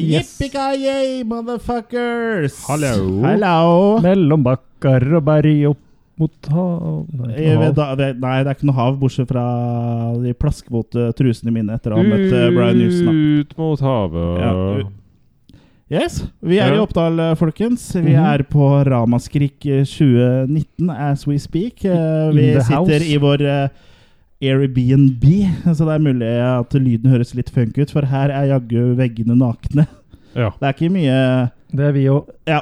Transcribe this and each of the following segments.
Yes. Yippee-ki-yay, motherfuckers! Hallo. Hallo. Mellom bakker og berg opp mot hav Nei, det er ikke noe hav, bortsett fra de plaskevåte trusene mine etter å ha møtt eh, Brian Newson. Ut mot havet. Ja, Yes, vi er i Oppdal, eh, folkens. Vi Mhm. er på Ramaskrik eh, 2019 as we speak. Eh, Vi sitter house. i vår eh, Airbnb, så det er mulig at lyden høres litt funk ut, for her er jaggu veggene nakne. Ja. Det er ikke mye Det er vi òg. Ja,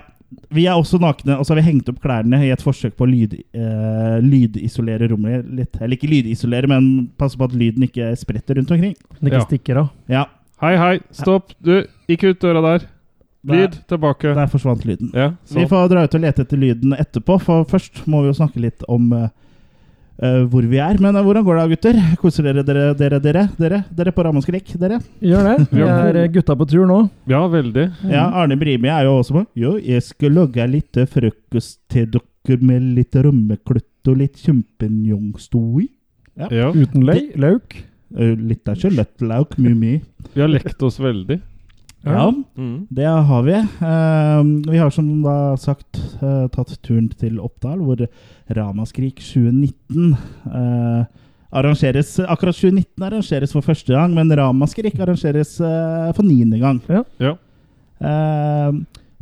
vi er også nakne, og så har vi hengt opp klærne i et forsøk på å lyd, eh, lydisolere rommet litt. Eller ikke lydisolere, men passe på at lyden ikke spretter rundt omkring. Den ikke Ja. stikker av. Ja, Hei, hei. Stopp. Du, ikke ut døra der. Lyd tilbake. der forsvant lyden. Ja, Vi får dra ut og lete etter lyden etterpå, for først må vi jo snakke litt om eh, eh, hvor vi er. Men uh, hvordan går det, gutter? Koser dere dere, dere, dere? Dere, dere på Ramaskrik? Dere? Gjør det. Vi er eh, gutta på tur nå. Ja, veldig. Ja, Arne Brimi er jo også på. Jo, jeg skal lage litt frokost til dere med litt rømmeklutt og litt kjempenjongstoi. Ja. Ja. Uten løy, lauk. Litt av kjøttlauk, mye mye. Vi har lekt oss veldig. Ja, Mm. det har vi. Uh, vi har som da sagt uh, tatt turen til Oppdal, hvor Ramaskrik 2019 uh, arrangeres Akkurat 2019 arrangeres for første gang, men Ramaskrik arrangeres eh, for niende gang. Ja. Eh,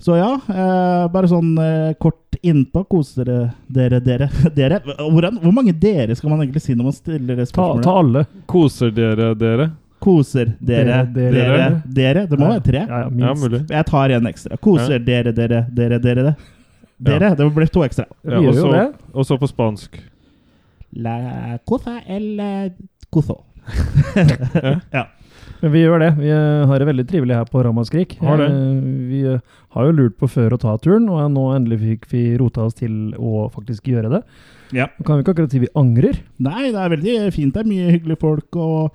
så ja, eh, bare sånn eh, kort innpå. Kos dere, dere, dere. dere. Hvordan, hvor mange dere skal man egentlig si når man stiller det Ta, ta alle. Koser dere dere? Koser dere, Dere, dere, dere. dere. Det må være tre. Ja, ja, Ja, minst. mulig. Jeg tar en ekstra. Koser dere, dere, dere, dere. det. Dere, Det ble to ekstra. Ja, og så- det. Og så på spansk. La cosa el coso. ja. Men vi gjør det. Vi eh, har det veldig trivelig her på Ramaskrik. Har det. Eh, Vi eh, har jo lurt på før å ta turen, og nå endelig fikk vi rota oss til å faktisk gjøre det. Ja. Kan vi ikke akkurat si vi angrer. Nei, det er veldig fint. Det er mye hyggelige folk, og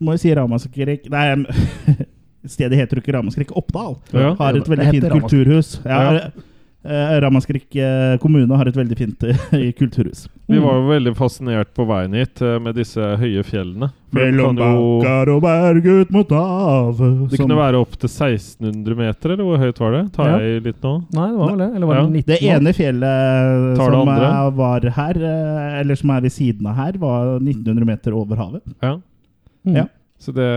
må jo si Ramaskrik Nei, stedet heter jo ikke Ramaskrik. Oppdal Ja. har et veldig fint Ramaskrik. kulturhus. Ja, Ja. eh, Ramaskrik eh, kommune har et veldig fint kulturhus. kulturhus. Vi var jo veldig fascinert på veien hit eh, med disse høye fjellene. Mellom kan bakker og berg ut mot havet Det kunne være opp til 1600 meter, eller hvor høyt var det? Tar Ja. jeg litt nå? Nei, det var vel det. Eller var det Ja. 19 Det ene fjellet Tar det som andre? var her, eh, eller som er ved siden av her, var 1900 meter over havet. Ja. Mm. Ja. Så det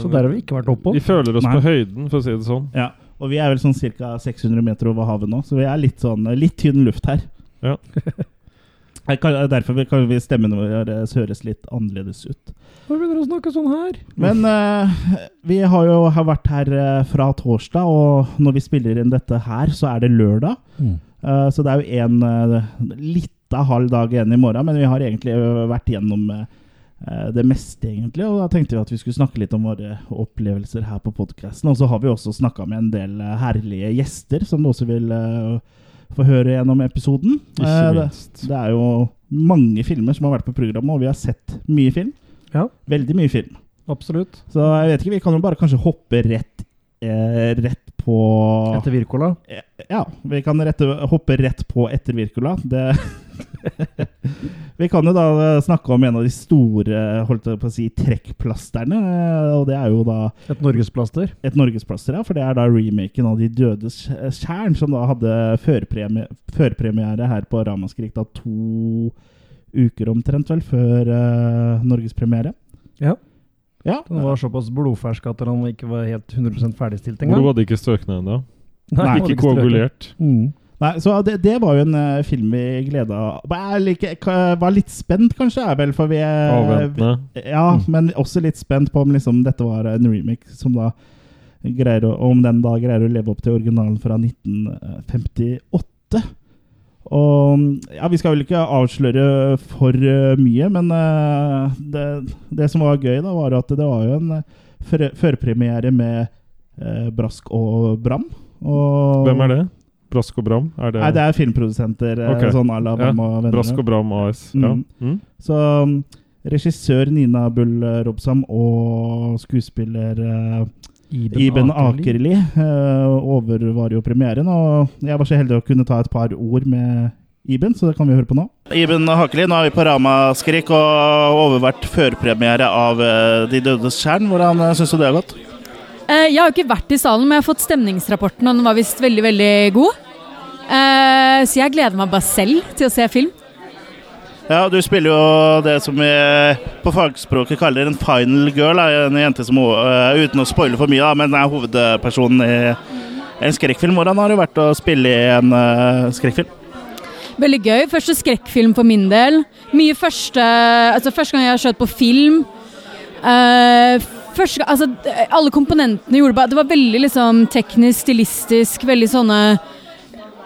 Så der har vi ikke vært oppå? Vi føler oss Nei. på høyden, for å si det sånn. Ja, og vi er vel sånn ca. 600 meter over havet nå, så vi er litt sånn litt tynn luft her. Ja. Kan, derfor kan vi stemmene våre høres litt annerledes ut. Nå begynner du å snakke sånn her. Men uh, vi har jo har vært her eh, fra torsdag, og når vi spiller inn dette her, så er det lørdag. Eh, så det er jo en uh, lita halv dag igjen i morgen, men vi har egentlig eh, vært gjennom eh, det meste, egentlig. Og da tenkte vi at vi skulle snakke litt om våre opplevelser her på podkasten. Og så har vi også snakka med en del eh, herlige gjester, som du også vil eh, få høre gjennom episoden. Eh, det, det er jo mange filmer som har vært på programmet, og vi har sett mye film. Ja, Veldig mye film. absolutt. Så jeg vet ikke, vi kan jo bare kanskje hoppe rett, eh, rett på Etter Wirkola. Ja, vi kan rette, hoppe rett på etter Wirkola. Det Vi kan jo da snakke om en av de store holdt jeg på å si, trekkplasterne. eh, Og det er jo da Et norgesplaster. et norgesplaster, ja. For det er da remaken av De dødes tjern, som da hadde førpremie- førpremiere her på Ramaskrik da to uker omtrent, vel, før uh, norgespremiere. Ja. Ja. Den var såpass blodfersk at den ikke var helt 100 ferdigstilt Blodet var hadde ikke støknet ennå. Ikke koagulert. Mm. Nei, så det, det var jo en uh, film vi gleda Jeg var litt spent, kanskje, er vel, for vi Avventende. Ja, Mm. men også litt spent på om liksom dette var en remake som da greier å, om den da greier å leve opp til originalen fra 1958. Og ja, vi skal vel ikke avsløre for uh, mye, men uh, det, det som var gøy, da, var at det var jo en førpremiere med Brask og Bram. Og, Hvem er det? Brask og Bram? Er det, Nei, det er filmprodusenter. Okay. Sånn à la Ja, Bram og vennene. Brask og Bram AS. Ja. Mm. Mm. Så um, regissør Nina Bull Robsam og skuespiller uh, Iben Akerli uh, overvar jo premieren. Og jeg var så heldig å kunne ta et par ord med Iben, så det kan vi høre på nå. Iben Hakeli, nå er vi på Ramaskrik og overvært førpremiere av eh, De dødes tjern. Hvordan uh, syns du det har gått? Eh, jeg har jo ikke vært i salen, men jeg har fått stemningsrapporten, og den var visst veldig, veldig god. Eh, så jeg gleder meg bare selv til å se film. Ja, du spiller jo det som vi på fagspråket kaller en final girl. En jente som, uh, uten å spoile for mye, da, men er hovedpersonen i en skrekkfilm. Hvordan har det vært å spille i en uh, skrekkfilm? Veldig gøy. Første skrekkfilm for min del. Mye første Altså første gang jeg har skjøt på film. Uh, første altså, alle komponentene gjorde bare Det var veldig liksom teknisk, stilistisk, veldig sånne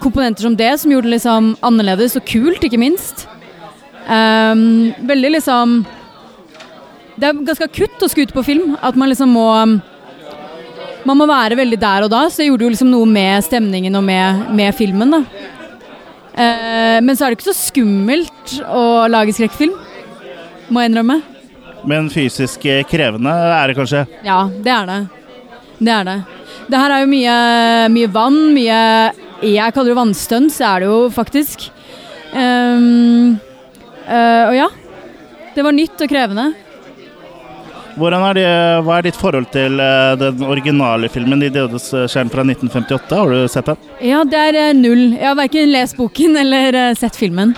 komponenter som det, som gjorde det liksom annerledes og kult, ikke minst. Um, veldig liksom Det er ganske akutt å skute på film. At man liksom må Man må være veldig der og da. Så det gjorde jo liksom noe med stemningen og med, med filmen, da. Uh, men så er det ikke så skummelt å lage skrekkfilm, må jeg innrømme. Men fysisk krevende er det kanskje? Ja, det er det. Det er det. Det her er jo mye, mye vann, mye Jeg kaller det vannstunts, er det jo faktisk. Um, Uh, og ja, det var nytt og krevende. Er det, hva er ditt forhold til uh, den originale filmen 'De dødes skjerm' fra 1958? Har du sett den? Ja, det er null. Jeg har verken lest boken eller sett filmen.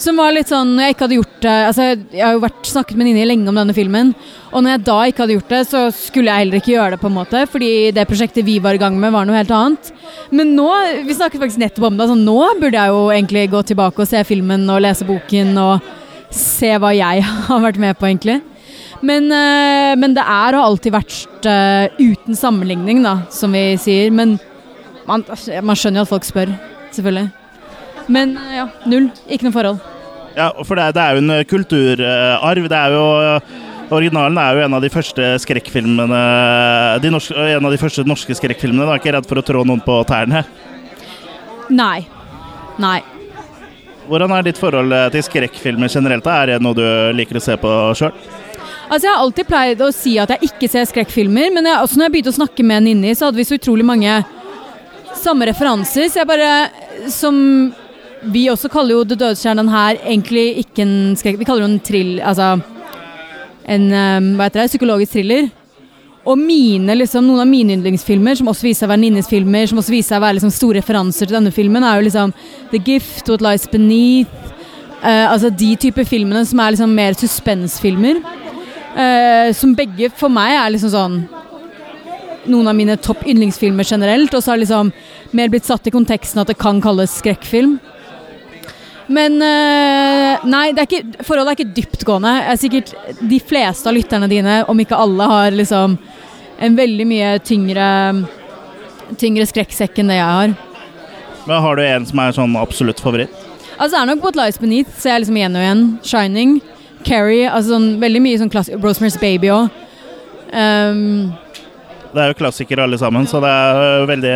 Som var litt sånn jeg ikke hadde gjort det altså, Jeg har jo vært, snakket med Nini lenge om denne filmen. Og når jeg da ikke hadde gjort det, så skulle jeg heller ikke gjøre det. på en måte Fordi det prosjektet vi var i gang med, var noe helt annet. Men nå vi snakket faktisk nettopp om det, altså, nå burde jeg jo egentlig gå tilbake og se filmen og lese boken og se hva jeg har vært med på, egentlig. Men, øh, men det er og alltid vært øh, uten sammenligning, da, som vi sier. Men man, man skjønner jo at folk spør, selvfølgelig. Men øh, ja, null. Ikke noe forhold. Ja, for det, det er jo en eh, kulturarv. Det er jo eh, Originalen er jo en av de første skrekkfilmene de norske, En av de første norske skrekkfilmene. Du er ikke redd for å trå noen på tærne? Nei. Nei. Hvordan er ditt forhold eh, til skrekkfilmer generelt? Er det noe du liker å se på sjøl? Altså, jeg har alltid pleid å si at jeg ikke ser skrekkfilmer, men jeg, også når jeg begynte å snakke med Ninni, så hadde vi så utrolig mange samme referanser. Så jeg bare Som vi også kaller jo The Dødskjernen her egentlig ikke en skrekk... Vi kaller det en trill... Altså en um, hva heter det, psykologisk thriller. Og mine, liksom, noen av mine yndlingsfilmer, som også viser seg å være Ninnis filmer, som også viser seg å være liksom, store referanser til denne filmen, er jo liksom The Gift, What Lies Beneath uh, Altså de type filmene som er liksom mer suspensfilmer. Uh, som begge for meg er liksom sånn noen av mine topp yndlingsfilmer generelt. Og så har liksom mer blitt satt i konteksten at det kan kalles skrekkfilm. Men øh, nei, er ikke, forholdet er ikke dyptgående. Er sikkert de fleste av lytterne dine, om ikke alle, har liksom en veldig mye tyngre, tyngre skrekksekk enn det jeg har. Men Har du en som er sånn absolutt favoritt? Altså det er nok What Lies Beneath ser jeg liksom igjen og igjen. Shining. Carrie. Altså sånn, veldig mye sånn klassisk Rosemary's Baby òg. Um, det er jo klassikere alle sammen, så det er veldig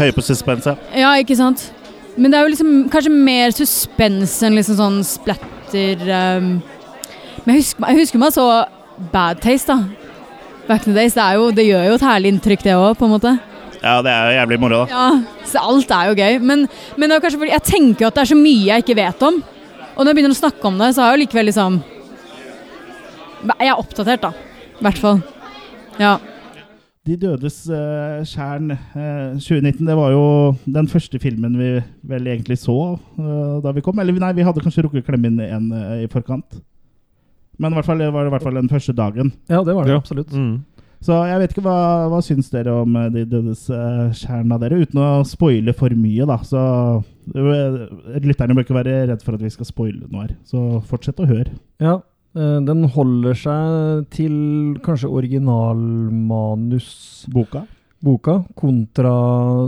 høye på suspense. Ja, ikke sant. Men det er jo liksom kanskje mer suspens enn liksom sånn splatter um. Men jeg husker, jeg husker meg så Bad Taste, da. Back in the days. Det, jo, det gjør jo et herlig inntrykk, det òg, på en måte. Ja, det er jo jævlig moro, da. Ja, så alt er jo gøy. Men, men det er kanskje fordi jeg tenker at det er så mye jeg ikke vet om. Og når jeg begynner å snakke om det, så har jeg jo likevel liksom Jeg er oppdatert, da. I hvert fall. Ja. De dødes uh, skjern uh, 2019, det var jo den første filmen vi vel egentlig så uh, da vi kom. Eller nei, vi hadde kanskje rukket å klemme inn en uh, i forkant. Men i hvert fall, det var i hvert fall den første dagen. Ja, det var det ja. absolutt. Mm. Så jeg vet ikke hva, hva syns dere om De dødes skjern av dere, uten å spoile for mye, da. Så lytterne bør ikke være redd for at vi skal spoile noe her. Så fortsett å høre. Ja, Eh, den holder seg til kanskje originalmanusboka Boka? Kontra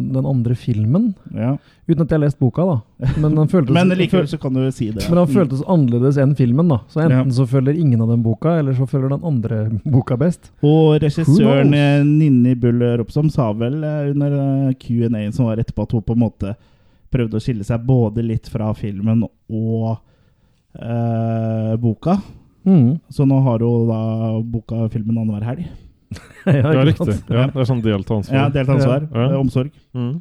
den andre filmen. Ja. Uten at jeg har lest boka, da. Men, den føltes, men likevel så kan du si det. Men den føltes annerledes enn filmen. da Så enten ja. så følger ingen av den boka, eller så følger den andre boka best. Og regissøren eh, Ninni Bull Ropsom sa vel eh, under Q&A som var etterpå, at hun på en måte prøvde å skille seg både litt fra filmen og øh, boka. Mm. Så nå har hun da boka filmen annenhver helg. ja, ja, riktig. Ja, det er sånn delt ansvar. Ja, delt ansvar. Ja. Omsorg. Mm.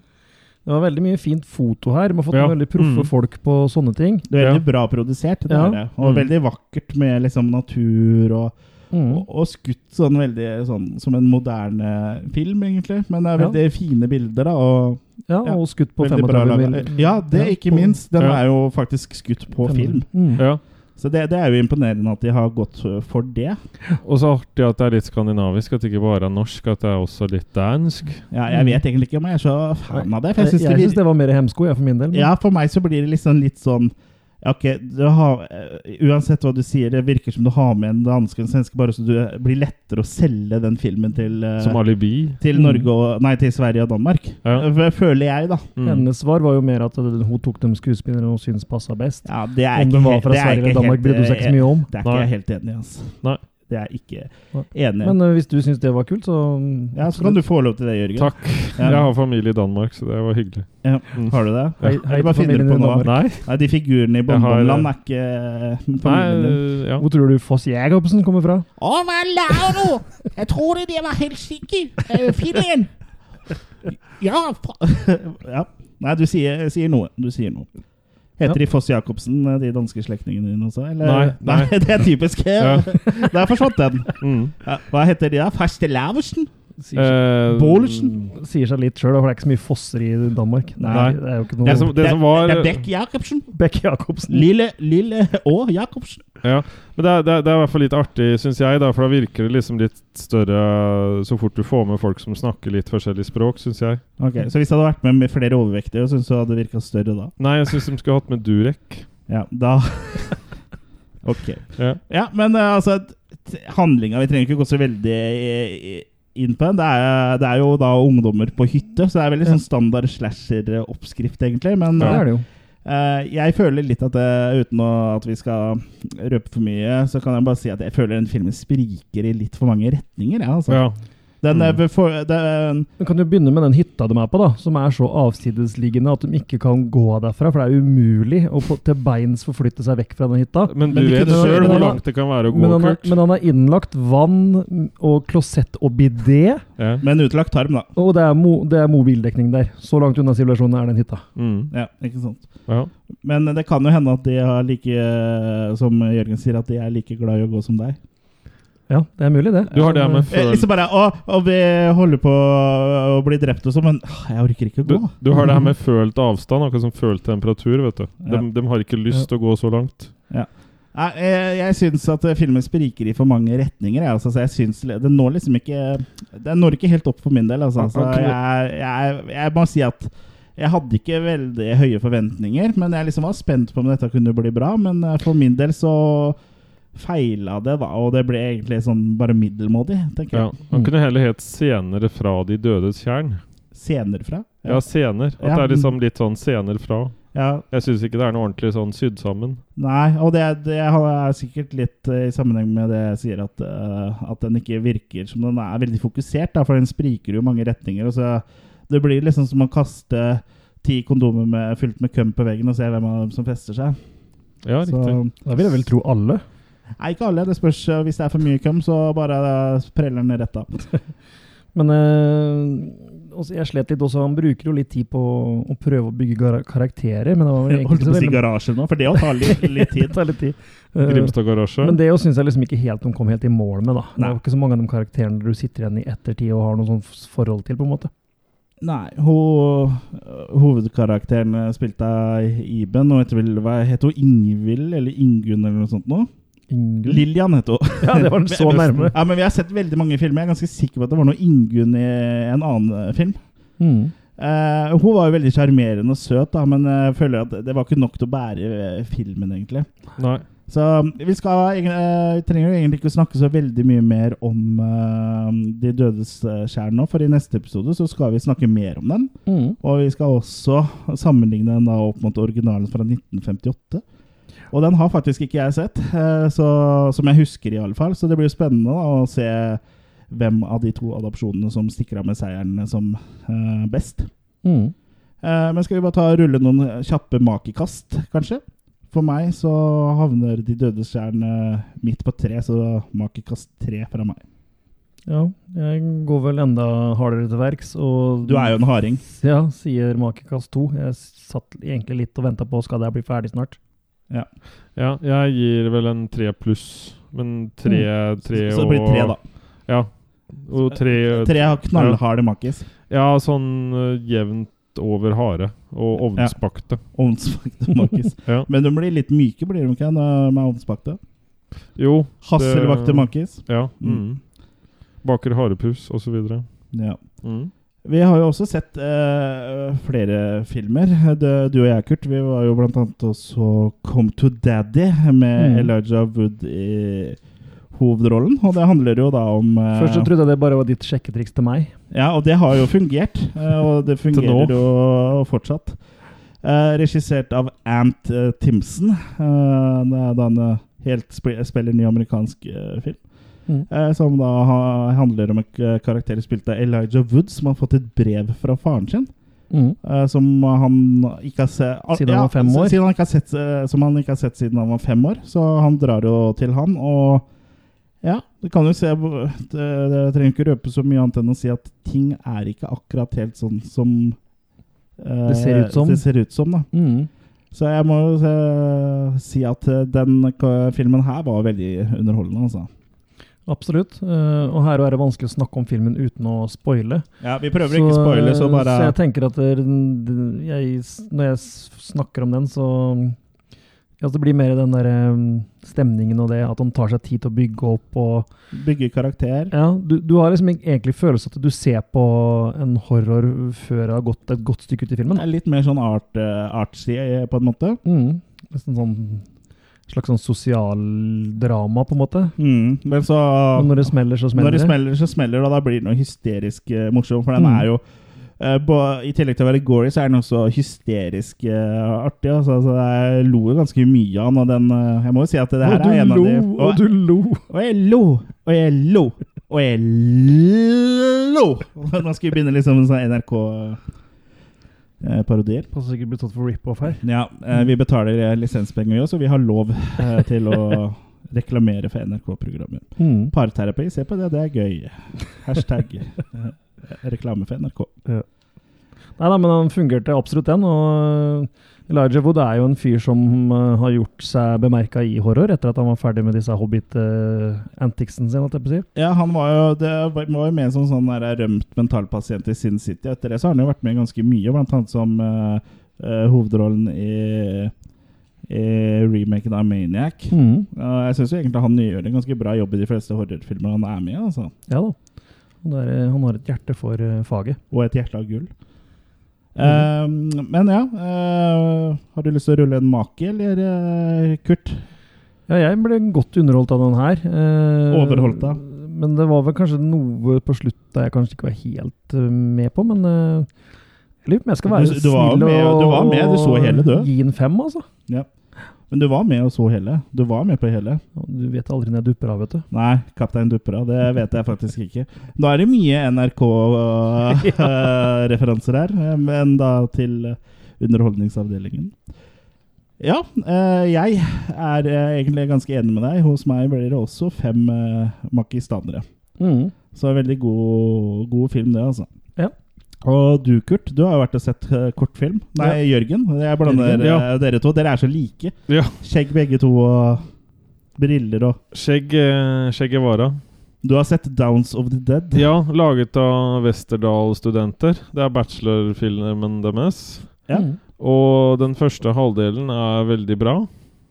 Det var veldig mye fint foto her. Man har fått ja. veldig proffe mm. folk på sånne ting. Det er veldig bra produsert. Det det. Og mm. veldig vakkert med liksom natur og Mm. Og, og skutt sånn veldig sånn som en moderne film, egentlig. Men det er Ja. veldig fine bilder, da. Og Ja, Ja, og skutt på 35 mm. Ja, det Ja, ikke på- minst. Den Ja. er jo faktisk skutt på film. Mm. Ja. Så det, det er jo imponerende at de har gått for det. Og så artig at det er litt skandinavisk, at det ikke bare er norsk, at det er også litt dansk. Ja, jeg vet egentlig ikke om jeg er så fan av det. For jeg syns synes det, det var mer hemsko, jeg, for min del. men- Ja, for meg så blir det liksom litt sånn ok, du har, eh, Uansett hva du sier, det virker som du har med en dansk og en svenske, bare så det blir lettere å selge den filmen til, eh, Som alibi. til Mm. Norge og, nei, til Sverige og Danmark. Ja. Eh, Føler jeg, da. Mm. Hennes svar var jo mer at hun tok de skuespillerne hun syntes passa best. Ja, det er Om ikke de var fra det er Sverige eller Danmark, helt, brydde hun seg ikke så eh, mye om. Det er ikke Nei. jeg helt enig i. Altså. Nei. Det er jeg ikke enig i. Men uh, hvis du syns det var kult, så Ja, så kan du få lov til det, Jørgen. Takk. Ja. Jeg har familie i Danmark, så det var hyggelig. Ja. Mm. Har du det? Hei, hei bare til finner du familien på i noe? Danmark. Nei. Nei, de figurene i Bonbonland er ikke eh, familien din. ja. Hvor tror du Foss Jacobsen kommer fra? Å, hva laver du? Jeg trodde det var Helsinki. Uh, Finland. Ja, ja. Nei, du sier, sier noe. Du sier noe. Heter de Foss Jacobsen, eh, de danske slektningene dine også? Eller? Nei, nei. det er typisk. Der forsvant den. Mm. Ja, hva heter de da? Faste Laversen? Sier, seg- uh, Bålesen? sier seg litt sjøl, for det er ikke så mye fosser i Danmark. Nei, Nei. det er jo ikke Det noe som, det som var Det er Beck Jacobsen. Beck Jacobsen. Lille, lille og Jacobsen. Ja, men det er, det, er, det er i hvert fall litt artig, syns jeg, da, for da virker det liksom litt større så fort du får med folk som snakker litt forskjellig språk, syns jeg. Ok, Så hvis jeg hadde vært med, med flere overvektige, syns du hadde virka større da? Nei, jeg syns de skulle hatt med Durek. Ja, da Ok. Ja. Ja, men eh, altså Handlinga Vi trenger ikke gå så veldig eh, inn på den. Det er, det er jo da ungdommer på hytte, så det er veldig sånn standard slasher-oppskrift, egentlig. Men Det er det jo. Uh, jeg føler litt at det, uten å, at vi skal røpe for mye, så kan jeg bare si at jeg føler den filmen spriker i litt for mange retninger. Ja, altså. Ja. Den, Mm. for, den, Vi kan jo begynne med den hytta de er på, da, som er så avsidesliggende at de ikke kan gå derfra. For det er umulig å på, til beins forflytte seg vekk fra den hytta. Men du Men de vet selv sjøl hvor langt det kan være å gå, Men han, Kurt. men han er innlagt vann og klosett og bidé, Ja. med en utlagt tarm, da. og det er, mo, det er mobildekning der. Så langt unna sivilisasjonen er den hytta. Mm. Ja, ikke sant. ja. Men det kan jo hende at de har like Som Jørgen sier, at de er like glad i å gå som deg. Ja, det er mulig, det. Du har det med Eh, føl... Liksom bare Å, å vi holder på å bli drept og sånn, men åh, jeg orker ikke å gå. du har det her med følt avstand, akkurat som følt temperatur. vet du. Ja. De, de har ikke lyst til å gå så langt. Ja. jeg, jeg syns at eh, filmen spriker i for mange retninger. Jeg, altså, jeg synes, Den når liksom ikke Den når ikke helt opp for min del. Altså. altså, jeg, jeg, jeg må si at jeg hadde ikke veldig høye forventninger, men jeg liksom var spent på om dette kunne bli bra. Men eh, for min del så feila det, da, og det ble egentlig sånn bare middelmådig, tenker Ja. jeg. Han kunne heller hett 'Senere fra de dødes tjern'. Senere fra. Ja, sener, At Ja. det er liksom litt sånn senere fra. ja. Jeg syns ikke det er noe ordentlig sånn sydd sammen. Nei, og det, det er sikkert litt eh, i sammenheng med det jeg sier, at, uh, at den ikke virker som den er veldig fokusert, da, for den spriker jo i mange retninger. Og så det blir liksom som å kaste ti kondomer med, fylt med køm på veggen og se hvem av dem som fester seg. Ja, Så, riktig. Da vil jeg vel tro alle. nei, ikke alle. Det spørs eh, hvis det er for mye køm, så bare eh, preller den rett av. Men eh, jeg slet litt også. Han bruker jo litt tid på å prøve å bygge gar- karakterer. Men det var egentlig holdt på å si garasje nå, for det tar litt, litt tid. tar litt tid. Eh, Grimstad garasje. Men det syns jeg liksom ikke helt de kom helt i mål med. da. Det Nei. er jo ikke så mange av de karakterene du sitter igjen i ettertid og har noe sånt forhold til. på en måte. Nei, ho, hovedkarakteren spilte av Iben, og heter hun? Ingvild eller Ingunn eller noe sånt nå? Ingunn? Lillian heter hun. Ja, det var den så nærme. Ja, men Vi har sett veldig mange filmer. Jeg er ganske sikker på at det var noe Ingunn i en annen eh, film. Mm. Uh, hun var jo veldig sjarmerende og søt, da, men jeg føler at det var ikke nok til å bære eh, filmen, egentlig. Nei. Så vi skal eh, vi trenger jo egentlig ikke å snakke så veldig mye mer om uh, De dødes eh, skjær nå, for i neste episode så skal vi snakke mer om den. Mm. Og vi skal også sammenligne den da opp mot originalen fra 1958. Og den har faktisk ikke jeg sett, eh, så, som jeg husker i alle fall. Så det blir jo spennende å se hvem av de to adopsjonene som stikker av med seieren som eh, best. Mm. Eh, men skal vi bare ta rulle noen kjappe makekast, kanskje? For meg så havner De døde stjern eh, midt på tre, så makekast tre fra meg. Ja, jeg går vel enda hardere til verks. Og Du er jo en harding. Ja, sier makekast to. Jeg satt egentlig litt og venta på skal det bli ferdig snart. Ja, jeg gir vel en tre pluss. Men tre, tre og Så det blir tre, da. Ja. Og tre Tre har knallharde makkis. Ja, sånn uh, jevnt over harde. Og ovnsbakte. Ovnsbakte makkis. Ja. Men de blir litt myke, blir de ikke, med ovnsbakte? Jo. Hasselbakte makis makkis. Ja. Mm. Mm. Baker harepus, videre. Ja. Mm. Vi har jo også sett eh, flere filmer. Du, du og jeg, Kurt, vi var jo blant annet også Come to Daddy med Mm. Elijah Wood i hovedrollen. Og det handler jo da om eh, Først så trodde jeg det bare var ditt sjekketriks til meg. Ja, og det har jo fungert. eh, og det fungerer jo fortsatt. Eh, regissert av Ant eh, Timson. Eh, det er da en eh, helt sp spiller ny amerikansk eh, film. Mm. Eh, som da ha, handler om en karakter spilt av Elijah Wood, som har fått et brev fra faren sin. Mm. eh, som han ikke har sett Siden han var fem år? Siden han sett, eh, som han ikke har sett siden han var fem år. Så han drar jo til han, og ja, du kan jo se det, det trenger ikke røpe så mye annet enn å si at ting er ikke akkurat helt sånn som eh, Det ser ut som. Det ser ut som, da. Mm. Så jeg må jo eh, si at eh, den filmen her var veldig underholdende, altså. Absolutt. Uh, og her er det vanskelig å snakke om filmen uten å spoile. Ja, vi prøver ikke å spoile, så bare så jeg tenker at det, jeg, når jeg snakker om den, så ja, Det blir mer den der eh, stemningen og det at han tar seg tid til å bygge opp og bygge karakter. Ja, du, du har liksom egentlig følelse at du ser på en horror før det har gått et godt stykke ut i filmen. Det er litt mer sånn art, uh, artsy, på en måte. Mm. Nesten sånn slags sånn sosialdrama, på en måte. Mm. Men så Og når det smeller, så smeller det. Når det smeller, så smeller det, og da blir det noe hysterisk eh, morsomt. For den Mm. er jo eh, på, I tillegg til å være gory, så er den også hysterisk eh, artig. Altså, altså, jeg lo ganske mye av den, og den eh, Jeg må jo si at det her er en lo, av de og du lo! og jeg lo, og jeg lo, og jeg lo! Nå skal vi begynne liksom med sånn NRK-parodier. Passer sikkert blitt tatt for rip-off her. Ja, eh, vi betaler eh, lisenspenger, også, så vi har lov eh, til å reklamere for NRK-programmer. Mm. Parterapi, se på det, det er gøy. Hashtag eh, reklame for NRK. Nei da, men han fungerte absolutt den. Og Elijah Wood er jo en fyr som uh, har gjort seg bemerka i horror etter at han var ferdig med disse Hobbit-anticsene sine. jeg på si. Ja, han var jo, det var jo med som sånn der rømt mentalpasient i Sin City. Etter det så har han jo vært med ganske mye, blant annet som uh, eh, hovedrollen i, i remaken av Maniac. Mm. Jeg syns egentlig han gjør en ganske bra jobb i de fleste horrorfilmer han er med i. Altså. Ja da. Han, er, eh, han har et hjerte for eh, faget. Og et hjerte av gull. Eh, men ja uh, Har du lyst til å rulle en make, eller, uh, Kurt? Ja, jeg ble godt underholdt av den her. Uh, Overholdt da? Men det var vel kanskje noe på slutt jeg kanskje ikke var helt med på, men jeg lurer på om jeg skal være snill med- og du var med, du så hele, du. gi en fem, altså. Men du var med og så hele. Du var med på hele. Du vet aldri når jeg dupper av, vet du. Nei, Kaptein Duppera. Det vet jeg faktisk ikke. Nå er det mye NRK-referanser her, eh, men da til eh, Underholdningsavdelingen. Ja, eh, jeg er eh, egentlig ganske enig med deg. Hos meg blir det også fem makistanere. Mm. Så veldig god, god film, det, altså. Ja. Og du, Kurt, du har jo vært og sett eh, kortfilm. Nei, Jørgen. Jeg blander Jørgen, ja. eh, dere to. Dere er så like. Ja. Skjegg begge to, og briller og Skjegg, skjegg Skjegg vara. Du har sett Downs of the Dead? Ja, laget av Westerdal-studenter. Det er bachelorfilmen deres. Ja. Mm. Og den første halvdelen er veldig bra,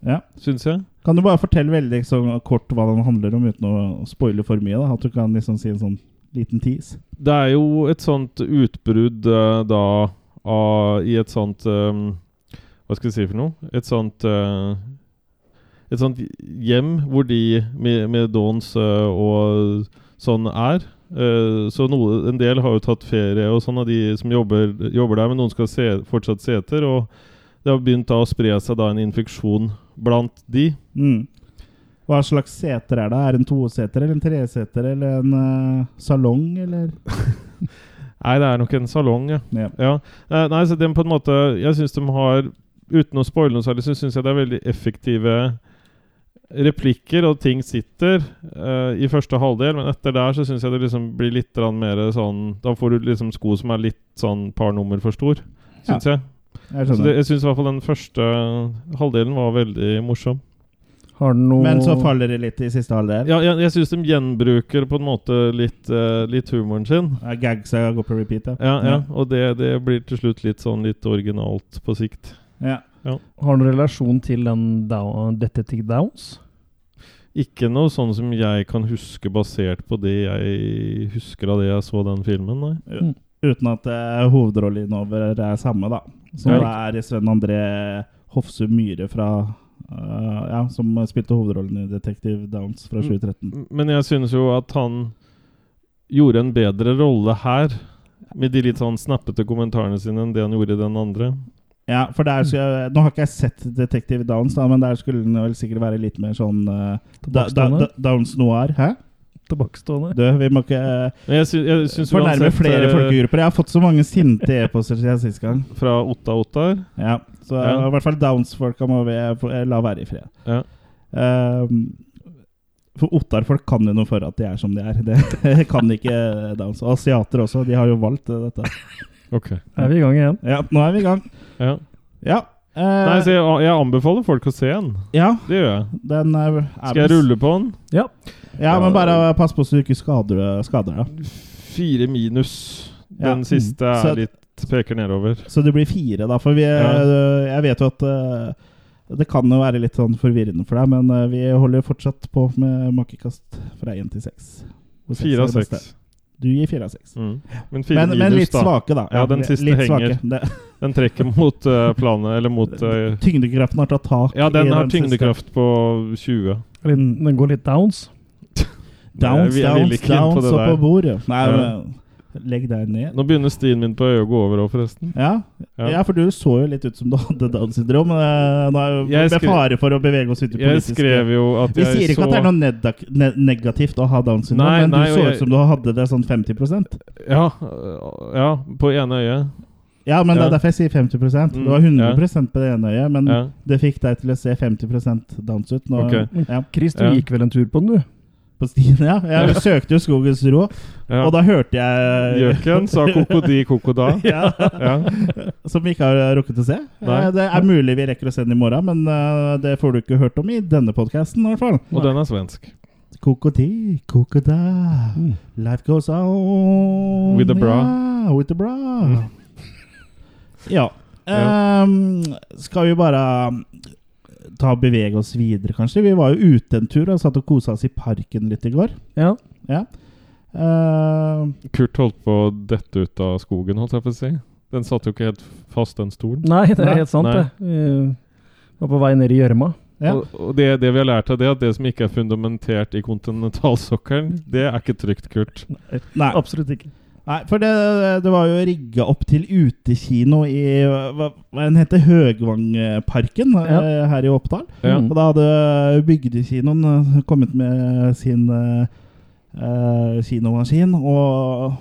Ja. syns jeg. Kan du bare fortelle veldig liksom, kort hva den handler om, uten å spoile for mye? da? At du kan liksom si en sånn liten tease? Det er jo et sånt utbrudd uh, da av, i et sånt um, Hva skal jeg si for noe? Et sånt uh, Et sånt hjem hvor de med, med dons uh, og sånn er. Uh, så noe, en del har jo tatt ferie, og sånn av de som jobber, jobber der, men noen skal se, fortsatt se etter. Og det har begynt da å spre seg da en infeksjon blant de. Mm. Hva slags seter er det? Er det en toseter eller en treseter eller en uh, salong, eller? Nei, det er nok en salong, ja. Ja. Ja, Uh, nei, så den på en måte Jeg syns de har Uten å spoile noe særlig, så syns jeg det er veldig effektive replikker, og ting sitter uh, i første halvdel, men etter der så syns jeg det liksom blir litt mer sånn Da får du liksom sko som er litt sånn par nummer for stor, syns jeg. Jeg det, jeg syns i hvert fall den første halvdelen var veldig morsom. Har den noe Men så faller det litt i siste halvdel. Ja, jeg, jeg syns de gjenbruker på en måte litt, uh, litt humoren sin. Ja, Gagsa går på repeat, ja. Ja, ja, og det, det blir til slutt litt sånn litt originalt på sikt. ja. Har den relasjon til den down, Detective Downs? Ikke noe sånn som jeg kan huske basert på det jeg husker av det jeg så den filmen, nei. Uten at uh, hovedrolleinnehaver er samme, da. Som Ja. er Sven André Hofsum Myhre fra eh, Ja, som spilte hovedrollen i 'Detektiv Downs fra Mm. 2013. Men jeg synes jo at han gjorde en bedre rolle her, med de litt sånn snappete kommentarene sine, enn det han gjorde i den andre. Ja, for der skulle jeg, Nå har ikke jeg sett 'Detektiv Downs, da, men der skulle den vel sikkert være litt mer sånn uh, da, da, da, Downs noir. Hæ? Tilbakestående. Du, vi må ikke jeg, sy jeg synes fornærme uansett, flere eh, folkegrupper. Jeg har fått så mange sinte e-poster siden sist gang. Fra Otta Ottar. Ja, så Ja. i hvert fall Downs-folka må vi få- eh, la være i fred. Ja. Ehm, for Ottar-folk kan jo noe for at de er som de er. Det kan ikke Downs. Og asiater også. De har jo valgt eh, dette. Ok. Er vi i gang igjen? Ja, nå er vi i gang. Ja. Ja. Eh, Nei, så jeg, jeg anbefaler folk å se den. ja, Det gjør jeg. den er, er Skal jeg rulle på den? Ja. Ja, men bare pass på så du ikke skader, skader deg. Fire minus. Ja. Den siste er Så- litt peker nedover. Så det blir fire, da. For vi, Ja. jeg vet jo at eh, det kan jo være litt sånn forvirrende for deg, men vi holder fortsatt på med makekast fra én til seks. Fire av seks. Du gir fire av seks. Mm. Men fire Men, minus, men litt da. svake, da. Ja, den siste litt henger. svake. Den trekker mot uh, planet, eller mot uh, tyngdekraften har tatt tak Ja, den i har siste. tyngdekraft på 20. Den, den går litt downs. Downs, downs, på downs det og på bordet. Nei, Ja. men legg deg ned. Nå begynner stien min på øyet å gå over òg, forresten. Ja. Ja. ja, for du så jo litt ut som du hadde Downs syndrom. Eh, nå er jo Jeg med fare for å bevege oss ut i Jeg politiske skrev jo at Vi sier ikke så at det er noe nedak- ne negativt å ha Downs syndrom, Nei, men nei, du så jeg- ut som du hadde det sånn 50% Ja, ja på ene øyet. Ja, men det er derfor jeg sier 50 Det Mm, var 100% på det ene øyet, men Ja. det fikk deg til å se 50 Downs ut. Nå, okay. ja, Chris, du Ja. gikk vel en tur på den, du? På stien, ja. Jeg søkte jo Skogens ro, Ja. og da hørte jeg Gjøken sa kokodi kokoda. ja, Ja. Som vi ikke har rukket å se. Nei. Eh, Det er mulig vi rekker å se den i morgen, men eh, det får du ikke hørt om i denne podkasten. Og den er svensk. Kokodi kokoda, Mm. life goes on With the bra. Ja, with the bra. Mm. Ja. Um, skal vi bare ta og bevege oss videre, kanskje? Vi var jo ute en tur og satt og kosa oss i parken litt i går. Ja. Ja. Uh, Kurt holdt på å dette ut av skogen, holdt jeg på å si. Den satt jo ikke helt fast, den stolen. Nei, det er Nei. helt sant, Nei. det. Vi var på vei ned i gjørma. ja. Og, og det, det vi har lært av det, at det som ikke er fundamentert i kontinentalsokkelen, det er ikke trygt, Kurt. Nei. Absolutt ikke. Nei, for det, det var jo rigga opp til utekino i hva, hva den heter Høgvangparken Ja. eh, her i Oppdal. Ja. Og da hadde bygdekinoen eh, kommet med sin eh, eh, kinomaskin og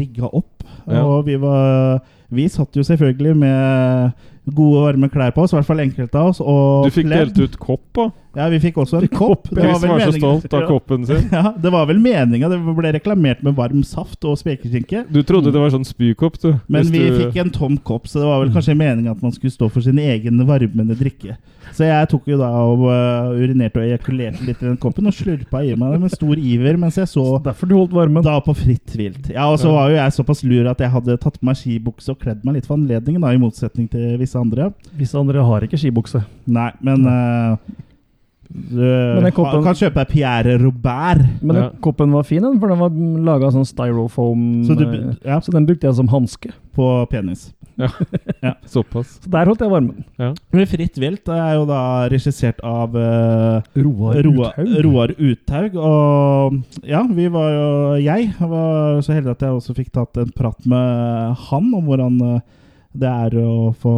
rigga opp. Ja. Og vi var Vi satt jo selvfølgelig med gode, varme klær på oss, i hvert fall enkelte av oss. Og Du fikk pledd. delt ut kopp, da. Ja, vi fikk også en kopp. Chris var, var så stolt av koppen sin. Ja, det var vel meninga. Det ble reklamert med varm saft og spekeskinke. Du trodde det var sånn spykopp, du. Men Hvis vi du- fikk en tom kopp, så det var vel kanskje meninga at man skulle stå for sin egen varmende drikke. Så jeg tok jo da og uh, urinerte og ejakulerte litt i den koppen og slurpa i meg det med stor iver mens jeg så Derfor du holdt varmen. da på fritt vilt. Ja, og så Ja. var jo jeg såpass lur at jeg hadde tatt på meg skibukse og kledd meg litt for anledningen, da, i motsetning til visse andre. Visse andre har ikke skibukse. Nei, men uh, du koppen- kan kjøpe deg Pierre Robert. Men den Ja. koppen var fin, for den var laga av sånn styrofoam. Så, du, eh, ja, så den brukte jeg som hanske. på penis. Såpass. Så der holdt jeg varmen. Men Fritt vilt er jo da regissert av uh, Roar Roar, Uthaug. Roar Uthaug. Og ja, vi var jo Jeg var så heldig at jeg også fikk tatt en prat med han om hvordan eh, det er å få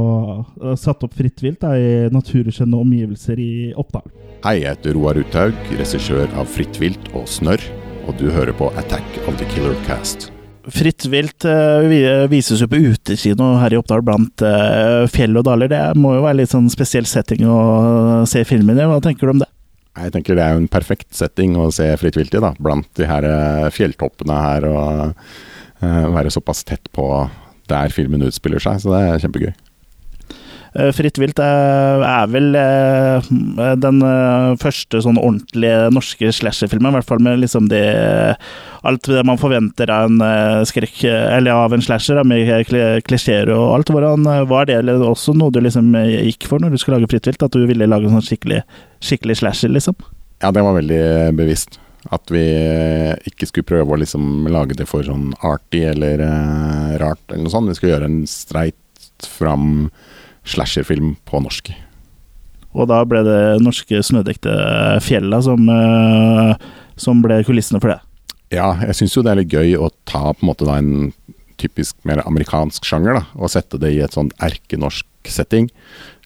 eh, satt opp fritt vilt da, i naturskjønne omgivelser i Oppdal. Hei, jeg heter Roar Uthaug, regissør av Fritt vilt og Snørr, og du hører på Attack of the Killer Cast. Fritt vilt eh, vises jo på utekino her i Oppdal blant eh, fjell og daler. Det må jo være litt sånn spesiell setting å se filmen i. Hva tenker du om det? Jeg tenker det er jo en perfekt setting å se Fritt vilt i, da. Blant de her eh, fjelltoppene her, og eh, være såpass tett på der filmen utspiller seg, så det er kjempegøy. Eh, Fritt vilt er, vel eh, den eh, første sånn ordentlige norske slasherfilmen. I hvert fall med liksom det Alt det man forventer av en skrekk Eller av en slasher, med kli- klisjeer og alt. Hvordan Var det eller også noe du liksom gikk for når du skulle lage Fritt vilt? At du ville lage en sånn skikkelig, skikkelig slasher, liksom? Ja, det var veldig bevisst. At vi eh, ikke skulle prøve å liksom lage det for sånn arty eller uh, rart eller noe sånt. Vi skulle gjøre en streit fram slasherfilm på norsk. Og da ble det norske snødekte fjella som, uh, som ble kulissene for det. Ja, jeg syns jo det er litt gøy å ta på en måte da en typisk mer amerikansk sjanger, da, og sette det i et sånn erkenorsk setting.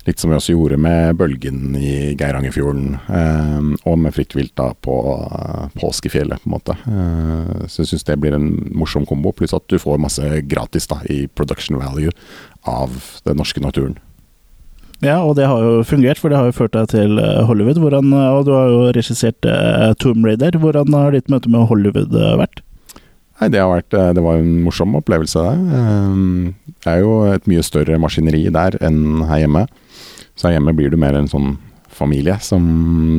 Litt som vi også gjorde med Bølgen i Geirangerfjorden, eh, og med Fritt vilt da på eh, Påskefjellet, på en måte. Eh, så jeg syns det blir en morsom kombo, pluss at du får masse gratis da, i production value av den norske naturen. Ja, og det har jo fungert, for det har jo ført deg til eh, Hollywood. Hvordan, og du har jo regissert eh, Tomb Raider. Hvordan har ditt møte med Hollywood eh, vært? Nei, det, har vært, eh, det var en morsom opplevelse, det. Eh, Det er jo et mye større maskineri der enn her hjemme. Så her hjemme blir du mer en sånn familie som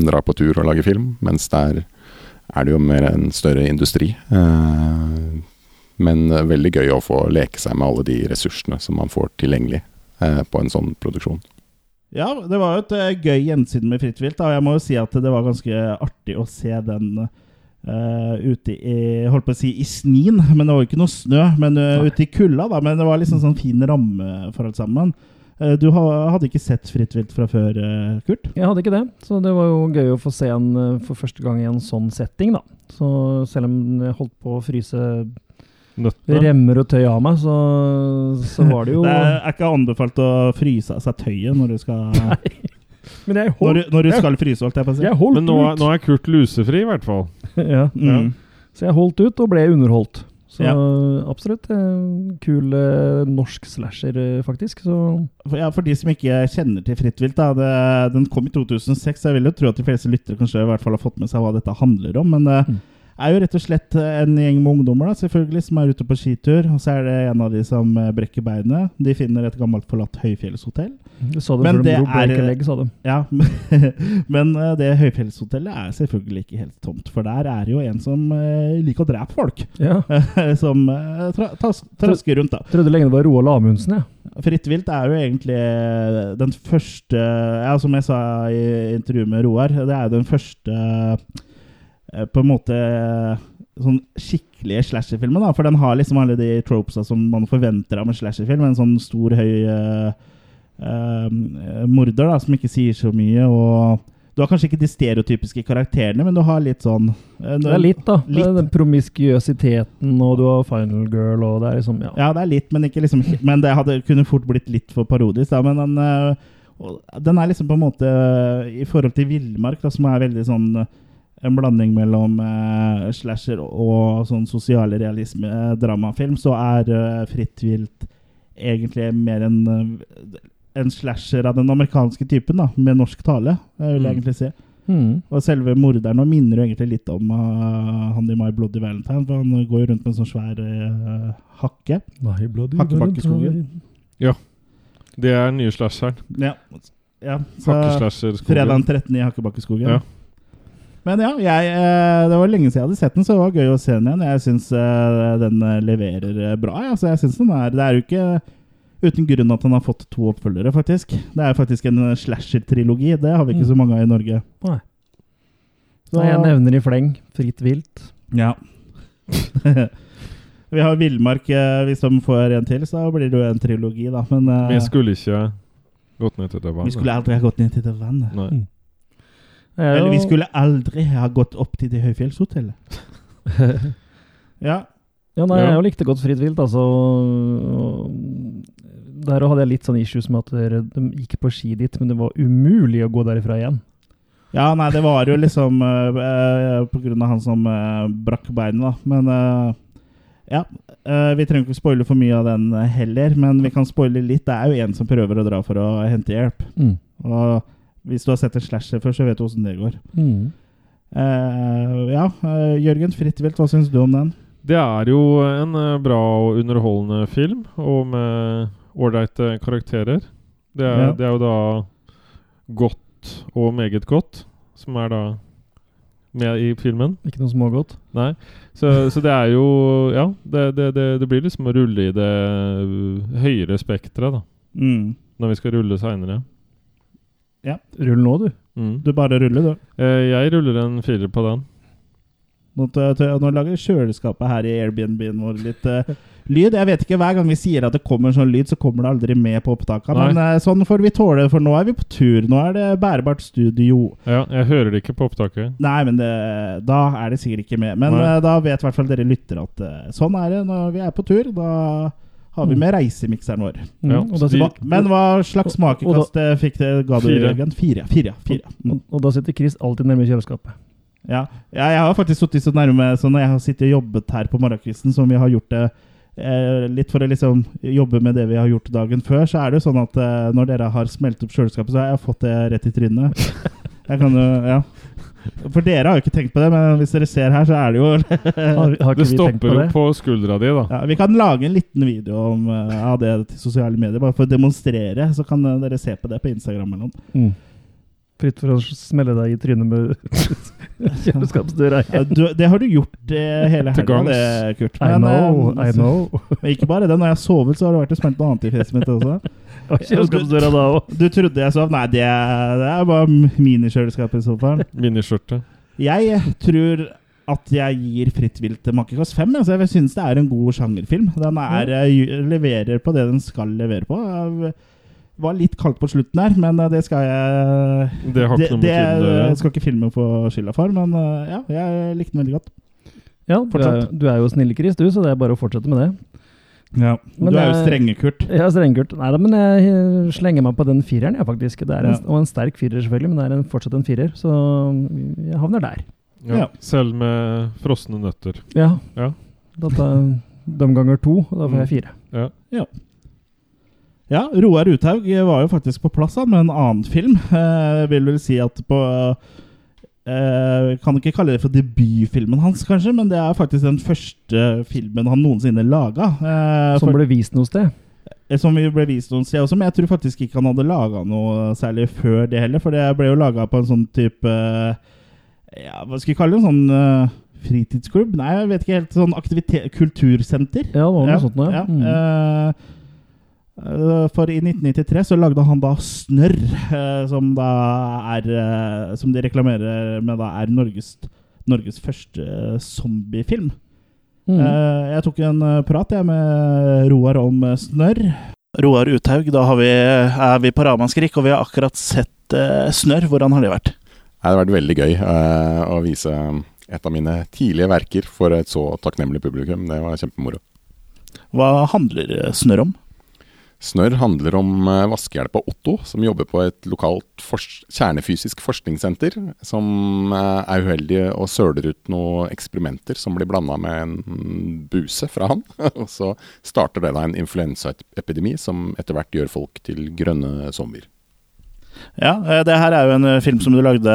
drar på tur og lager film, mens der er det jo mer en større industri. Eh, Men veldig gøy å få leke seg med alle de ressursene som man får tilgjengelig eh, på en sånn produksjon. Ja, det var jo et eh, gøy gjensyn med Fritt vilt. og Jeg må jo si at det var ganske artig å se den Uh, ute i holdt på å si i snien, men det var jo ikke noe snø. Men uh, ute i kulda, da. Men det var liksom sånn fin ramme for alt sammen. Eh, du hadde ikke sett Fritt vilt fra før, eh, Kurt? Jeg hadde ikke det, så det var jo gøy å få se en eh, for første gang i en sånn setting, da. Så selv om jeg holdt på å fryse Nøttene. remmer og tøy av meg, så, så var det jo Det er ikke anbefalt å fryse av seg tøyet når du skal, Men jeg holdt, når, når du skal fryse, holdt jeg på å si. jeg holdt Men nå, er- ut! nå er Kurt lusefri, i hvert fall. ja. Mm. Så jeg holdt ut og ble underholdt. Så Ja. absolutt eh, kul eh, norsk slasher, eh, faktisk. Så For, ja, for de som ikke kjenner til Fritt vilt, da, det, den kom i 2006. så Jeg vil jo tro at de fleste lyttere kanskje i hvert fall har fått med seg hva dette handler om. Men Mm. Er jo rett og slett en gjeng med ungdommer da, selvfølgelig, som er ute på skitur. Og så er det en av de som eh, brekker beinet. De finner et gammelt forlatt høyfjellshotell. du sa det Men det de er- a leg, sa de. Ja, Men eh, det høyfjellshotellet er selvfølgelig ikke helt tomt. For der er jo en som eh, liker å drepe folk. Ja. som eh, trasker rundt, da. Trodde lenge det var Roald Amundsen, jeg. Fritt vilt er jo egentlig den første Ja, som jeg sa i intervjuet med Roar, det er jo den første eh, på en måte sånn skikkelige slasherfilmer. da, For den har liksom alle de tropesa som man forventer av en slasherfilm. En sånn stor, høy uh, uh, morder da, som ikke sier så mye. og Du har kanskje ikke de stereotypiske karakterene, men du har litt sånn eh, Det er litt, da. Litt. den promiskuøsiteten, og du har Final Girl, og det er liksom Ja. Ja, det er litt, men liksom Men det hadde, kunne fort blitt litt for parodisk, da. Men den, den er liksom på en måte I forhold til Villmark, da, som er veldig sånn en blanding mellom øh, slasher og sånn sosiale realisme, øh, dramafilm, så er øh, Fritt vilt egentlig mer en, øh, en slasher av den amerikanske typen, da, med norsk tale, jeg vil jeg Mm. egentlig si. Mm. Og selve morderen nå minner jo egentlig litt om uh, han i My Bloody Valentine, for han går jo rundt med en sånn svær uh, hakke. Hakkebakkeskogen. Ja. Det er den nye slasheren. Ja. ja Hakkeslasherskogen. fredag den 13. i Hakkebakkeskogen. Ja. Men ja, jeg, eh, det var lenge siden jeg hadde sett den, så det var gøy å se den igjen. Jeg syns eh, den eh, leverer bra. Ja. Så jeg synes den er, det er jo ikke uten grunn at den har fått to oppfølgere, faktisk. Det er faktisk en slasher-trilogi. Det har vi ikke Mm. så mange av i Norge. Nei. Så, Nei, jeg nevner i fleng. Fritt vilt. Ja. vi har Villmark. Hvis de får en til, så blir det jo en trilogi, da. Men Vi skulle ikke gått ned til det vi skulle aldri ha gått ned til det vannet. Nei. Er Eller vi skulle aldri ha gått opp til det høyfjellshotellet. Ja. Ja, nei, Ja. jeg likte godt Fritt vilt, altså. Der hadde jeg litt sånn issues med at de gikk på ski dit, men det var umulig å gå derifra igjen. ja, nei, det var jo liksom uh, på grunn av han som uh, brakk beinet, da. Men uh, ja. vi trenger ikke spoile for mye av den heller, men vi kan spoile litt. Det er jo en som prøver å dra for å hente hjelp. Mm. Og hvis du har sett en slasher før, så vet du åssen det går. Mm. Eh, ja, eh, Jørgen Frittvilt, hva syns du om den? Det er jo en eh, bra og underholdende film, og med ålreite karakterer. Det er, Ja. det er jo da godt og meget godt, som er da med i filmen. Ikke noe smågodt. Nei. Så, så det er jo Ja, det, det, det, det blir liksom å rulle i det høyere spekteret, da. Mm. Når vi skal rulle seinere. Rull nå, du. Mm. Du bare ruller, du. Eh, jeg ruller en firer på den. Nå, lager kjøleskapet her i Airbnb-en vår litt uh, lyd. Jeg vet ikke, Hver gang vi sier at det kommer sånn lyd, så kommer det aldri med på opptakene. Men uh, sånn får vi tåle, for nå er vi på tur. Nå er det bærebart studio. Ja, jeg hører det ikke på opptaket. Nei, men det, da er det sikkert ikke med. Men eh, da vet i hvert fall dere lyttere at sånn er det når vi er på tur. Da har vi med reisemikseren vår. Mm, Ja, og, da Hva, men hva slags makekast eh, fikk det, ga du, Fire. Jørgen? Fire. Fire, fire. Mm. og, og da sitter Chris alltid nærme kjøleskapet. Ja. ja, jeg har faktisk sittet så nærme Så når jeg har sittet og jobbet her på morgenkvisten, som vi har gjort det eh, litt for å liksom jobbe med det vi har gjort dagen før, så er det jo sånn at eh, når dere har smelt opp kjøleskapet, så har jeg fått det rett i trynet. Jeg kan jo, ja For dere har jo ikke tenkt på det, men hvis dere ser her, så er det jo Har, har Det ikke vi tenkt stopper på jo det? på skuldra di, da. ja, Vi kan lage en liten video om, uh, av det til sosiale medier, bare for å demonstrere. Så kan eh, dere se på det på Instagram eller noe. Mm. Fritt for å smelle deg i trynet med kjøleskapsdøra. Ja, du, det har du gjort eh, hele helga, det, Kurt. I know, eh, I know. Men ikke bare det. Når jeg har sovet, så har det vært og smelt noe annet i fjeset mitt også. Og kjøleskapsdøra da òg. Du trodde jeg sov? Nei, det er, det er bare minikjøleskapet i sofaen. Miniskjørte. Jeg tror at jeg gir Fritt vilt til makekast fem. Altså jeg syns det er en god sjangerfilm. Den er, eh, leverer på det den skal levere på. Jeg var litt kaldt på slutten her, men eh, det skal jeg Det har det, ikke det jeg skal ikke filmen få skylda for, men eh, ja, jeg likte den veldig godt. Ja, du er, du er jo snill, Chris, du, så det er bare å fortsette med det. Ja. Men du er jo strengekurt. strenge, Kurt. Ja, strengekurt. Nei da, men jeg slenger meg på den fireren, jeg, faktisk. Det er en, Ja. Og en sterk firer, selvfølgelig, men det er en, fortsatt en firer. Så jeg havner der. Ja. Ja. Selv med frosne nøtter. Ja. Ja. Da tar jeg dem ganger to, og da får jeg fire. Ja. Ja, Roar Uthaug var jo faktisk på plass han, med en annen film. Eh, vil vel si at på eh, Kan ikke kalle det for debutfilmen hans, kanskje, men det er faktisk den første filmen han noensinne laga. Eh, Som ble vist noe sted. eh, som vi ble vist noen steder også, men jeg tror faktisk ikke han hadde laga noe særlig før det heller. For det ble jo laga på en sånn type eh, Ja, hva skal vi kalle det? En Sånn eh, fritidsklubb? Nei, jeg vet ikke helt. Sånn aktivitet... Kultursenter? Ja, det var noe Ja, sånt noe. ja. Ja. Mm. Eh, eh, for i 1993 så lagde han da Snørr, eh, som da er eh, Som de reklamerer med da er Norges, Norges første eh, zombiefilm. Mm. Eh, jeg tok en eh, prat jeg med Roar om eh, Snørr. Roar Uthaug, da har vi, er vi på Ramaskrik, og vi har akkurat sett eh, Snørr. Hvordan har det vært? Det har vært veldig gøy eh, å vise et av mine tidlige verker for et så takknemlig publikum. Det var kjempemoro. Hva handler eh, Snørr om? Snørr handler om eh, vaskehjelpa Otto, som jobber på et lokalt fors kjernefysisk forskningssenter, som eh, er uheldig og søler ut noen eksperimenter som blir blanda med en buse fra han. og så starter det da en influensaepidemi som etter hvert gjør folk til grønne zombier. Ja, eh, det her er jo en eh, film som du lagde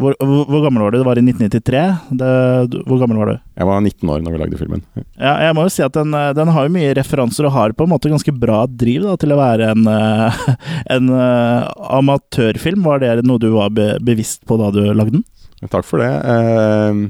Hvor, hvor, hvor gammel var du? Det var i 1993. Det, hvor gammel var du? Jeg var 19 år når vi lagde filmen. Ja, jeg må jo si at den, eh, den har jo mye referanser og har på en måte ganske bra driv da, til å være en, eh, en eh, amatørfilm. Var det noe du var be bevisst på da du lagde den? Takk for det. Eh,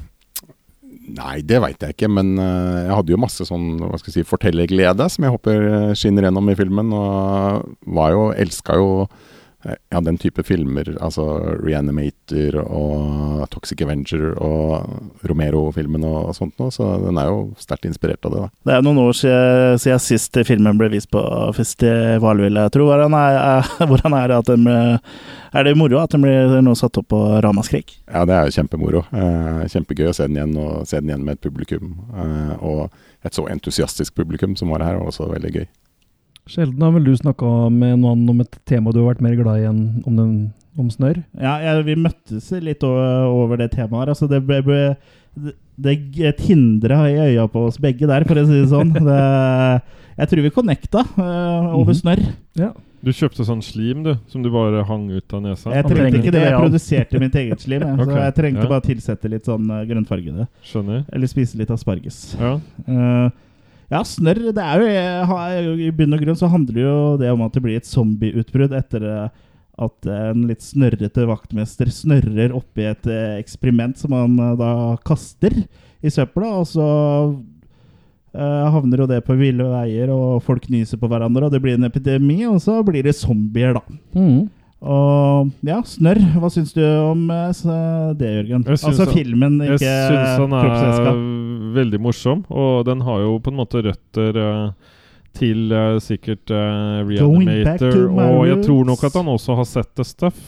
nei, det veit jeg ikke, men eh, jeg hadde jo masse sånn hva skal jeg si, fortellerglede som jeg håper eh, skinner gjennom i filmen. Og var jo, elska jo eh, ja, den type filmer. Altså Reanimator og Toxic Avenger og Romero-filmen og sånt noe. Så den er jo sterkt inspirert av det. da. Det er noen år siden, siden sist filmen ble vist på festival, vil jeg tro. Hvordan er, er, hvordan er det at den ble, Er det moro at den blir nå satt opp på Ramaskrik? Ja, det er jo kjempemoro. Eh, kjempegøy å se den igjen, og se den igjen med et publikum. Eh, og et så entusiastisk publikum som var her, var også veldig gøy. Sjelden har vel du snakka med noen om et tema du har vært mer glad i enn om, den, om snørr? Ja, ja, vi møttes litt over, over det temaet her. Altså, det ble, ble det, det hindre i øya på oss begge der, for å si det sånn. Det, jeg tror vi connecta uh, over Mhm. snørr. Ja. Du kjøpte sånn slim, du, som du bare hang ut av nesa? Jeg trengte ikke det, jeg produserte mitt eget slim. Jeg. okay. Så jeg trengte ja. bare tilsette litt sånn eh, grønnfargede. Skjønner. Eller spise litt asparges. Ja. Eh, Ja, snørr. Det er jo I bunn og grunn så handler jo det om at det blir et zombieutbrudd etter eh, at en litt snørrete vaktmester snørrer oppi et eh, eksperiment som han eh, da kaster i søpla, og så uh, havner jo det på ville veier, og folk nyser på hverandre, og det blir en epidemi, og så blir det zombier, da. Mm. Og ja, snørr. Hva syns du om det, Jørgen? Altså han, filmen, ikke Jeg syns han er veldig morsom, og den har jo på en måte røtter uh, til uh, sikkert uh, Reanimator. Og jeg tror nok at han også har sett The Stuff.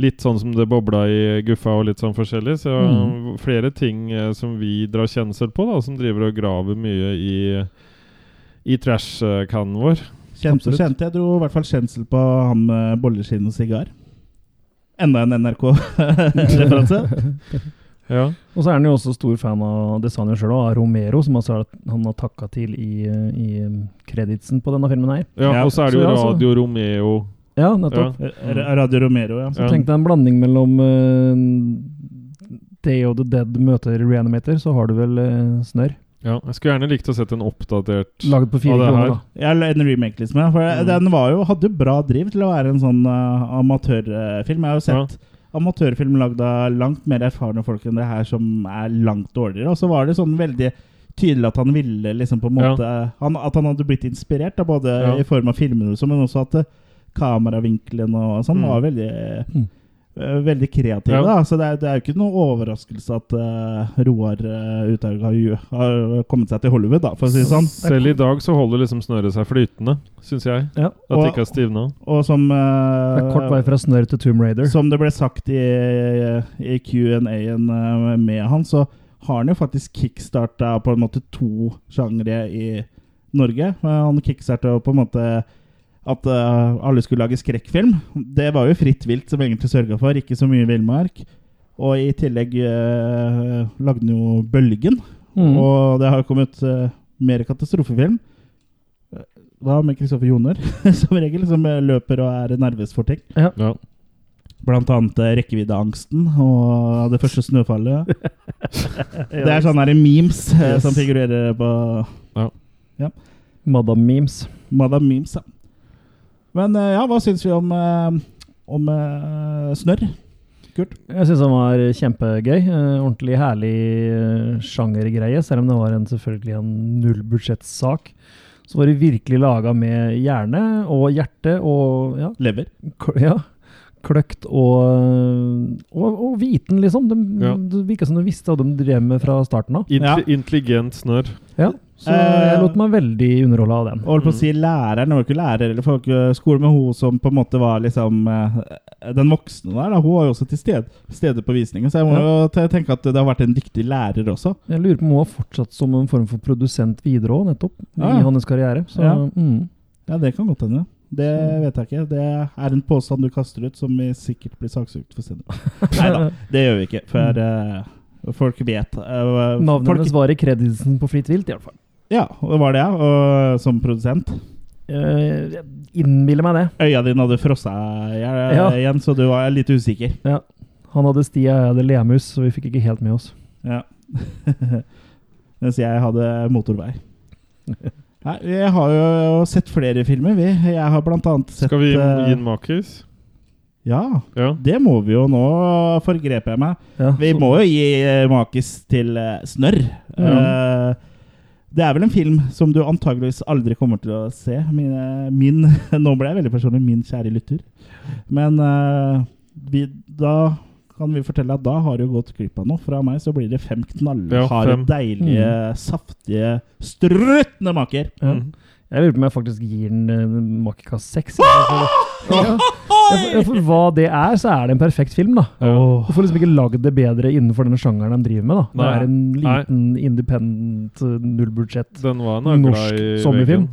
Litt sånn som det bobla i Guffa og litt sånn forskjellig. Så mm. flere ting som vi drar kjensel på, da, som driver og graver mye i, i trash-kanen vår. Kjente, kjente. Jeg dro i hvert fall kjensel på han med bolleskinn og sigar. Enda en NRK-referanse. Ja. Og så er han jo også stor fan av designer sjøl, av Romero, som altså han har takka til i, i kreditsen på denne filmen her. Ja, og så er det jo Radio Romeo. Ja, nettopp. Ja. Radio Romero, ja. Så tenk deg en blanding mellom uh, Day of the Dead møter Reanimator, så har du vel uh, snørr. Ja, jeg skulle gjerne likt å sett en oppdatert Laget på fire kroner, da. Ja, en remake, liksom. For mm. Den var jo, hadde bra driv til å være en sånn uh, amatørfilm. Jeg har jo sett ja amatørfilm lagd av langt mer erfarne folk enn det her, som er langt dårligere. Og så var det sånn veldig tydelig at han ville liksom på en måte ja. han, At han hadde blitt inspirert, da, både ja. i form av filmene, men også at kameravinkelen og sånn mm. var veldig mm. Eh, veldig kreative. Ja. Da. Så det er, det er, jo ikke noe overraskelse at uh, Roar uh, Uthaug har, har, kommet seg til Hollywood, da, for å si det sånn. Selv i dag så holder liksom snøret seg flytende, syns jeg. Ja. At og, det ikke har stivna. Og som uh, Det er kort vei fra snørr til Tomb Raider. Som det ble sagt i, i Q&A-en med han, så har han jo faktisk kickstarta på en måte to sjangre i Norge. Han kickstarta på en måte at uh, alle skulle lage skrekkfilm. Det var jo Fritt vilt som egentlig sørga for, ikke så mye villmark. Og i tillegg uh, lagde den jo Bølgen. Mm. Og det har jo kommet uh, mer katastrofefilm. Da med Kristoffer Joner, som regel, som løper og er nervøs for ting. Ja. Ja. Blant annet rekkeviddeangsten og det første snøfallet. det er sånne memes yes. som figurerer på ja. ja. Madam Memes. Madam Memes, ja. Men eh, ja, hva syns vi om, eh, om uh, snørr? Kurt? Jeg syns han var kjempegøy. Uh, ordentlig herlig uh, sjangergreie, selv om det var en, selvfølgelig en nullbudsjettsak. Så var det virkelig laga med hjerne og hjerte og ja, Lever. Ja, kløkt og, og, og viten, liksom. De, ja. Det virka som de visste hva de drev med fra starten av. Intelligent snørr. Ja. Så jeg lot meg veldig underholde av den. Og holdt på å si læreren, Det var ikke lærer eller folkeskole, men hun som på en måte var liksom eh, den voksne der, da, hun var jo også til stede, stede på visningen. Så jeg må ja. jo tenke at det har vært en dyktig lærer også. Jeg lurer på om hun har fortsatt som en form for produsent videre òg, nettopp. I hans karriere. Så, ja. Mm. ja, det kan godt hende. Det vet jeg ikke. Det er en påstand du kaster ut, som vi sikkert blir saksøkt for senere. Nei da, det gjør vi ikke. For uh, folk vet uh, Navnet hennes var i kreditsen på Fritt vilt, iallfall. Ja, det var det, og som produsent. Uh, innbiller meg det. Øya dine hadde frossa ja. igjen, så du var litt usikker. Ja. Han hadde sti, jeg hadde lemus, så vi fikk ikke helt med oss. Ja. Mens jeg hadde motorvei. Nei, jeg har jo sett flere filmer, vi. Jeg har blant annet sett Skal vi gi eh, en makis? Ja, ja, det må vi jo. Nå forgreper jeg meg. Ja, vi må jo gi makis til uh, Snørr. Ja. Uh, det er vel en film som du antageligvis aldri kommer til å se. Min, min Nå ble jeg veldig personlig. Min kjære lytter. Men vi, da kan vi fortelle at da har du gått glipp av noe. Fra meg så blir det fem knallharde, ja, deilige, mm. saftige, struttende maker. Mm. Jeg lurer på om jeg faktisk gir den uh, makekast seks. Ja. For hva det er, så er det en perfekt film. da. Oh. Du får liksom ikke lagd det bedre innenfor denne sjangeren de driver med. da. Det er en liten Nei. independent, uh, nullbudsjett norsk sommerfilm.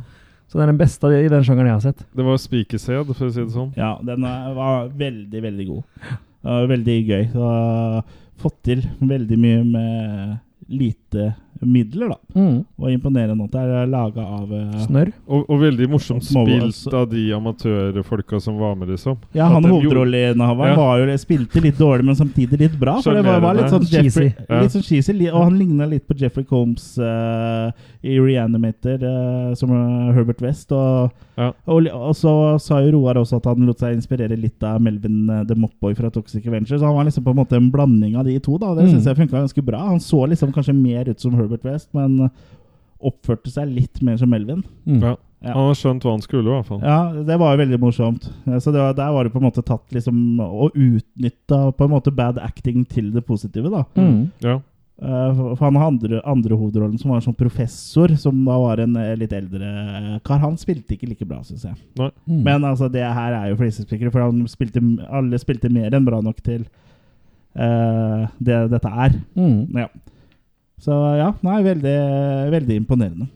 Så det er den beste i den sjangeren jeg har sett. Det var spikersed, for å si det sånn. Ja, den var veldig, veldig god. Veldig gøy. Så, fått til veldig mye med lite midler, da. Mm. Og imponerende at det er laga av uh, Snørr. Og, og veldig morsomt spilt av de amatørfolka som var med, liksom. Ja, han hovedrolleinnehaveren Ja. jo spilte litt dårlig, men samtidig litt bra. For det var, var litt sånn Cheesy. Ja. litt sånn cheesy. li- Og han ligna litt på Jeffrey Combs uh, i Reanimator, uh, som er Herbert West. Og, Ja. og, og så sa jo Roar også at han lot seg inspirere litt av Melvin uh, the Mopboy fra Toxic Avenger. Så han var liksom på en måte en blanding av de to. da Det Mm. synes jeg funka ganske bra. Han så liksom kanskje mer ut som Herbert West, men oppførte seg litt mer som Melvin. Mm. Ja. Ja. Han har skjønt hva han skulle, i hvert fall. Ja, det var jo veldig morsomt. Så det var, der var det på en måte tatt liksom Og utnytta på en måte bad acting til det positive, da. Mm. Ja. Eh, For han har andre, andre hovedrollen, som var en sånn professor, som da var en eh, litt eldre kar. Han spilte ikke like bra, syns jeg. Mm. Men altså, det her er jo flisespikkere, for han spilte, alle spilte mer enn bra nok til uh, det dette er. mm. Ja. Så ja, nei, veldig, veldig imponerende.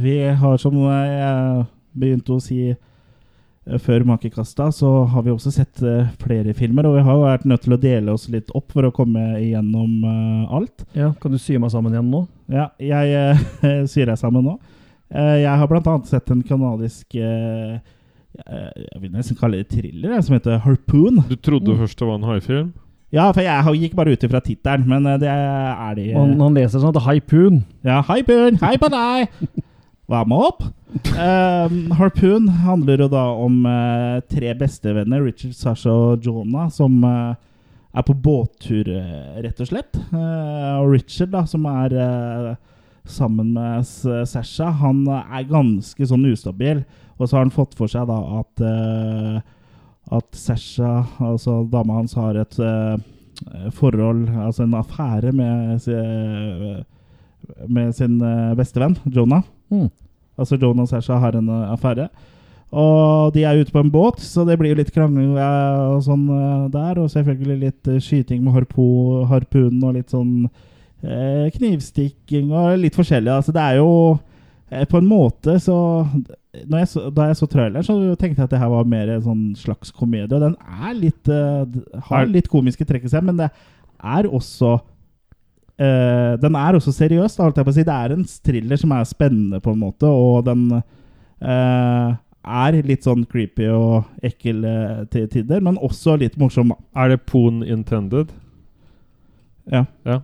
Vi har, som jeg begynte å si eh, før makekasta, så har vi også sett eh, flere filmer. Og vi har jo vært nødt til å dele oss litt opp for å komme igjennom eh, alt. Ja, Kan du sy meg sammen igjen nå? Ja, jeg syr deg sammen nå. Eh, jeg har annet sett en kanadisk Jeg vil nesten kalle det thriller, som heter Harpoon. Du trodde Mm. først det var en haifilm? Ja, for jeg gikk bare ut ifra tittelen, men eh, det er de Og Han, han leser sånn at Haipun. Ja, Bjørn, hei på deg! Hva med opp? Um, Harpoon handler jo da om uh, tre bestevenner, Richard, Sasha og Jonah, som uh, er på båttur, rett og slett. Og Richard, da, som er sammen med Sasha, han er ganske sånn ustabil. Og så har han fått for seg da at at Sasha, altså dama hans, har et uh, forhold, altså en affære med, si- med sin uh, bestevenn, Jonah. Mm. Altså Jonah og Sasha har en eh, affære. Og de er ute på en båt, så det blir jo litt krangling eh, og sånn eh, der. Og selvfølgelig litt eh, skyting med harpo, harpunen og litt sånn eh, knivstikking og litt forskjellig. Altså det er jo eh, på en måte så jeg så, Da jeg så traileren, så tenkte jeg at det her var mer en sånn slags komedie. Og den er litt uh, har litt komiske trekk i seg, men det er også uh, Den er også seriøs, da, holdt jeg på å si. Det er en thriller som er spennende, på en måte, og den uh, er litt sånn creepy og ekkel til tider, men også litt morsom. Er det pon intended? Ja. Ja.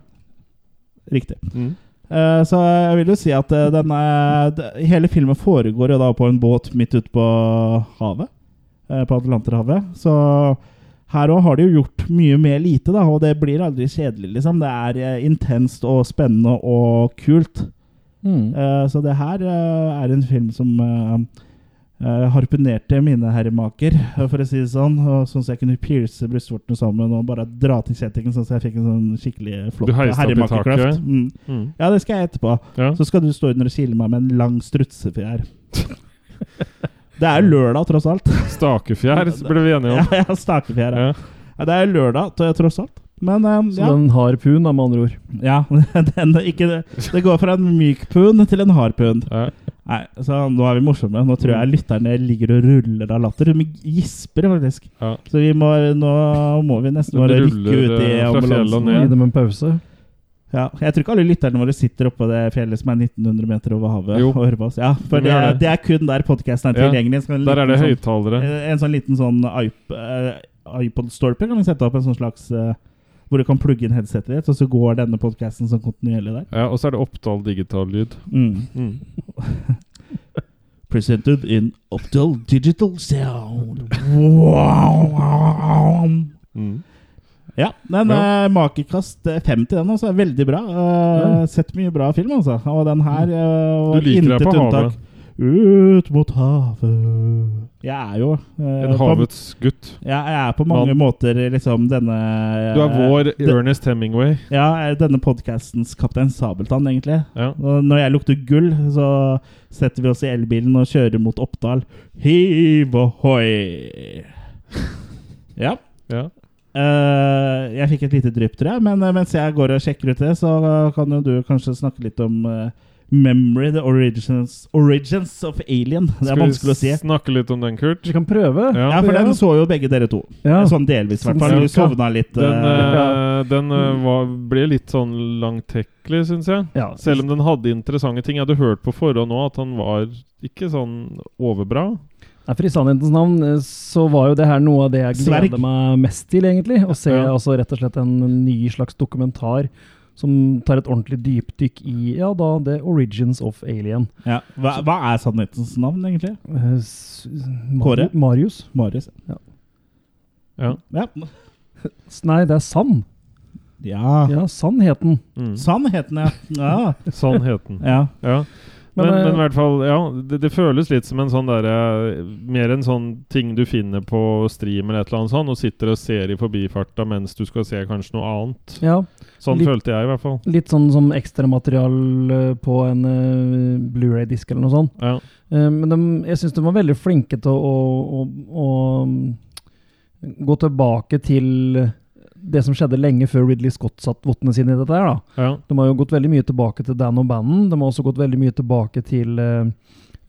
Riktig. Mm. Eh, så jeg vil jo si at eh, den er, d- hele filmen foregår jo da på en båt midt ute på havet. eh, på Atlanterhavet. Så her òg har de jo gjort mye med lite, da, og det blir aldri kjedelig, liksom. Det er eh, intenst og spennende og kult. Mm. Eh, så det her eh, er en film som eh, eh, harpunerte mine herremaker, eh, for å si det sånn. Og sånn at jeg kunne pierce brystvortene sammen og bare dra til kjettingen, sånn at jeg fikk en sånn skikkelig flott herremakerkløft. Mm. Mm. Ja, det skal jeg etterpå. Ja. Så skal du stå under og kile meg med en lang strutsefjær. Det er lørdag, tross alt. Stakefjær ble vi enige om. ja stakefjær. Ja. Ja. Ja, det er lørdag, tross alt. Men um, Så ja. den harpun, da, med andre ord. ja den, ikke, det går fra en myk pun til en hard pund. Ja. Nei, så nå er vi morsomme. Nå tror jeg lytterne ligger og ruller av latter. De gisper, faktisk. Ja. Så vi må, nå må vi nesten bare rykke ut i eh, og ambulansen. Gi dem en pause. Ja, jeg tror ikke alle lytterne våre sitter oppå det fjellet som er 1900 meter over havet Jo. og hører på oss. Ja, for det, er- det. er kun der podkasten er tilgjengelig. Ja, Der er det det sånn- En sånn liten sånn eh, iPod-stolpe kan vi sette opp en sånn slags eh, Hvor du kan plugge inn headsetet ditt, og så går denne podkasten som kontinuerlig der. Ja, og så er det Oppdal digital lyd. Mm. Mm. Presented in Optal Digital Sound. Wow. Mm. Ja, men Ja. eh, makekast eh, 50, den altså. er veldig bra. Eh, Sett mye bra film, altså. Og den her eh, Du liker deg på unntak. havet. Ut mot havet Jeg er jo eh, En på, havets gutt. ja, Jeg er på mange Man. måter liksom denne Du er vår de, Ernest Hemingway. Ja, er denne podkastens Kaptein Sabeltann, egentlig. Ja. Når jeg lukter gull, så setter vi oss i elbilen og kjører mot Oppdal. Hiv ohoi! Ja. ja. Uh, jeg fikk et lite drypp, tror jeg. Men eh, mens jeg går og sjekker ut det, så kan jo du kanskje snakke litt om eh, Memory, the origins, origins of Alien. Det er vanskelig å si. Skal vi snakke litt om den, Kurt? Vi kan prøve. Ja. Ja, for den så jo begge dere to. Ja. Sånn delvis, i hvert fall. Du sovna litt. Den, eh, den uh, var, ble litt sånn langtekkelig, syns jeg. Ja, Selv om den hadde interessante ting. Jeg hadde hørt på forhånd nå at han var ikke sånn overbra. Nei, for I sannhetens navn så var jo det her noe av det jeg gleder meg mest til, egentlig. Å se Ja. altså rett og slett en ny slags dokumentar som tar et ordentlig dypdykk i ja da, The Origins of Alien. Ja. Hva, hva er sannhetens navn, egentlig? Kåre? Marius? Marius. Ja. Ja. ja. Nei, det er Sann. ja. Ja, sannheten. Mm. Sannheten, ja. ja. sannheten. ja. Ja. Men, Men, men, eh, i hvert fall, ja, det, det føles litt som en sånn derre Mer en sånn ting du finner på stream eller et eller annet sånt, og sitter og ser i forbifarta mens du skal se kanskje noe annet. Ja, Sånn Litt- følte jeg i hvert fall. Litt sånn som ekstramaterial på en uh, Blu-ray-disk eller noe sånt. Ja. Uh, men de, jeg syns de var veldig flinke til å, å, å, å gå tilbake til det som skjedde lenge før Ridley Scott satt vottene sine i dette. her da. Ja. De har jo gått veldig mye tilbake til Dan og Bannon. De har også gått veldig mye tilbake til uh,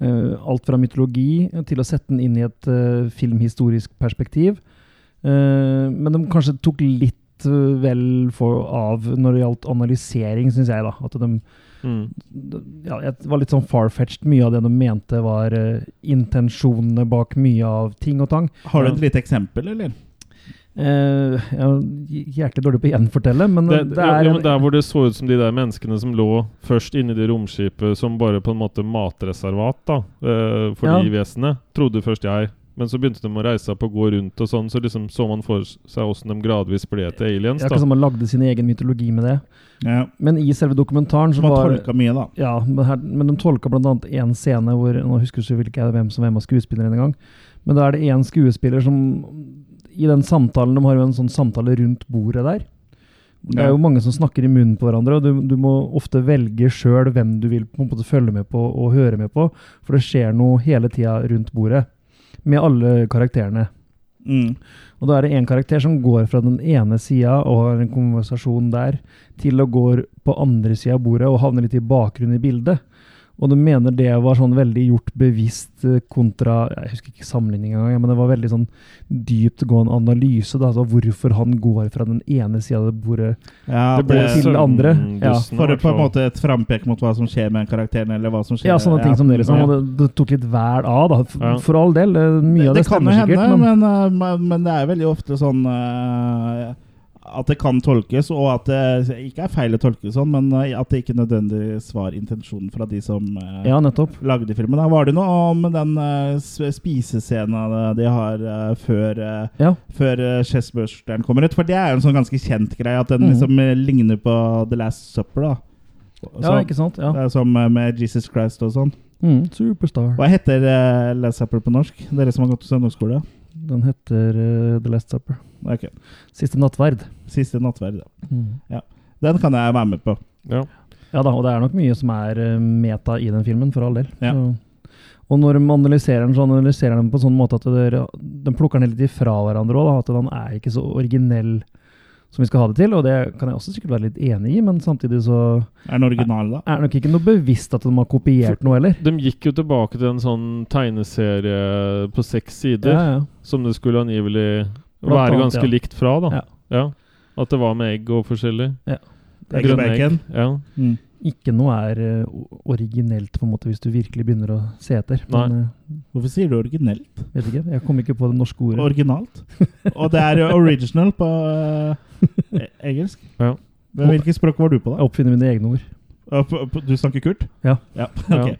uh, alt fra mytologi til å sette den inn i et uh, filmhistorisk perspektiv. Eh, men de kanskje tok litt eh, vel for av når det gjaldt analysering, syns jeg. da. At de Mm. ja, det var litt sånn far-fetched. Mye av det de mente var eh, intensjonene bak mye av ting og tang. Har du et lite eksempel, eller? Eh, jeg er hjertelig dårlig på å gjenfortelle, men Det, det, er ja, en- men Der hvor det så ut som de der menneskene som lå først inni det romskipet som bare på en måte matreservat da, uh, for Ja. de vesenene, trodde først jeg. Men så begynte de å reise opp og gå rundt, og sånn, så liksom så man for seg åssen de gradvis ble til aliens. Det er ikke som man lagde sin egen mytologi med det. Ja. Men i selve dokumentaren så Som var tolka mye, da. Ja, men, her, men de tolka bl.a. én scene hvor Nå husker jeg ikke hvem som hvem av skuespillerne engang. Men da er det én skuespiller som I den samtalen De har jo en sånn samtale rundt bordet der. Det er jo mange som snakker i munnen på hverandre, og du, du må ofte velge sjøl hvem du vil på en måte følge med på og høre med på, for det skjer noe hele tida rundt bordet. Med alle karakterene. Mm. Og da er det en karakter som går fra den ene sida og har en konversasjon der, til å gå på andre sida av bordet og havne litt i bakgrunnen i bildet. Og du mener det var sånn veldig gjort bevisst eh, kontra Jeg husker ikke sammenligning engang, men det var veldig sånn dyptgående analyse. Da, altså hvorfor han går fra den ene sida av det bordet Ja, det ble til det andre. Ja, For på en måte et frampek mot hva som skjer med karakteren, eller hva som skjer Ja, sånne ting som det, liksom. Ja. Det, det tok litt vel av, da. For, Ja. for all del. eh, Mye Det, av det det, kan jo hende. Men, men, uh, men, men det er veldig ofte sånn uh, at det kan tolkes, og at det ikke er feil å tolke sånn, men uh, at det ikke nødvendigvis var intensjonen fra de som eh, ja, lagde filmen. Da var det noe om den eh, spisescenen de har eh, før, uh, Ja. før eh, kommer ut. For det er jo en sånn ganske kjent greie, at den mm. liksom ligner på The Last Supper. da Ja, ikke sant? Ja. Som med Jesus Christ og sånn. Mm, superstar. Hva heter Last Supper på norsk? Dere som har gått til søndagsskole? Den heter eh, The Last Supper. Ok. Siste nattverd. Siste nattverd. ja. Mm. Den kan jeg være med på. Ja. Ja da, og det er nok mye som er eh, meta i den filmen, for all del. Ja. Og når man analyserer den, så analyserer den på en sånn måte at det, de plukker den litt ifra hverandre òg. At den er ikke så originell som vi skal ha det til. Og det kan jeg også sikkert være litt enig i, men samtidig så Er den original, da? er det nok ikke noe bevisst at de har kopiert noe heller. De gikk jo tilbake til en sånn tegneserie på seks sider, Ja, ja. som det skulle angivelig være ganske ja. likt fra. da Ja. Ja. At det var med egg og forskjellig. Egg og Grønne bacon. Ja. Mm. Ikke noe er eh, originelt, på en måte, hvis du virkelig begynner å se etter. Men Hvorfor sier du originelt? eh, vet ikke, jeg kom ikke på det norske ordet. Originalt. Og det er original på uh, engelsk. Ja. Men hvilket språk var du på, da? Jeg oppfinner mine egne ord. Du snakker kult? Ja. ja. Ja.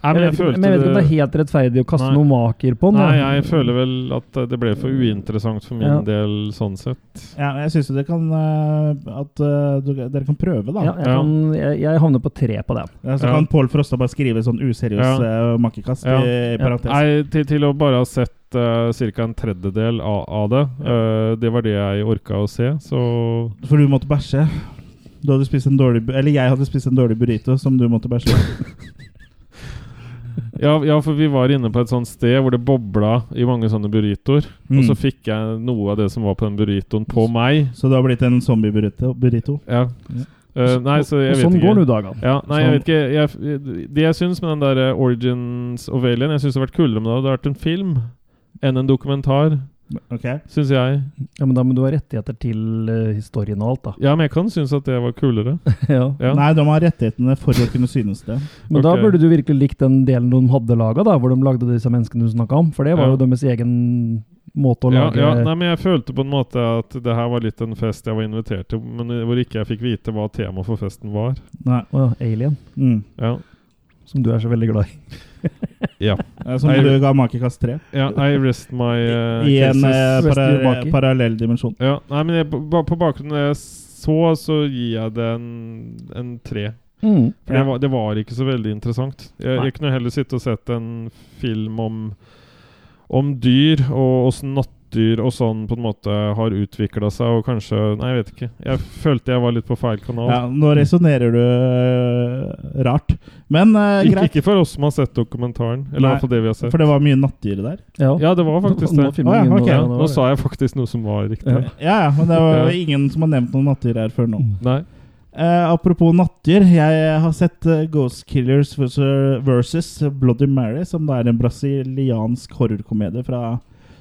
Nei, Jeg men vet, jeg ikke, følte men jeg vet ikke om det det er helt rettferdig å kaste Nei. noen maker på den. Nei, jeg føler vel at eh, det ble for uinteressant for min Ja. del sånn sett. Ja, jeg syns dere kan uh, At uh, du, dere kan prøve, da. Ja, jeg, kan, jeg, jeg havner på tre på det. Ja, så Ja. kan Pål Frosta bare skrive sånn useriøs Ja. uh, makkekast Ja. i, i parentes. Nei, til, til å bare ha sett uh, ca. en tredjedel av, av det, eh, det var det jeg orka å se, så For du måtte bæsje. Du hadde spist en dårlig Eller jeg hadde spist en dårlig burrito som du måtte bæsje. ja, ja, for vi var inne på et sånt sted hvor det bobla i mange sånne burritoer. Og så Mm. fikk jeg noe av det som var på den burritoen, på meg. Så du har blitt en zombie-burrito? Ja. Ja. Uh, nei, så jeg og vet sånn ikke. går nå dagene. Ja, nei, jeg vet ikke jeg, Det jeg syns med den der eh, Origins of Alien Jeg syns det hadde vært kulere om det hadde vært en film enn en dokumentar. Ok. syns jeg. Ja, men da må du ha rettigheter til uh, historien og alt, da. Ja, men jeg kan synes at det var kulere. ja. Ja. Nei, de har rettighetene for å kunne synes det. Men da burde du virkelig likt den delen de hadde laga, da, hvor de lagde disse menneskene du snakka om. For det var Ja. jo deres egen måte å Ja, lage ja, nei, men jeg følte på en måte at det her var litt en fest jeg var invitert til, men hvor ikke jeg fikk vite hva temaet for festen var. Nei. oh, Alien, Mm. Ja. som du er så veldig glad i. Ja. Som I, du ga makekast tre. ja I rest my uh, I en uh, para parallell dimensjon. Ja, nei, men jeg, på, på bakgrunn av det jeg så, så gir jeg det en, en tre. Mm. For Ja. det, var, det var ikke så veldig interessant. Jeg, jeg kunne heller sitte og sett en film om, om dyr, og åssen nattdyr og sånn på en måte har utvikla seg, og kanskje Nei, jeg vet ikke. Jeg følte jeg var litt på feil kanal. Ja, nå resonnerer du uh, rart. Men uh, ikke, greit, ikke for oss som har sett dokumentaren, eller Nei, i hvert fall det vi har sett. for det var mye nattdyr der. Ja. Ja, det var faktisk det. nå Å, ja, okay. noe- Ja, nå sa jeg faktisk noe som var riktig. Ja. Ja, men det var Ja. ingen som har nevnt noen nattdyr her før nå. Nei. Uh, apropos nattdyr, jeg har sett uh, Ghost Killers versus- versus Bloody Mary, som da er en brasiliansk horrorkomedie fra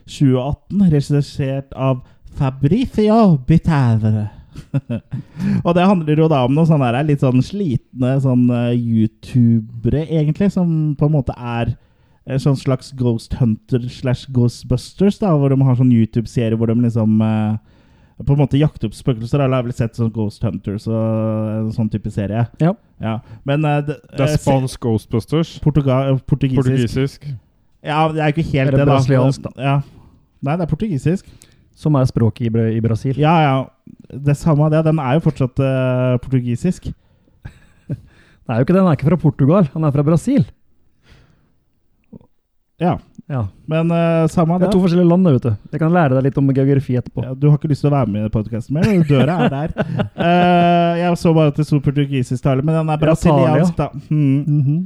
2018, regissert av Fabricio Bitavere. og det handler jo da om noen sånne der, litt sånn slitne sånn eh, youtubere, egentlig, som på en måte er en sånn slags Ghost Hunter slash Ghostbusters, da, hvor de har sånn YouTube-serie hvor de liksom eh, på en måte jakte opp spøkelser. Eller har vel sett sånn Ghost Hunters og en sånn type serie. Ja. Ja. Men eh, det, Det er eh, spansk Ghostbusters. Portugisisk. Portugisisk. Ja, det er ikke helt Er det det, da. brasiliansk, da? Ja. Nei, det er portugisisk. Som er språket i, i Brasil. Ja, ja. Det samme det. Den er jo fortsatt uh, portugisisk. Det er jo ikke det, Den er ikke fra Portugal, han er fra Brasil. Ja. Ja. Men uh, samme av Det er to forskjellige land, der vet du. Jeg kan lære deg litt om geografi etterpå. Ja, du har ikke lyst til å være med i podkasten mer? Døra er der. uh, jeg så bare at det sto portugisisk tale, men den er Ja, brasiliansk, da. Hmm.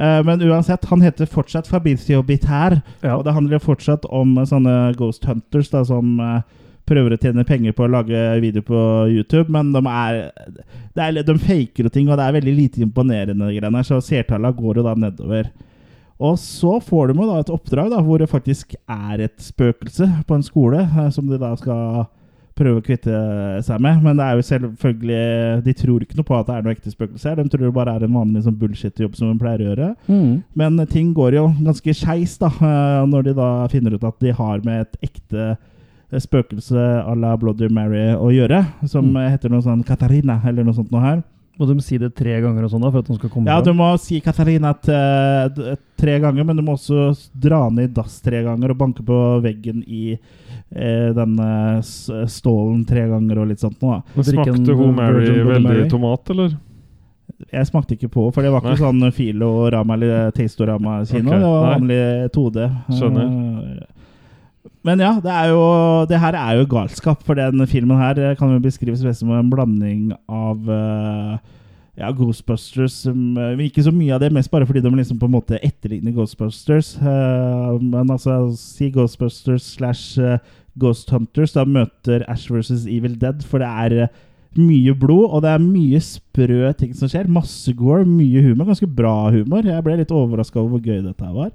Eh, men uansett, han heter fortsatt Fabricio Bitær. ja. Og det handler jo fortsatt om eh, sånne Ghost Hunters da, som eh, prøver å tjene penger på å lage video på YouTube, men de er, det er De faker og ting, og det er veldig lite imponerende, greiene så seertallene går jo da nedover. Og så får de jo da et oppdrag da, hvor det faktisk er et spøkelse på en skole, som de da skal prøve å kvitte seg med. Men det er jo selvfølgelig de tror ikke noe på at det er noe ekte spøkelse her. De tror det bare er en vanlig sånn bullshit-jobb som de pleier å gjøre. Mm. Men ting går jo ganske skeis eh, når de da finner ut at de har med et ekte spøkelse à la Bloody Mary å gjøre, som Mm. heter noe sånn Katarina, eller noe sånt noe her. Må de si det tre ganger og sånn da, for at de skal komme Ja, du må si Katarina t- tre ganger, men du må også dra ned i dass tre ganger og banke på veggen i eh, den eh, stålen tre ganger og litt sånt noe. da. En Smakte hun Mary veldig Mary? tomat, eller? Jeg smakte ikke på, for det var ikke Nei. sånn Filo-rama eller Tastorama-kino. Okay. Det var nei. vanlig 2D. Skjønner. Eh, Men ja, det jo Det her er jo galskap, for den filmen her eh, kan jo beskrives som en blanding av uh, ja, Ghostbusters eh, men Ikke så mye av det, mest bare fordi de liksom på en måte etterligner Ghostbusters. Uh, men altså, si Ghostbusters slash Ghost Hunters, da møter Ash versus Evil Dead, for det er mye blod, og det er mye sprø ting som skjer. Masse gore, mye humor. Ganske bra humor. Jeg ble litt overraska over hvor gøy dette var.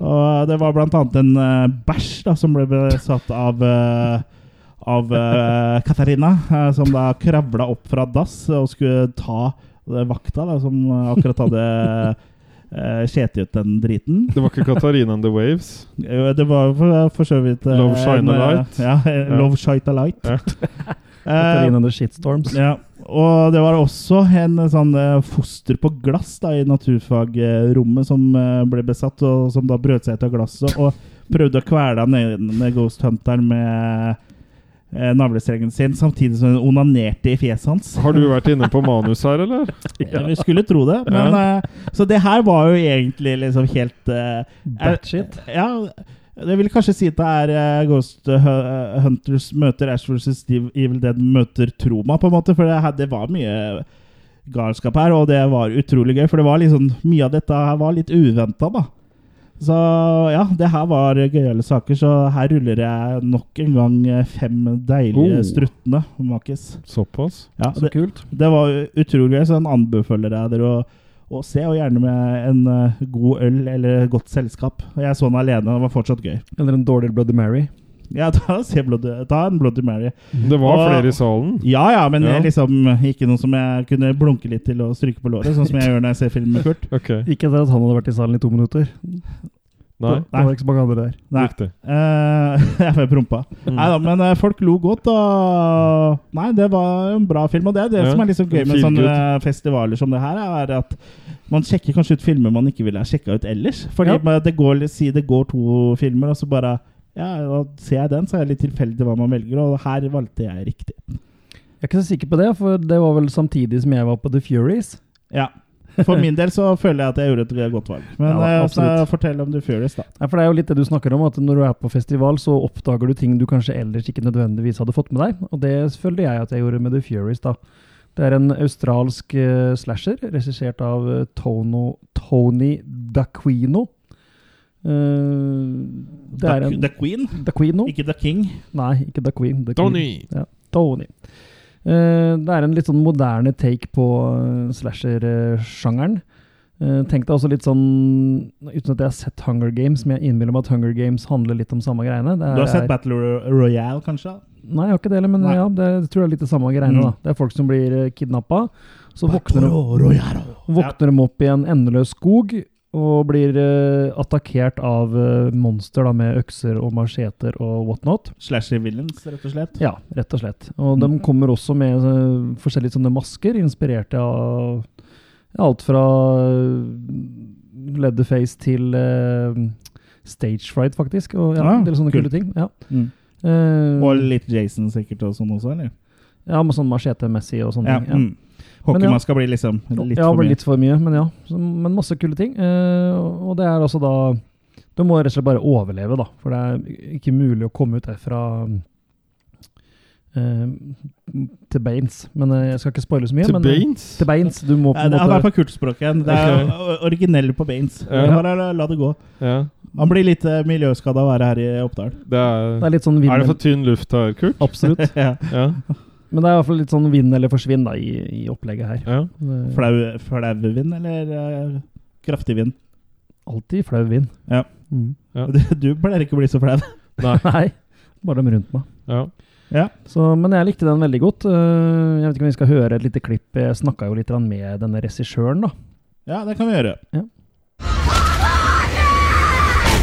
Og det var blant annet en uh, bæsj da, som ble besatt av uh, av uh, Katarina, uh, som da kravla opp fra dass og skulle ta vakta, da, som akkurat hadde uh, skjeti ut den driten. Det var ikke Katarina and the Waves? Det var for, for så vidt eh, Love Shine a eh, Light. Ja, eh, Ja. Love Shite a Light. Ja. Eh, ja. Og det var også en eh, sånn eh, foster på glass da, i naturfagrommet som ble besatt, og som da brøt seg ut av glasset og prøvde å kvele den Ghost Hunteren med navlestrengen sin, samtidig som hun onanerte i fjeset hans. Har du vært inne på manus her, eller? Ja, Vi skulle tro det, men ja. Så det her var jo egentlig liksom helt eh, Batshit. Ja, det vil kanskje si at det er eh, Ghost eh, Hunters møter Ash vs. Evil Dead møter Troma, på en måte. For det, det var mye galskap her, og det var utrolig gøy. For det var liksom mye av dette her var litt uventa, da. Så ja, det her var gøyale saker. Så her ruller jeg nok en gang eh, fem deilige Oh. struttende makis. Såpass? Ja, Så det, kult. det var utrolig gøy, så den anbefaler jeg dere å, å se, og gjerne med en eh, god øl eller godt selskap. Jeg så den alene, det var fortsatt gøy. Eller en dårlig Bloody Mary. Ja, ta, se Bloody, ta en Bloody Mary. Det var Og- flere i salen. Ja ja, men Ja. liksom ikke noe som jeg kunne blunke litt til og stryke på låret, sånn som jeg gjør når jeg ser film med Kurt. okay. Ikke etter at han hadde vært i salen i to minutter. Nei, Det var ikke så mange andre der. Nei. riktig. Eh, jeg får prompa. Mm. Nei da, men uh, folk lo godt, og Nei, det var en bra film. Og det er det Ja, som er liksom gøy med sånne festivaler som det her, er at man sjekker kanskje ut filmer man ikke ville ha sjekka ut ellers. Fordi Ja. det går, si det går to filmer, og så bare Ja, da ser jeg den, så er det litt tilfeldig hva man velger, og her valgte jeg riktig. Jeg er ikke så sikker på det, for det var vel samtidig som jeg var på The Furies. Ja. For min del så føler jeg at jeg gjorde et godt valg. Men Ja, eh, fortell om The Furious, da. Ja, for det er jo litt det du snakker om, at når du er på festival, så oppdager du ting du kanskje ellers ikke nødvendigvis hadde fått med deg. Og det følte jeg at jeg gjorde med The Furies, da. Det er en australsk eh, slasher, regissert av eh, Tono, Tony Daquino. Uh, det er The, en The Queen, Daquino? ikke The King. Nei, ikke The Queen. The Queen. Tony! Ja, Tony. Eh, det er en litt sånn moderne take på uh, slasher-sjangeren. Eh, tenk deg også litt sånn Uten at jeg har sett Hunger Games, men jeg innbiller meg at Hunger Games handler litt om samme greiene. Det Du har er- sett Battle Royale, kanskje? Nei, jeg har ikke det men Nei. ja, det jeg tror jeg er litt det samme greiene. Mm. da. Det er folk som blir kidnappa. Så våkner de, våkner de opp i en endeløs skog og blir uh, attakkert av uh, monster da, med økser og macheter og whatnot. Slasher villains, rett og slett. Ja, rett og slett. Og de Mm. kommer også med uh, forskjellige sånne masker, inspirert av alt fra eh, Leatherface til eh, Stage Fright, faktisk. Og ja, Ah, en del sånne kult. kule ting. Ja. Mm. Eh, Og litt Jason sikkert og sånn også, eller? ja, med sånn machete-messig og sånne Ja. ting. Ja. Mm. Hockeymaska blir liksom litt ja, for mye. litt for mye, men ja. Så, men masse kule ting. Eh, og det er altså da Du må rett og slett bare overleve, da. For det er ikke mulig å komme ut derfra eh, til beins. Men eh, jeg skal ikke spoile så mye. Til men, eh, beins? Til beins. Du må på Ja, måte... det er på kultspråket. Det er originell på beins. Ja. Bare la det gå. Ja. Han blir litt uh, miljøskada av å være her i Oppdal. Det er, Det er litt sånn vinn er det for tynn luft her, Kurt? Absolutt. ja. Ja. Men det er i hvert fall litt sånn vinn eller forsvinn da, i, i opplegget her. ja. Flau, flau vind eller eh, kraftig vind? Alltid flau vind. Ja. Mm. Ja. Du, du pleier ikke å bli så flau. Nei. Nei, bare dem rundt meg. Ja. Ja. Så, men jeg likte den veldig godt. Eh, Jeg vet ikke om vi skal høre et lite klipp. Jeg snakka jo litt grann med denne regissøren, da. ja, det kan vi gjøre.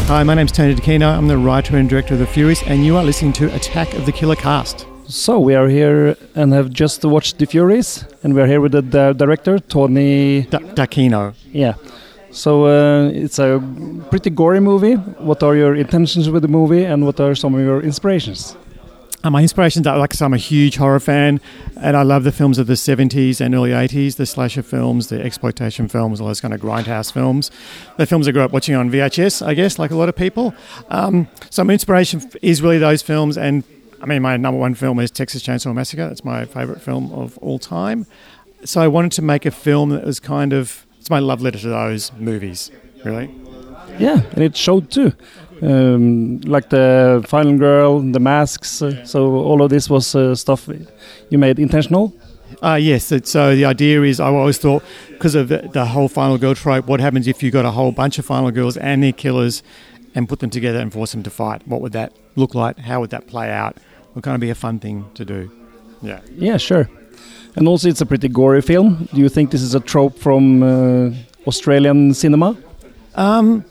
Hi, my name's Tony DeCino. I'm the writer and director of The Furies, and you are listening to Attack of the Killer Cast. So we are here and have just watched The Furies, and we are here with the di- director Tony. D- Dakino. Yeah. So uh, it's a pretty gory movie. What are your intentions with the movie, and what are some of your inspirations? Uh, my inspirations are, like I said, I'm a huge horror fan, and I love the films of the 70s and early 80s, the slasher films, the exploitation films, all those kind of grindhouse films. The films I grew up watching on VHS, I guess, like a lot of people. Um, so my inspiration is really those films, and I mean, my number one film is Texas Chainsaw Massacre. That's my favorite film of all time. So I wanted to make a film that was kind of, it's my love letter to those movies, really. Yeah, and it showed too. Um, like the Final Girl, the masks. Uh, so all of this was uh, stuff you made intentional. Uh, yes, it, so the idea is I always thought because of the, the whole final girl trope, what happens if you got a whole bunch of final girls and their killers and put them together and force them to fight? What would that look like? How would that play out? Would kind of be a fun thing to do. Yeah. Yeah, sure. And also, it's a pretty gory film. Do you think this is a trope from uh, Australian cinema? Um,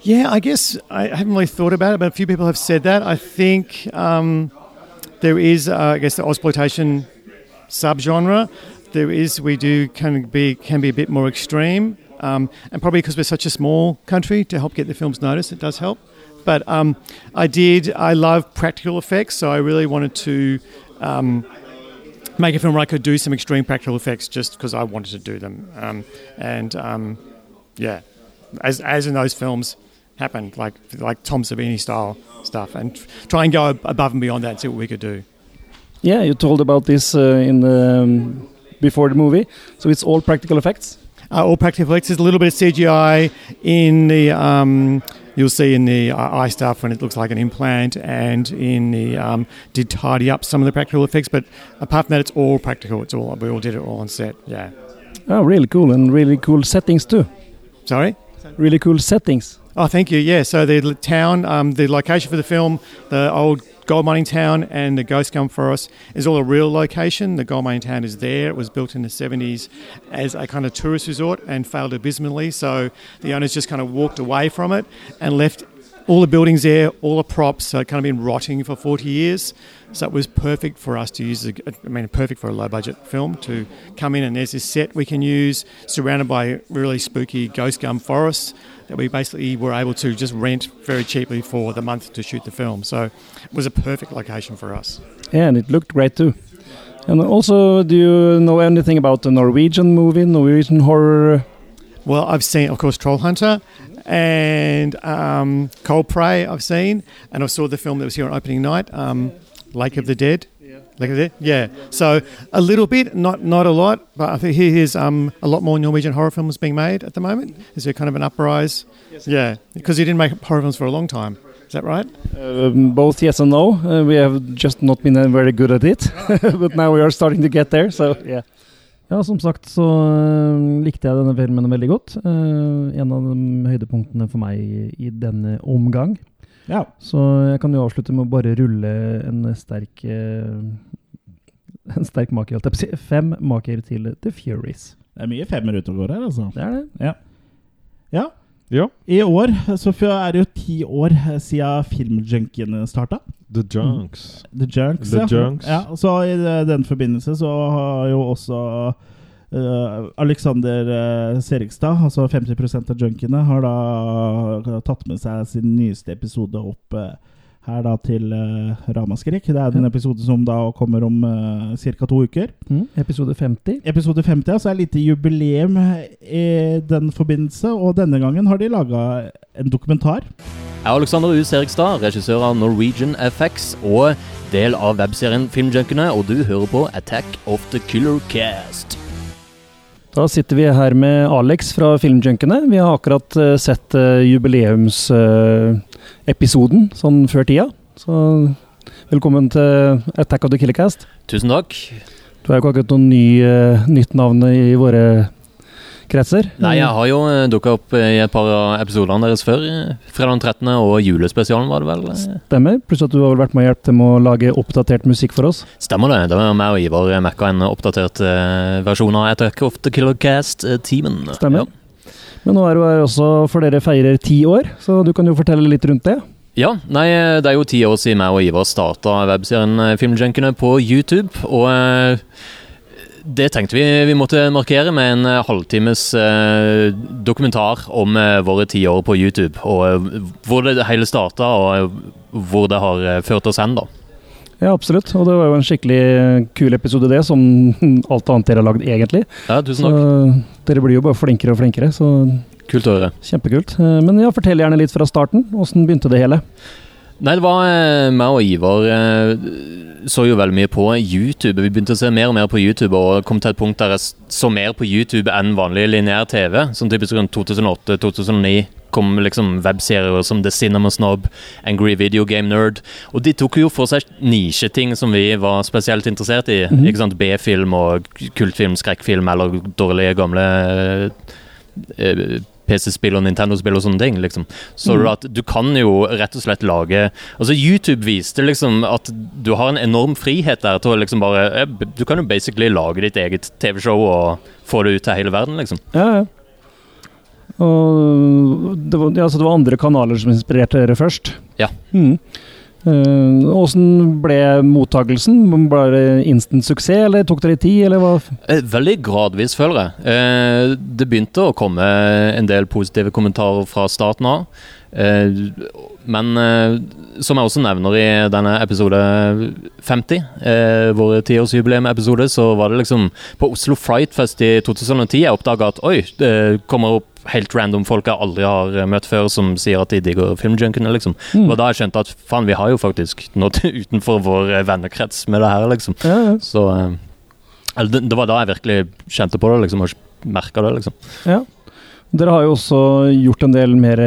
yeah, I guess I haven't really thought about it, but a few people have said that. I think um, there is, uh, I guess, the exploitation subgenre. There is, we do can be can be a bit more extreme, um, and probably because we're such a small country to help get the films noticed, it does help. But um, I did, I love practical effects, so I really wanted to. Um, make a film where I could do some extreme practical effects just because I wanted to do them. Um, and um, yeah, as, as in those films happened, like like Tom Savini style stuff, and try and go above and beyond that and see what we could do. Yeah, you told about this uh, in the um, before the movie. So it's all practical effects. Uh, all practical effects. There's a little bit of CGI in the. You'll see in the uh, eye stuff when it looks like an implant, and in the um, did tidy up some of the practical effects. But apart from that, it's all practical. It's all we all did it all on set. Yeah. Oh, really cool and really cool settings too. Sorry. Really cool settings. Oh, thank you. Yeah, so the town, um, the location for the film, the old gold mining town and the Ghost Gum Forest is all a real location. The gold mining town is there. It was built in the 70s as a kind of tourist resort and failed abysmally. So the owners just kind of walked away from it and left all the buildings there, all the props. So kind of been rotting for 40 years. So it was perfect for us to use, a, I mean, perfect for a low budget film to come in and there's this set we can use surrounded by really spooky ghost gum forests that we basically were able to just rent very cheaply for the month to shoot the film. So it was a perfect location for us. Yeah, and it looked great too. And also, do you know anything about the Norwegian movie, Norwegian horror? Well, I've seen, of course, Troll Hunter and um, Cold Prey. I've seen, and I saw the film that was here on opening night, um, Lake of the Dead. Lake of the Dead, yeah. So a little bit, not not a lot, but I think here's um, a lot more Norwegian horror films being made at the moment. Is there kind of an uprise? Yeah, because he didn't make horror films for a long time. Is that right? Um, both yes and no. Uh, we have just not been uh, very good at it, but now we are starting to get there. So yeah. Ja, som sagt så øh, likte jeg denne filmen veldig godt. Øh, en av de høydepunktene for meg i, i denne omgang. Ja. Så jeg kan jo avslutte med å bare rulle en sterk øh, En sterk maker, holdt jeg på å si. Fem maker til The Furies. Det er mye femmer ute og går her, altså. Det er det. Ja. ja. Ja. I år så er det jo ti år siden Filmjunkiene starta. The Junks. The Junks, The ja. Junks. ja. Så i den forbindelse så har jo også uh, Alexander uh, Serigstad, altså 50% av junkiene, har da tatt med seg sin nyeste episode opp eh, her da til uh, Ramaskrik. Det er den episode som da kommer om uh, ca. to uker. Mm, episode 50. Episode 50, ja, så er det lite jubileum i den forbindelse, og denne gangen har de laga en dokumentar. Jeg er Alexander U. Serigstad, regissør av Norwegian FX og del av webserien Filmjunkene, og du hører på Attack of the Killer Cast. Da sitter vi her med Alex fra Filmjunkene. Vi har akkurat eh, sett uh, jubileumsepisoden sånn før tida. Så velkommen til Attack of the Killercast. Tusen takk. Du er jo ikke akkurat noe ny, eh, nytt navn i våre kretser. Nei, jeg har jo dukka opp i et par av episodene deres før. eh, Fredag den 13. og julespesialen, var det vel? eh? Stemmer. Pluss at du har vel vært med og hjulpet til med å lage oppdatert musikk for oss. Stemmer det. Det var meg og Ivar mekka en oppdatert eh, versjon av Attack of the Killer Cast-teamen. Stemmer. Men nå er du her også for dere feirer ti år, så du kan jo fortelle litt rundt det. Ja, nei, det er jo ti år siden meg og Ivar starta webserien eh, Filmjunkene på YouTube. Og eh, det tenkte vi vi måtte markere med en eh, halvtimes eh, dokumentar om eh, våre ti år på YouTube. Og eh, hvor det hele starta, og eh, hvor det har eh, ført oss hen, da. Ja, absolutt. Og det var jo en skikkelig kul episode, det, som alt annet dere har lagd, egentlig. Ja, tusen Så takk. dere blir jo bare flinkere og flinkere, så Kult å høre. kjempekult. Eh, Men ja, fortell gjerne litt fra starten. Åssen begynte det hele? Nei, det var eh, meg og Ivar eh, så jo veldig mye på YouTube. Vi begynte å se mer og mer på YouTube, og kom til et punkt der jeg så mer på YouTube enn vanlig lineær TV. Sånn typisk rundt 2008-2009 kom liksom webserier som The Cinema Snob, Angry Video Game Nerd. Og de tok jo for seg nisjeting som vi var spesielt interessert i. Ikke sant? B-film og kultfilm, skrekkfilm eller dårlige gamle eh, PC-spill og Nintendo-spill og sånne ting. liksom. Så du at du kan jo rett og slett lage Altså YouTube viste liksom at du har en enorm frihet der til å liksom bare eh, Du kan jo basically lage ditt eget TV-show og få det ut til hele verden, liksom. Ja, ja. Og det var, ja, så det var andre kanaler som inspirerte dere først? Ja. Mm. Eh, uh, ble mottakelsen? Ble det instant suksess, eller tok det litt tid, eller hva? Eh, Veldig gradvis, føler jeg. Uh, Det begynte å komme en del positive kommentarer fra starten av. Eh, Men eh, som jeg også nevner i denne episode 50, eh, vår tiårsjubileumepisode, så var det liksom på Oslo Frightfest i 2010 jeg oppdaga at oi, det kommer opp helt random folk jeg aldri har eh, møtt før, som sier at de digger filmjunkene, liksom. Mm. Og da jeg skjønte at faen, vi har jo faktisk nådd utenfor vår vennekrets med det her, liksom. Ja, ja. Så eh, det, det var da jeg virkelig kjente på det, liksom, og merka det, liksom. Ja. Dere har jo også gjort en del mer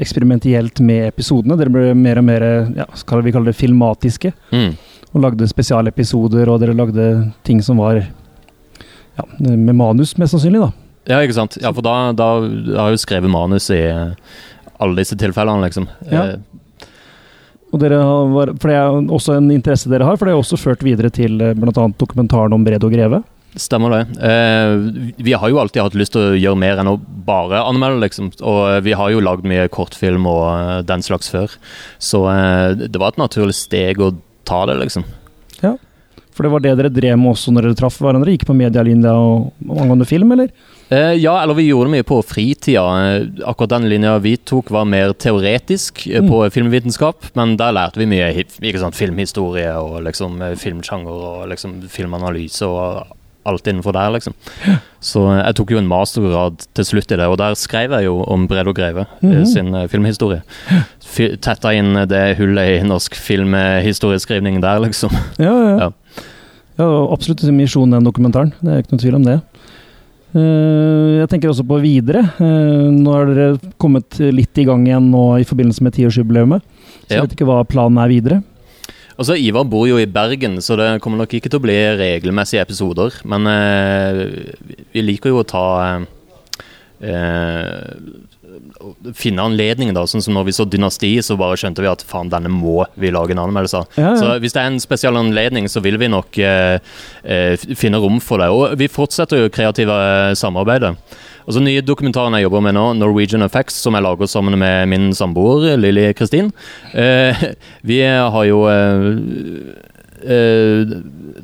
eksperimentielt med episodene. Dere ble mer og mer ja, skal vi kalle det filmatiske, Mm. og lagde spesialepisoder, og dere lagde ting som var ja, med manus, mest sannsynlig, da. Ja, ikke sant. Ja, for da, da har jeg jo skrevet manus i alle disse tilfellene, liksom. Ja. Eh, Og dere har, for det er også en interesse dere har, for det er også ført videre til eh, bl.a. dokumentaren om Bredo Greve. Stemmer det. Eh, vi har jo alltid hatt lyst til å gjøre mer enn å bare anmelde, liksom. Og vi har jo lagd mye kortfilm og eh, den slags før. Så eh, det var et naturlig steg å ta det, liksom. Ja, For det var det dere drev med også når dere traff hverandre? Gikk på medialinja og angående film, eller? Eh, ja, eller vi gjorde det mye på fritida. Eh, Akkurat den linja vi tok var mer teoretisk eh, Mm. på filmvitenskap, men der lærte vi mye sant, filmhistorie og liksom eh, filmsjanger og liksom filmanalyse og alt innenfor der, liksom. Så eh, jeg tok jo en mastergrad til slutt i det, og der skrev jeg jo om Bredo Greve mm -hmm. sin eh, filmhistorie. Fi- Tetta inn det hullet i norsk filmhistorieskrivning der, liksom. Ja, ja. Ja. ja absolutt misjon den dokumentaren. Det er ikke noe tvil om det. Jeg tenker også på videre. Nå har dere kommet litt i gang igjen nå i forbindelse med tiårsjubileet. Så jeg Ja. vet ikke hva planen er videre. Altså, Ivar bor jo i Bergen, så det kommer nok ikke til å bli regelmessige episoder. Men eh, vi liker jo å ta eh, eh, Finne anledningen, da. Sånn som når vi så Dynasti, så bare skjønte vi at faen, denne må vi lage en anmeldelse av. Ja, ja. Så hvis det er en spesiell anledning, så vil vi nok eh, eh, finne rom for det. Og vi fortsetter jo kreative samarbeidet. Og så nye dokumentaren jeg jobber med nå, Norwegian Effects, som jeg lager sammen med min samboer Lilly Kristin. Eh, vi har jo eh, eh,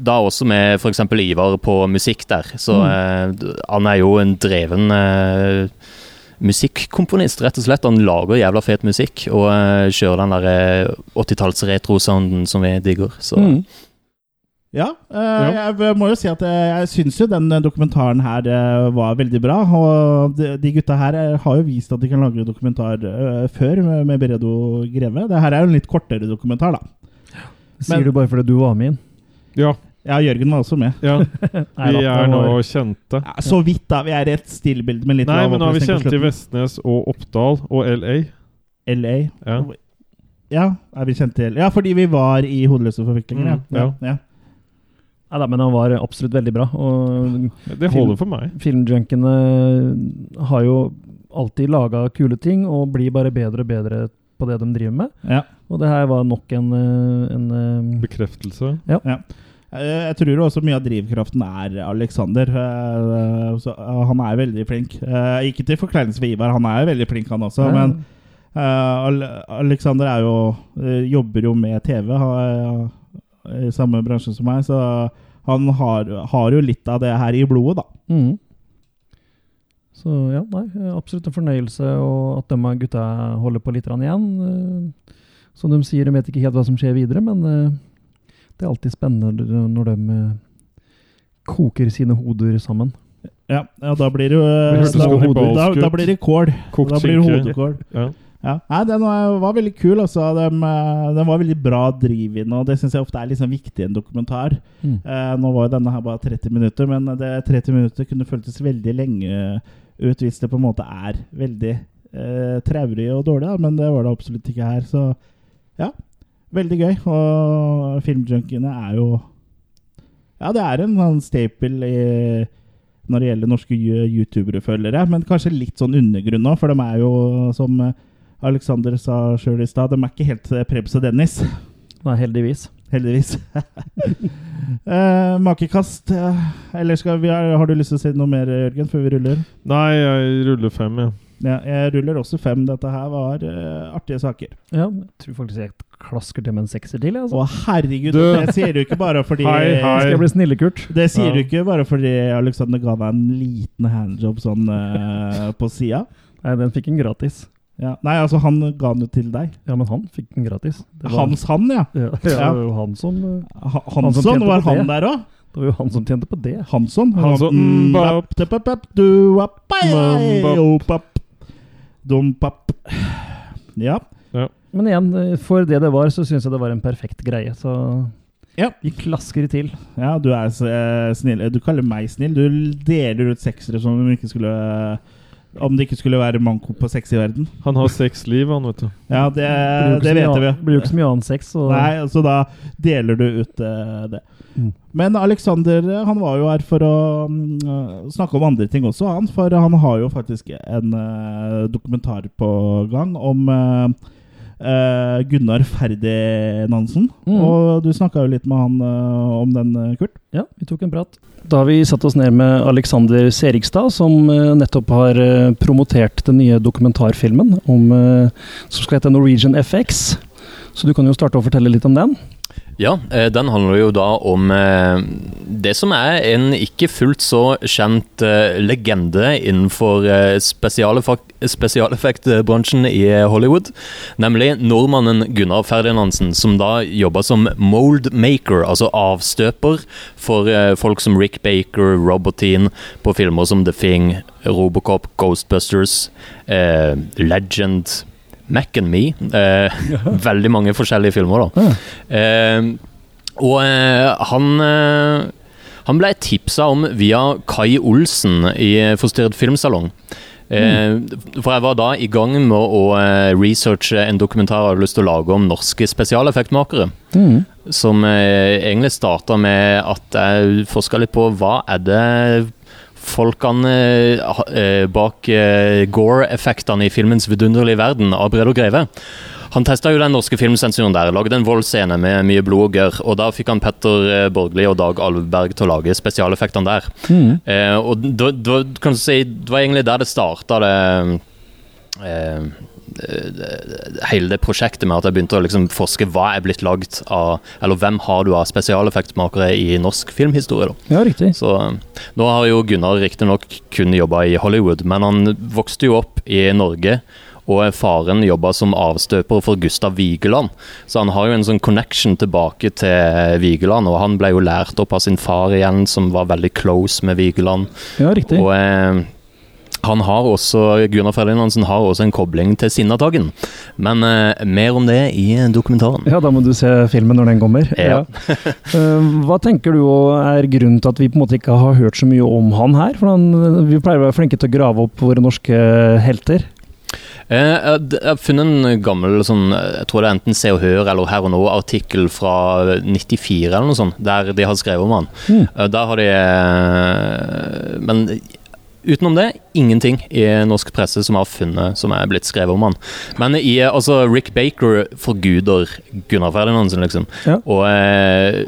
da også med f.eks. Ivar på musikk der. Så uh, han er jo en dreven uh, musikkomponist, rett og slett. Han lager jævla fet musikk og uh, kjører den der eh, 80-talls retro-sounden som vi digger. Så Mm. Ja, eh, jeg må jo si at jeg, jeg syns jo den dokumentaren her eh, var veldig bra. Og de, gutta her eh, har jo vist at de kan lage dokumentar eh, før med, Beredo Greve. Det her er jo en litt kortere dokumentar, da. Sier Men- du bare fordi du var med inn? Ja, Ja, Jørgen var også med. ja. Vi er nå kjente. Ja, så vidt, da. Vi er i et stillbilde Men litt Nei, men nå er vi kjente i. Vestnes og Oppdal og LA. LA. Ja. Ja, er vi kjente i LA? Ja, fordi vi var i Hodeløse forviklinger, Mm, ja. ja. Ja. Nei da, men han var absolutt veldig bra. Og Det holder for meg. Filmjunkene har jo alltid laga kule ting og blir bare bedre og bedre på det de driver med. ja. Og det her var nok en, eh, en Bekreftelse. Bekreftelse. ja. Jeg tror også mye av drivkraften er Alexander. eh, eh, han er veldig flink. Eh, Ikke til forkleinelse for Ivar, han er jo veldig flink, han også. ja. Men eh, Al- Alexander er jo, eh, jobber jo med TV, han er i samme bransje som meg, så han har, har jo litt av det her i blodet, da. Mm. Så ja, nei, absolutt en fornøyelse og at de gutta holder på litt igjen. Eh, Som de sier, de vet ikke helt hva som skjer videre, men eh, det er alltid spennende når de eh, koker sine hoder sammen. Ja, ja da blir det jo da, da, da blir det kål. Kokt Da blir det hodekål. Ja. Ja. Nei, den var, var veldig kul. Også. Den, eh, den var veldig bra drivende, og det syns jeg ofte er liksom viktig i en dokumentar. Mm. Eh, nå var jo denne her bare 30 minutter, men det 30 minutter kunne føltes veldig lenge ut hvis det på en måte er veldig eh, traurig og dårlig, da. men det var det absolutt ikke her. Så ja, veldig gøy. Og filmjunkiene er jo Ja, det er en sånn staple i når det gjelder norske you- youtubere-følgere, men kanskje litt sånn undergrunn òg, for de er jo, som Alexander sa sjøl i stad, de er ikke helt eh, Prebz og Dennis. Nei, heldigvis. Heldigvis. eh, makekast. Eh, eller skal vi, har du lyst til å si noe mer, Jørgen, før vi ruller? Nei, jeg ruller fem, ja. Ja, jeg ruller også fem. Dette her var uh, artige saker. Ja, jeg tror faktisk jeg klasker til med en sekser til. Altså. Å, herregud! Du- Det sier du ikke bare fordi Hei, hei. Skal jeg bli snille-Kurt? Det sier Ja. du ikke bare fordi Alexander ga deg en liten handjob sånn uh, på sida. Nei, den fikk en gratis. Ja. Nei, altså, han ga den jo til deg. Ja, men han fikk den gratis. Det var- Hans han, ja. Ja, det var jo han som eh, Ha- Han som Hansson, tjente var på han det. der òg? Det var jo han som tjente på det. Hansson. Hansson, Mm, mm. Ja. Men igjen, eh, for det det var, så syns jeg det var en perfekt greie. Så Ja. vi klasker til. ja, du er eh, snill. Du kaller meg snill. Du deler ut seksere som om du ikke skulle Om det ikke skulle være manko på sex i verden. Han har seks liv, han, vet du. Ja, det, det, det vet vi. Det Blir jo ikke så mye annen sex. Så Nei, så da deler du ut uh, det. Mm. Men Alexander han var jo her for å uh, snakke om andre ting også, han. For han har jo faktisk en uh, dokumentar på gang om eh, Gunnar Ferdinandsen. Mm. Og du snakka jo litt med han uh, om den, eh, Kurt. Ja, vi tok en prat. Da har vi satt oss ned med Alexander Serigstad, som uh, nettopp har promotert den nye dokumentarfilmen om, som skal hete Norwegian FX. Så du kan jo starte å fortelle litt om den. Ja, eh, den handler jo da om det som er en ikke fullt så kjent legende innenfor spesialeffek- spesialeffektbransjen i Hollywood. Nemlig nordmannen Gunnar Ferdinandsen, som da jobba som mold maker, altså avstøper, for eh, folk som Rick Baker, Robotine, på filmer som The Thing, Robocop, Ghostbusters, eh, Legend Mac and Me. Eh, veldig mange forskjellige filmer, da. Eh, og eh, han eh, Han ble tipsa om via Kai Olsen i Forstyrret filmsalong. Eh, For jeg var da i gang med å eh, researche en dokumentar jeg hadde lyst til å lage om norske spesialeffektmakere. Mm. Som eh, egentlig starta med at jeg forska litt på hva er det folkene bak Gore-effektene i filmens vidunderlige verden av og Greve. Han testa jo den norske filmsensuren der, lagde en voldsscene med mye blod og gørr. Og da fikk han Petter eh, Borgli og Dag Alvberg til å lage spesialeffektene der. Mm. Eh, og da, da kan du si, det var egentlig der det starta, det eh, Hele det prosjektet med at jeg begynte å liksom forske hva er blitt lagd av Eller hvem har du av spesialeffektmakere i norsk filmhistorie, da. Ja, riktig. Så eh, nå har jo Gunnar riktignok kun jobba i Hollywood, men han vokste jo opp i Norge. Og faren jobba som avstøper for Gustav Vigeland, så han har jo en sånn connection tilbake til Vigeland. Og han ble jo lært opp av sin far igjen, som var veldig close med Vigeland. Ja, riktig. Og eh, han har også, Gunnar Ferdinandsen har også en kobling til Sinnataggen. Men eh, mer om det i dokumentaren. Ja, da må du se filmen når den kommer. Ja. ja. hva tenker du er grunnen til at vi på en måte ikke har hørt så mye om han her? For han, vi pleier å være flinke til å grave opp våre norske helter. Eh, jeg har funnet en gammel sånn, jeg tror det er enten Se og Hør eller Her og Nå-artikkel fra 94 eller noe sånt, der de har skrevet om han. Mm. Eh, Der har de eh, Men utenom det, ingenting i norsk presse som har funnet som er blitt skrevet om han. Men i eh, altså Rick Baker forguder Gunnar Ferdinandsen, liksom. Ja. Og eh,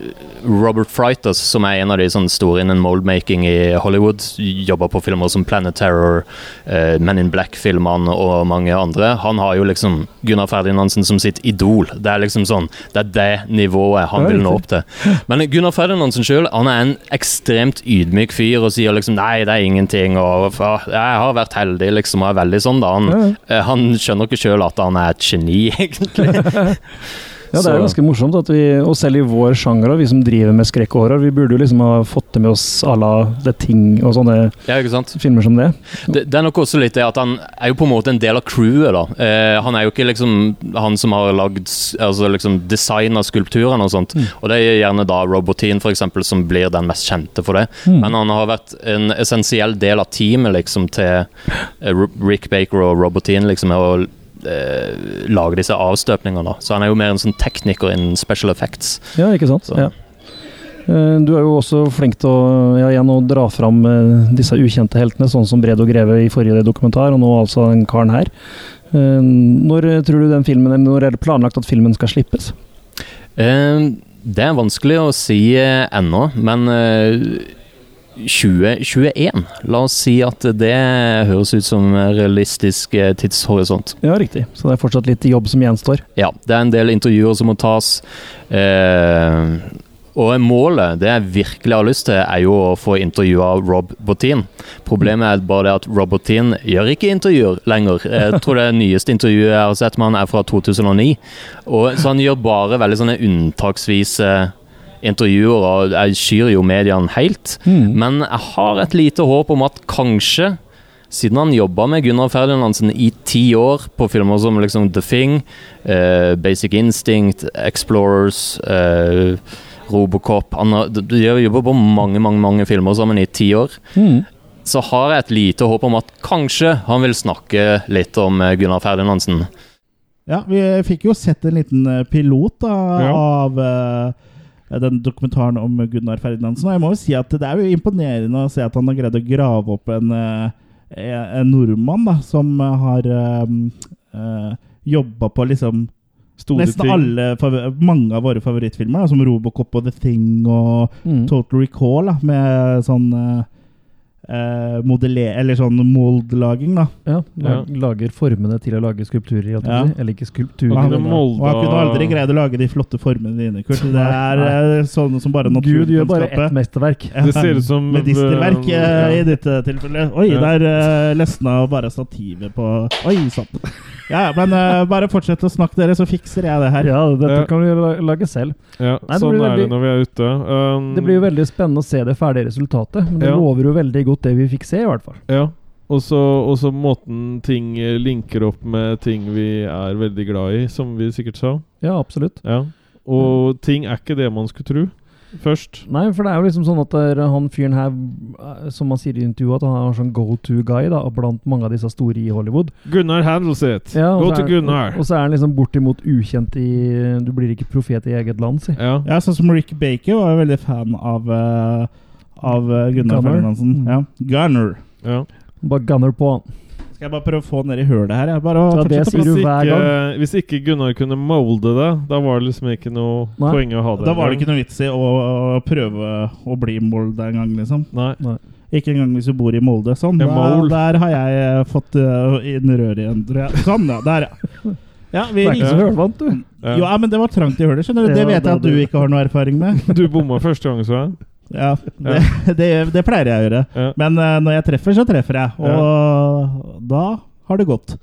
Robert Freitas, som er en av de sånne store innen moldmaking i Hollywood, jobber på filmer som Planet Terror, eh, Men in Black-filmene og mange andre. Han har jo liksom Gunnar Ferdinandsen som sitt idol. Det er liksom sånn, det er det nivået han det vil nå opp til. Men Gunnar Ferdinandsen sjøl er en ekstremt ydmyk fyr og sier liksom nei, det er ingenting. og «Fa, Jeg har vært heldig, liksom. Og er veldig sånn, da. Han, Ja, ja. eh, han skjønner ikke sjøl at han er et geni, egentlig. Ja, det er jo ganske morsomt, at vi, og selv i vår sjanger, vi som driver med skrekk og horror, vi burde jo liksom ha fått det med oss à la The Ting og sånne Ja, filmer som det. Det, det er nok også litt det at han er jo på en måte en del av crewet, da. Eh, han er jo ikke liksom han som har lagd Altså liksom designa skulpturene og sånt. Og det er gjerne da Robotine, for eksempel, som blir den mest kjente for det. Mm. Men han har vært en essensiell del av teamet liksom til eh, Rick Baker og Robotine, liksom, og eh, lage disse avstøpningene. Så han er jo mer en sånn tekniker innen special effects. Ja, ikke sant? Ja. Eh, Du er jo også flink til å, ja, igjen, å dra fram eh, disse ukjente heltene, sånn som Bredo Greve i forrige dokumentar, og nå altså den karen her. Når tror du den filmen, når er det planlagt at filmen skal slippes? Eh, det er vanskelig å si ennå, men 2021 La oss si at det høres ut som realistisk eh, tidshorisont. Ja, riktig. Så det er fortsatt litt jobb som gjenstår. Ja, det er en del intervjuer som må tas. Eh, og målet, det jeg virkelig har lyst til, er jo å få intervjua Rob Bottin. Problemet er bare det at Rob Bottin gjør ikke intervjuer lenger. Jeg tror det nyeste intervjuet jeg har sett med han er fra 2009. Og, så han gjør bare veldig sånne unntaksvise intervjuer, og jeg skyr jo mediene helt. Mm. Men jeg har et lite håp om at kanskje siden han jobba med Gunnar Ferdinandsen i ti år på filmer som liksom The Thing, uh, Basic Instinct, Explorers, uh, Robocop Han har de har jobbet på mange mange, mange filmer sammen i ti år. Mm. så har jeg et lite håp om at kanskje han vil snakke litt om eh, Gunnar Ferdinandsen. Ja, vi fikk jo sett en liten pilot da, Ja. av eh, den dokumentaren om Gunnar Ferdinandsen. Og jeg må jo si at det er jo imponerende å se at han har greid å grave opp en, eh, en nordmann da, som har uh, jobba på liksom Store nesten alle, mange av våre favorittfilmer, da, som Robocop og The Thing og Mm. Total Recall, da, med sånn uh, modeller, eller sånn mold-laging, da. Ja, lag, Lager formene til å lage skulpturer. i Ja. Eller ikke skulpturer. han, molde- og han kunne aldri greid å lage de flotte formene dine, Kurt. Det er eh, sånn som bare naturen Gud gjør bare ett mesterverk. Ja, Det ser ut som Medisterverk eh, eh, ja. i dette tilfellet. Oi, Ja. der uh, løsna bare stativet på Oi sann. Ja, ja, men uh, bare fortsett å snakke, dere, så fikser jeg det her. Ja, dette Ja. kan vi lage selv. Ja, Nei, sånn veldig, er det når vi er ute. Um, Det blir jo veldig spennende å se det ferdige resultatet. Men det Ja. lover jo veldig godt det vi fikk se, i hvert fall. Ja. Og så måten ting eh, linker opp med ting vi er veldig glad i, som vi sikkert sa. Ja, absolutt. Ja. Og ting er ikke det man skulle tro først. Nei, for det er jo liksom sånn at det er han fyren her, eh, som man sier i intervjuet, at han er sånn go to guy da, blant mange av disse store i Hollywood. Gunnar handles it. Ja, Go to er- Gunnar. Og så er han liksom bortimot ukjent i Du blir ikke profet i eget land, si. Ja. Ja, sånn som Rick Baker var jo veldig fan av eh, Av eh, Gunnar Gunnar. Ferdinandsen. Mm. Ja. Gunner. ja. Bare gunner på. Skal jeg bare prøve å få ned i hølet her? Jeg bare å Ja, det sier du hver gang. ikke, hvis ikke Gunnar kunne molde det, da var det liksom ikke noe Nei. poeng å ha det. Da var det ikke noe vits i å, å prøve å bli Molde en gang, liksom. Nei. Ikke engang hvis du bor i Molde. Sånn, Ja, der, der har jeg eh, fått uh, inn røret igjen. tror jeg. Sånn, ja. Der, ja. Ja, vi det er ikke så hølvant, du. Ja. Jo, ja, men det var trangt i hølet, skjønner du. Det Ja, vet jeg at du ikke har noe erfaring med. Du bomma første gang, så jeg. Ja, det, det, det pleier jeg å gjøre. Ja. Men uh, når jeg treffer, så treffer jeg. Og da har det gått.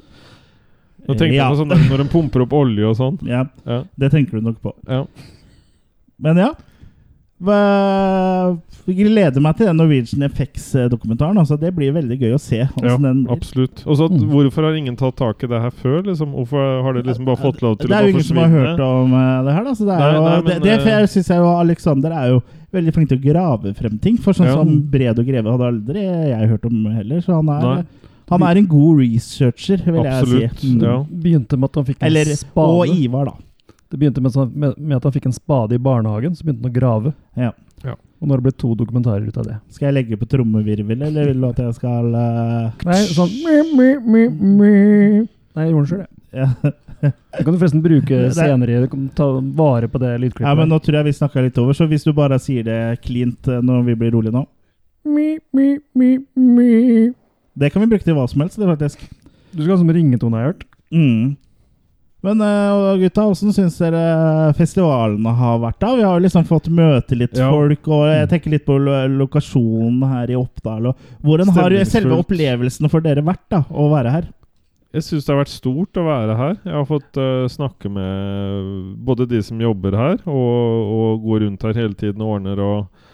Nå tenkte ja. jeg på sånn når de pumper opp olje og sånn. Ja, Ja. det tenker du nok på. Ja. Men ja. Jeg gleder meg til den Norwegian FX-dokumentaren. Altså, det blir veldig gøy å se. ja, absolutt. Og så Mm. Hvorfor har ingen tatt tak i det her før? Liksom? Hvorfor har de liksom bare fått lov til å forsvinne? det er jo ingen som har hørt om eh, det her. Da, så det er jo, nei, det, men, det det syns jeg jo Alexander er jo veldig flink til å grave frem ting. For sånn Ja. som Bred og Greve hadde aldri jeg hørt om heller. Så han er, han er en god researcher, vil Absolutt. jeg si. Mm. Ja. Begynte med at han fikk en Eller, spade. og Ivar, da. Det begynte med, sånn- med, med at han fikk en spade i barnehagen, så begynte han å grave. Ja. Ja. Og nå har det blitt to dokumentarer ut av det. Skal jeg legge på trommevirvel, eller vil du at jeg skal uh... Nei, sånn. Nei, jeg gjorde den sjøl, jeg. Det kan du forresten bruke senere. Du kan ta vare på det lydklippet. ja, men nå tror jeg vi snakka litt over, så hvis du bare sier det cleant eh, når vi blir rolige nå Mi, mi, mi, mi. Det kan vi bruke til hva som helst, det faktisk. Du skal ha som ringetone, har jeg hørt. Mm. Men uh, gutta, hvordan syns dere festivalene har vært? da? Vi har jo liksom fått møte litt Ja. folk, og jeg tenker litt på lo lokasjonen her i Oppdal. Og hvordan har selve opplevelsen for dere vært da, å være her? Jeg syns det har vært stort å være her. Jeg har fått uh, snakke med både de som jobber her, og, og går rundt her hele tiden og ordner. og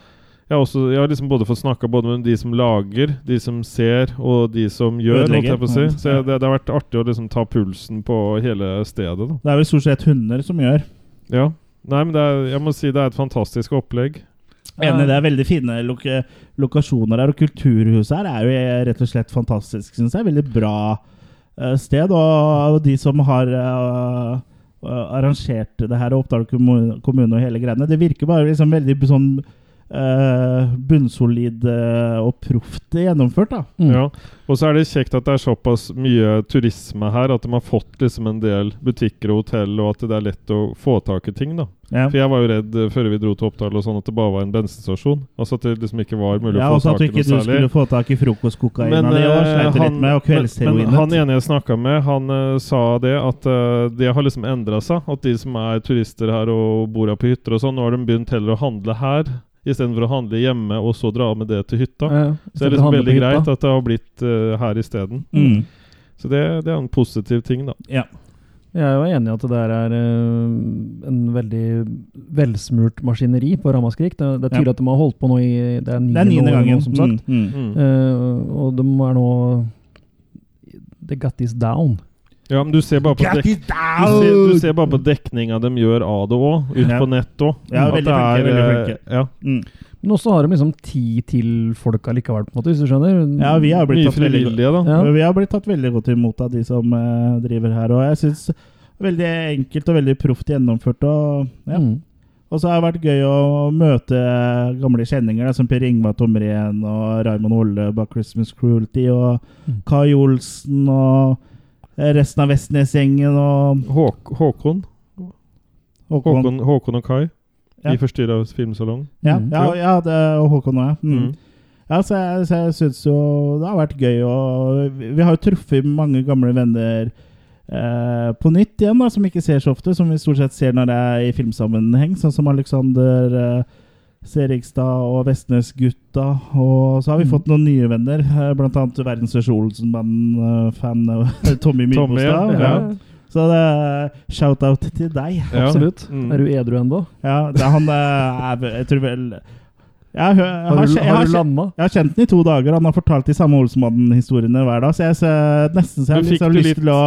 jeg har, også, jeg har liksom både fått snakka både med de som lager, de som ser, og de som gjør. si. Så jeg, det, det har vært artig å liksom ta pulsen på hele stedet. da. Det er vel stort sett hunder som gjør. Ja. Nei, men det er, jeg må si det er et fantastisk opplegg. Enig, det er veldig fine lok lokasjoner her, og kulturhuset her er jo rett og slett fantastisk, syns jeg. Veldig bra sted. Og, og de som har eh, eh, arrangert det her, Oppdal kommu- kommune og hele greiene, det virker bare liksom veldig sånn eh, bunnsolid uh, og proft gjennomført, da. Mm. Ja, Og så er det kjekt at det er såpass mye turisme her, at de har fått liksom en del butikker og hotell, og at det er lett å få tak i ting. da Ja. For jeg var jo redd eh, før vi dro til Oppdal og sånn at det bare var en bensinstasjon. Altså at det liksom ikke var mulig Ja, å få at du særlig ja, ikke at du ikke skulle få tak i frokostkokaina di og sleit litt med, og men, men han ene jeg snakka med, han uh, sa det at det har liksom endra seg. At de som er turister her og bor her på hytter og sånn, nå har de begynt heller å handle her. Istedenfor å handle hjemme og så dra med det til hytta. Ja, Så det er liksom veldig greit at det har blitt uh, her isteden. Mm. Så det, det er en positiv ting, da. Ja. Jeg er jo enig i at det der er uh, en veldig velsmurt maskineri på Ramaskrik. Det, det er tydelig Ja. at de har holdt på nå i Det er niende nå, gangen. som sagt. Mm. Mm. Mm. Eh, og de er nå The got this down. Ja, men du ser bare på, dek du ser, du ser på dekninga de gjør av det òg, ut Ja. på nett òg. Ja, veldig flinke, veldig flinke. Ja, Mm. Men også har de liksom tid til folka likevel, på en måte, hvis du skjønner. Ja, vi har blitt tatt veldig. Ja. Vi har blitt tatt veldig godt imot av de som uh, driver her. Og jeg syns veldig enkelt og veldig proft gjennomført. Og, ja. Mm. og så har det vært gøy å møte gamle kjenninger, da, som Per Ingvar Tomren og Raymond Holle bak Christmas Cruelty, og Mm. Kai Olsen og eh, resten av Vestnes-gjengen og Håk Håkon. Håkon. Håkon, Håkon og Kai. Ja. I forstyrra filmsalong. Ja, Mm. ja, ja det, og Håkon òg, ja. Mm. Mm. Ja, så jeg, så jeg syns jo det har vært gøy, og vi, har jo truffet mange gamle venner eh, på nytt igjen, da, som vi ikke ser så ofte, som vi stort sett ser når det er i filmsammenheng, sånn som Alexander eh, Serigstad og Vestnes-gutta. Og så har vi Mm. fått noen nye venner, bl.a. blant annet verdens største Olsenband-fan eh, Tommy Tommy, ja. Myrbostad. Ja. Ja. Så det er shout-out til deg. Ja. Absolutt. Mm. Er du edru ennå? Ja, det er han eh, er, Jeg tror vel jeg jeg Har har, du, har har, du landa? jeg har kjent den i to dager. Han har fortalt de samme Olsenmannen-historiene hver dag. Så jeg ser, nesten så jeg har liksom lyst til å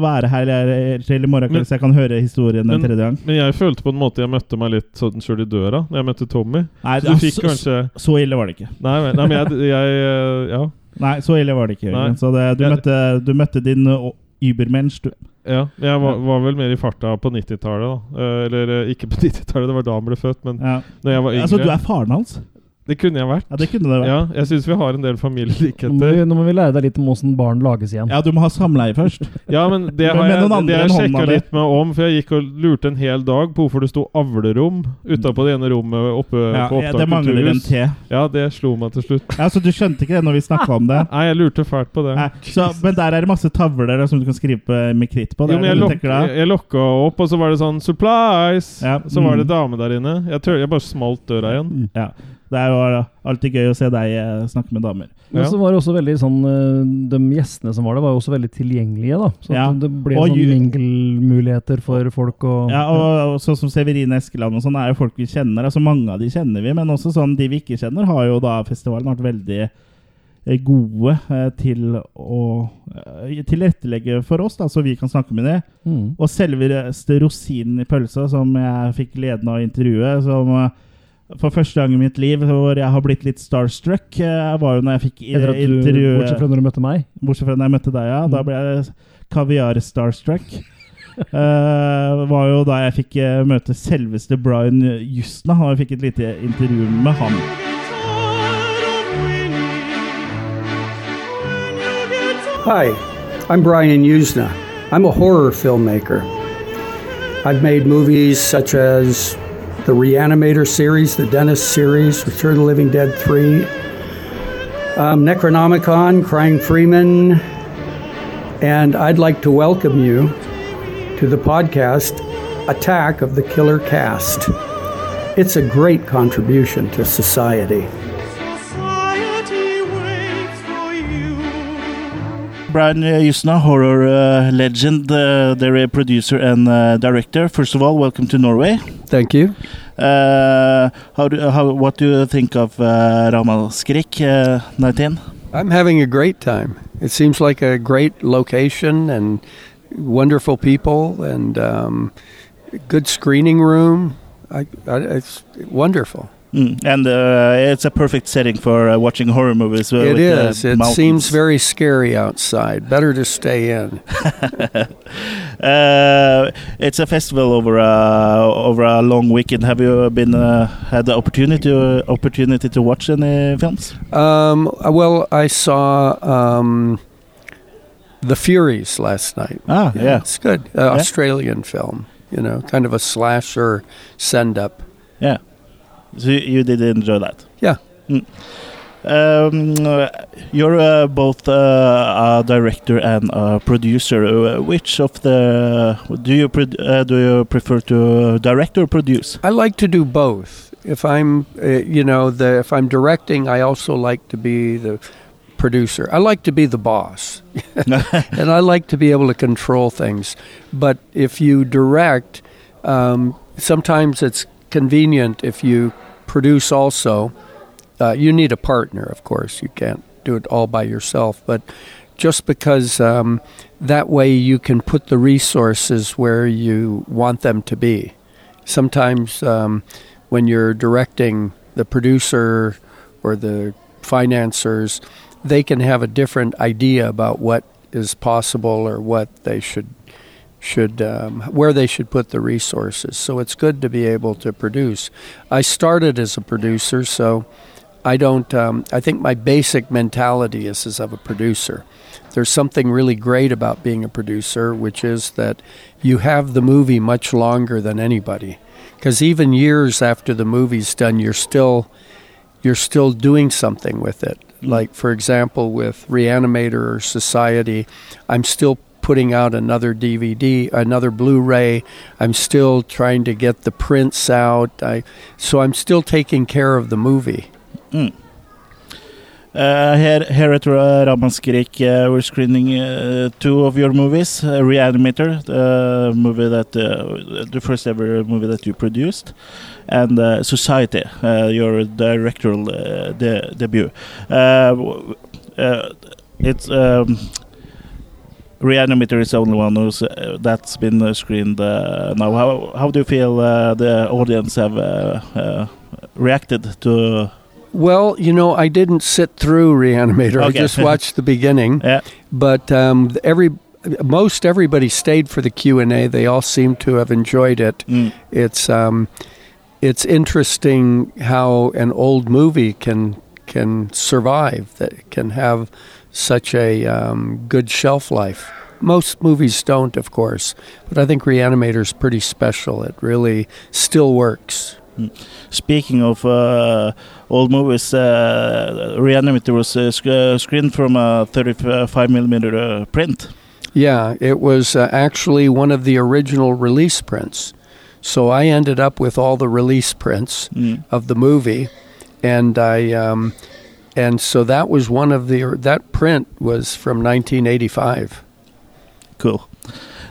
være her eller- til i morgen Men- så jeg kan høre historien en tredje gang. Men jeg følte på en måte jeg møtte meg litt sånn sjøl i døra Når jeg møtte Tommy. Nei, Så du fikk så, kanskje så ille var det ikke. Nei, men- nei men jeg, jeg Ja. Nei, så ille var det ikke. Jørgen. Så det, du, Jeg- møtte, du møtte din uh, Übermensch, du. ja jeg var, var vel mer i farta på 90-tallet, da. Eh, Eller eh, ikke på 90-tallet, det var da han ble født, men Ja. når jeg var yngre Altså, du er faren hans? Det kunne jeg vært. Ja, det kunne det vært. Ja, jeg syns vi har en del familielikheter. nå må vi lære deg litt om åssen barn lages igjen. Ja, du må ha samleie først. Ja, men det har jeg, det jeg sjekka litt med om, for jeg gikk og lurte en hel dag på hvorfor det sto avlerom utapå det ene rommet oppe Ja, på ja, Opptak det mangler en kulturhus. T. Ja, det slo meg til slutt. Ja, Så du skjønte ikke det når vi snakka om det? Nei, jeg lurte fælt på det. Nei, så, men der er det masse tavler som du kan skrive med kritt på. Der, Jo, men jeg, lok jeg, jeg lokka opp, og så var det sånn 'Supplies!' Ja, Så var det mm. dame der inne. Jeg, tør, jeg bare smalt døra igjen. Ja. Det er jo alltid gøy å se deg eh, snakke med damer. Men Ja. så var det også veldig sånn eh, De gjestene som var der, var jo også veldig tilgjengelige. da Så Ja. det ble Og sånn mingelmuligheter for folk. Og, Ja, og, og sånn som Severine Eskeland og sånn er jo folk vi kjenner. Altså Mange av de kjenner vi, men også sånn de vi ikke kjenner, har jo da festivalen vært veldig eh, gode til å tilrettelegge for oss, da, så vi kan snakke med dem. Mm. Og selveste rosinen i pølsa, som jeg fikk gleden av å intervjue, som for første gang i mitt liv hvor jeg har blitt litt starstruck, eh, var jo når jeg fikk i- Etter at du, intervjue bortsett fra når du møtte meg. Bortsett fra når jeg møtte deg, ja. Da Mm. ble jeg kaviar-starstruck. uh, var jo da jeg fikk eh, møte selveste Brian Justna, og jeg fikk et lite intervju med han. Hi, I'm Brian Usna. I'm a horror filmmaker. I've made movies such as the Reanimator series, the Dentist series, Return of the Living Dead 3, um, Necronomicon, Crying Freeman, and I'd like to welcome you to the podcast Attack of the Killer Cast. It's a great contribution to society. Brian Justna, horror uh, legend, uh, the producer and uh, director. First of all, welcome to Norway. Thank you. Uh, how do, how, what do you think of uh, Ramalskrik uh, 19? I'm having a great time. It seems like a great location and wonderful people and um, good screening room. I, I, it's wonderful. Mm. And uh, it's a perfect setting for uh, watching horror movies. uh, it the is. It mountains. seems very scary outside. Better to stay in. Uh, it's a festival over a over a long weekend. Have you been uh, had the opportunity to, opportunity to watch any films? Um, well, I saw um, The Furies last night. Ah, yeah, It's good. Uh, Australian film. You know, kind of a slasher send up. yeah. So you, did enjoy that. Yeah. Mm. Um, you're uh, both uh, a director and a producer. Uh, which of the do you uh, do you prefer to direct or produce? I like to do both. If I'm, uh, you know, the if I'm directing, I also like to be the producer. I like to be the boss, and I like to be able to control things. But if you direct, um, sometimes it's convenient if you produce also. Uh, you need a partner, of course. You can't do it all by yourself. But just because um, that way you can put the resources where you want them to be. Sometimes um, when you're directing the producer or the financiers, they can have a different idea about what is possible or what they should should um, where they should put the resources. So it's good to be able to produce. I started as a producer, so I don't. Um, I think my basic mentality is as of a producer. There's something really great about being a producer, which is that you have the movie much longer than anybody. Because even years after the movie's done, you're still you're still doing something with it. Like for example, with Reanimator or Society, I'm still putting out another DVD, another Blu-ray. I'm still trying to get the prints out. I, so I'm still taking care of the movie. Mm. Uh, here, here at uh, uh, we're screening uh, two of your movies. Uh, Reanimator, the movie that uh, the first ever movie that you produced, and uh, Society, your directorial de debut. it's um, Reanimator is the only one who's that's been screened now. How how do you feel the audience have reacted to? Well, you know, I didn't sit through Reanimator. Okay. I just watched the beginning. Yeah. But um, every most everybody stayed for the Q and A. They all seem to have enjoyed it. Mm. It's um, it's interesting how an old movie can can survive. That can have such a um, good shelf life. Most movies don't, of course, but I think Reanimator is pretty special. It really still works. Speaking of uh, old movies, uh, Reanimator was uh, sc- uh, screened from a 35 millimeter uh, print. Yeah, it was uh, actually one of the original release prints. So I ended up with all the release prints Mm. of the movie, and I um, and so that was one of the that print was from 1985. Cool.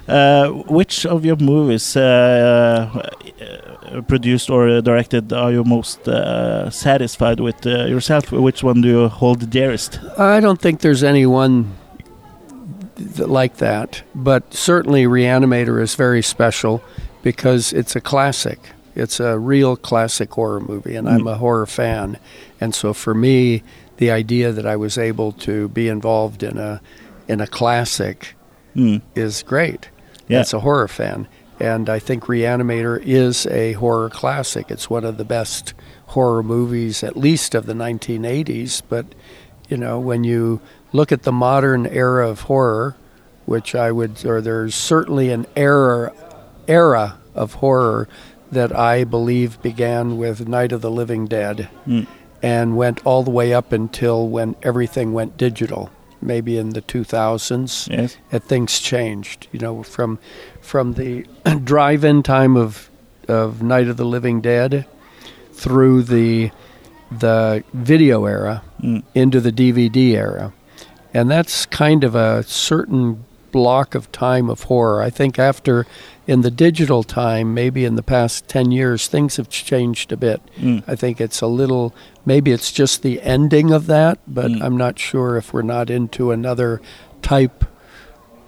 Uh, which of your movies, uh, uh, produced or directed, are you most uh, satisfied with uh, yourself? Which one do you hold dearest? I don't think there's anyone th- like that, but certainly Reanimator is very special because it's a classic. It's a real classic horror movie, and I'm Mm. a horror fan. And so for me, the idea that I was able to be involved in a in a classic Mm. is great. Yeah. As a horror fan. And I think Reanimator is a horror classic. It's one of the best horror movies, at least of the 1980s. But, you know, when you look at the modern era of horror, which I would, or there's certainly an era, era of horror that I believe began with Night of the Living Dead Mm. and went all the way up until when everything went digital, maybe in the 2000s Yes. and things changed. You know, from from the drive-in time of of Night of the Living Dead through the the video era Mm. into the DVD era, and that's kind of a certain block of time of horror. I think after in the digital time, maybe in the past ten years, things have changed a bit. Mm. I think it's a little, maybe it's just the ending of that, but Mm. I'm not sure if we're not into another type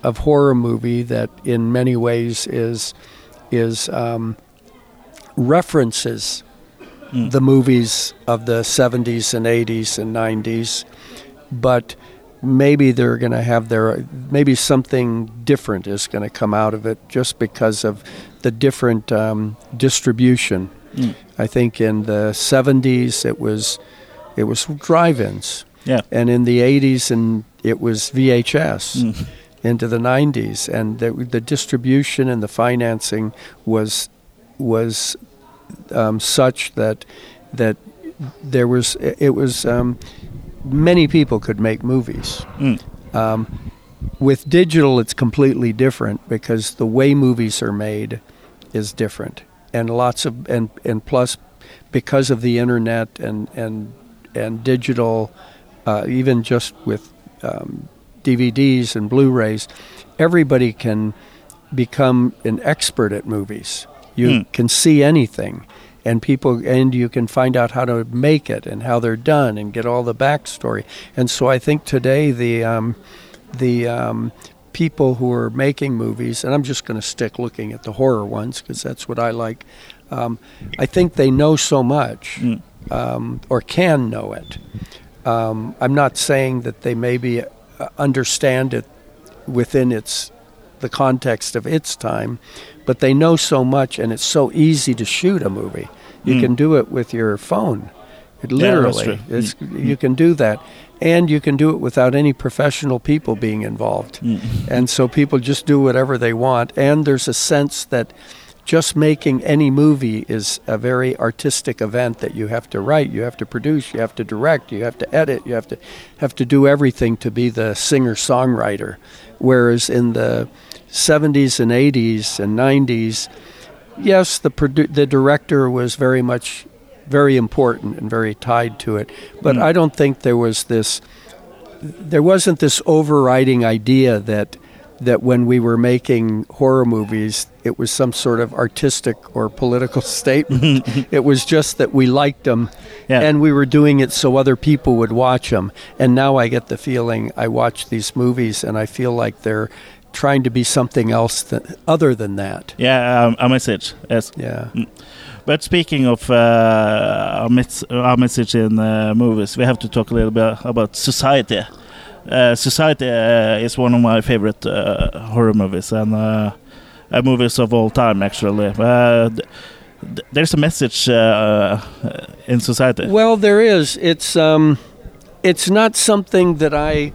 of horror movie that, in many ways, is is um, references Mm. the movies of the 70s and 80s and 90s, but maybe they're going to have their maybe something different is going to come out of it just because of the different um, distribution. Mm. I think in the 70s it was it was drive-ins, Yeah. and in the 80s and it was VHS Mm. into the 90s, and the, the distribution and the financing was was um, such that that there was it was um, many people could make movies. Mm. Um, with digital, it's completely different because the way movies are made is different, and lots of and and plus because of the internet and and and digital, uh, even just with um, DVDs and Blu-rays, everybody can become an expert at movies. You Hmm. can see anything, and people and you can find out how to make it and how they're done and get all the backstory. And so I think today the um, the um, people who are making movies, and I'm just going to stick looking at the horror ones because that's what I like. Um, I think they know so much, Mm. um, or can know it. Um, I'm not saying that they maybe uh, understand it within its the context of its time, but they know so much, and it's so easy to shoot a movie. You Mm. can do it with your phone. It Yeah, literally, true. Mm. you can do that, and you can do it without any professional people being involved. Mm. And so people just do whatever they want, and there's a sense that just making any movie is a very artistic event that you have to write, you have to produce, you have to direct, you have to edit, you have to have to do everything to be the singer-songwriter. Whereas in the 70s and 80s and 90s, yes, the produ- the director was very much very important and very tied to it, but Mm. I don't think there was this there wasn't this overriding idea that that when we were making horror movies, it was some sort of artistic or political statement. it was just that we liked them, Yeah. and we were doing it so other people would watch them. And now I get the feeling I watch these movies and I feel like they're trying to be something else that, other than that. Yeah, um, a message. Yes. Yeah. But speaking of uh, mes- a message in uh, movies, we have to talk a little bit about Society. Uh, Society uh, is one of my favorite uh, horror movies and uh, movies of all time, actually. Uh, th- th- there's a message in Society. Well, there is. It's um, it's not something that I.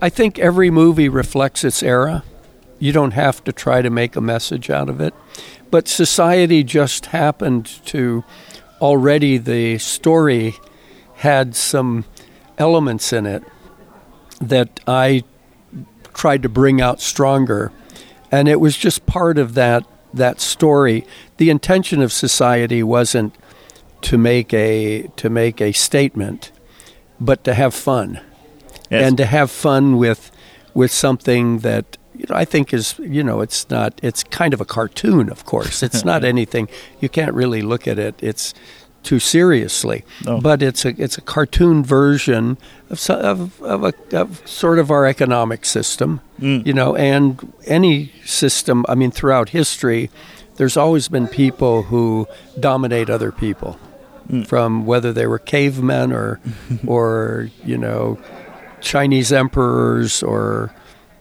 I think every movie reflects its era. You don't have to try to make a message out of it, but society just happened to already the story had some elements in it that I tried to bring out stronger, and it was just part of that that story. The intention of society wasn't to make a to make a statement, but to have fun Yes. and to have fun with with something that you know, I think is you know it's not it's kind of a cartoon of course it's not anything you can't really look at it it's too seriously No. but it's a it's a cartoon version of of, of, a, of sort of our economic system Mm. you know and any system I mean throughout history there's always been people who dominate other people Mm. from whether they were cavemen or or you know Chinese emperors or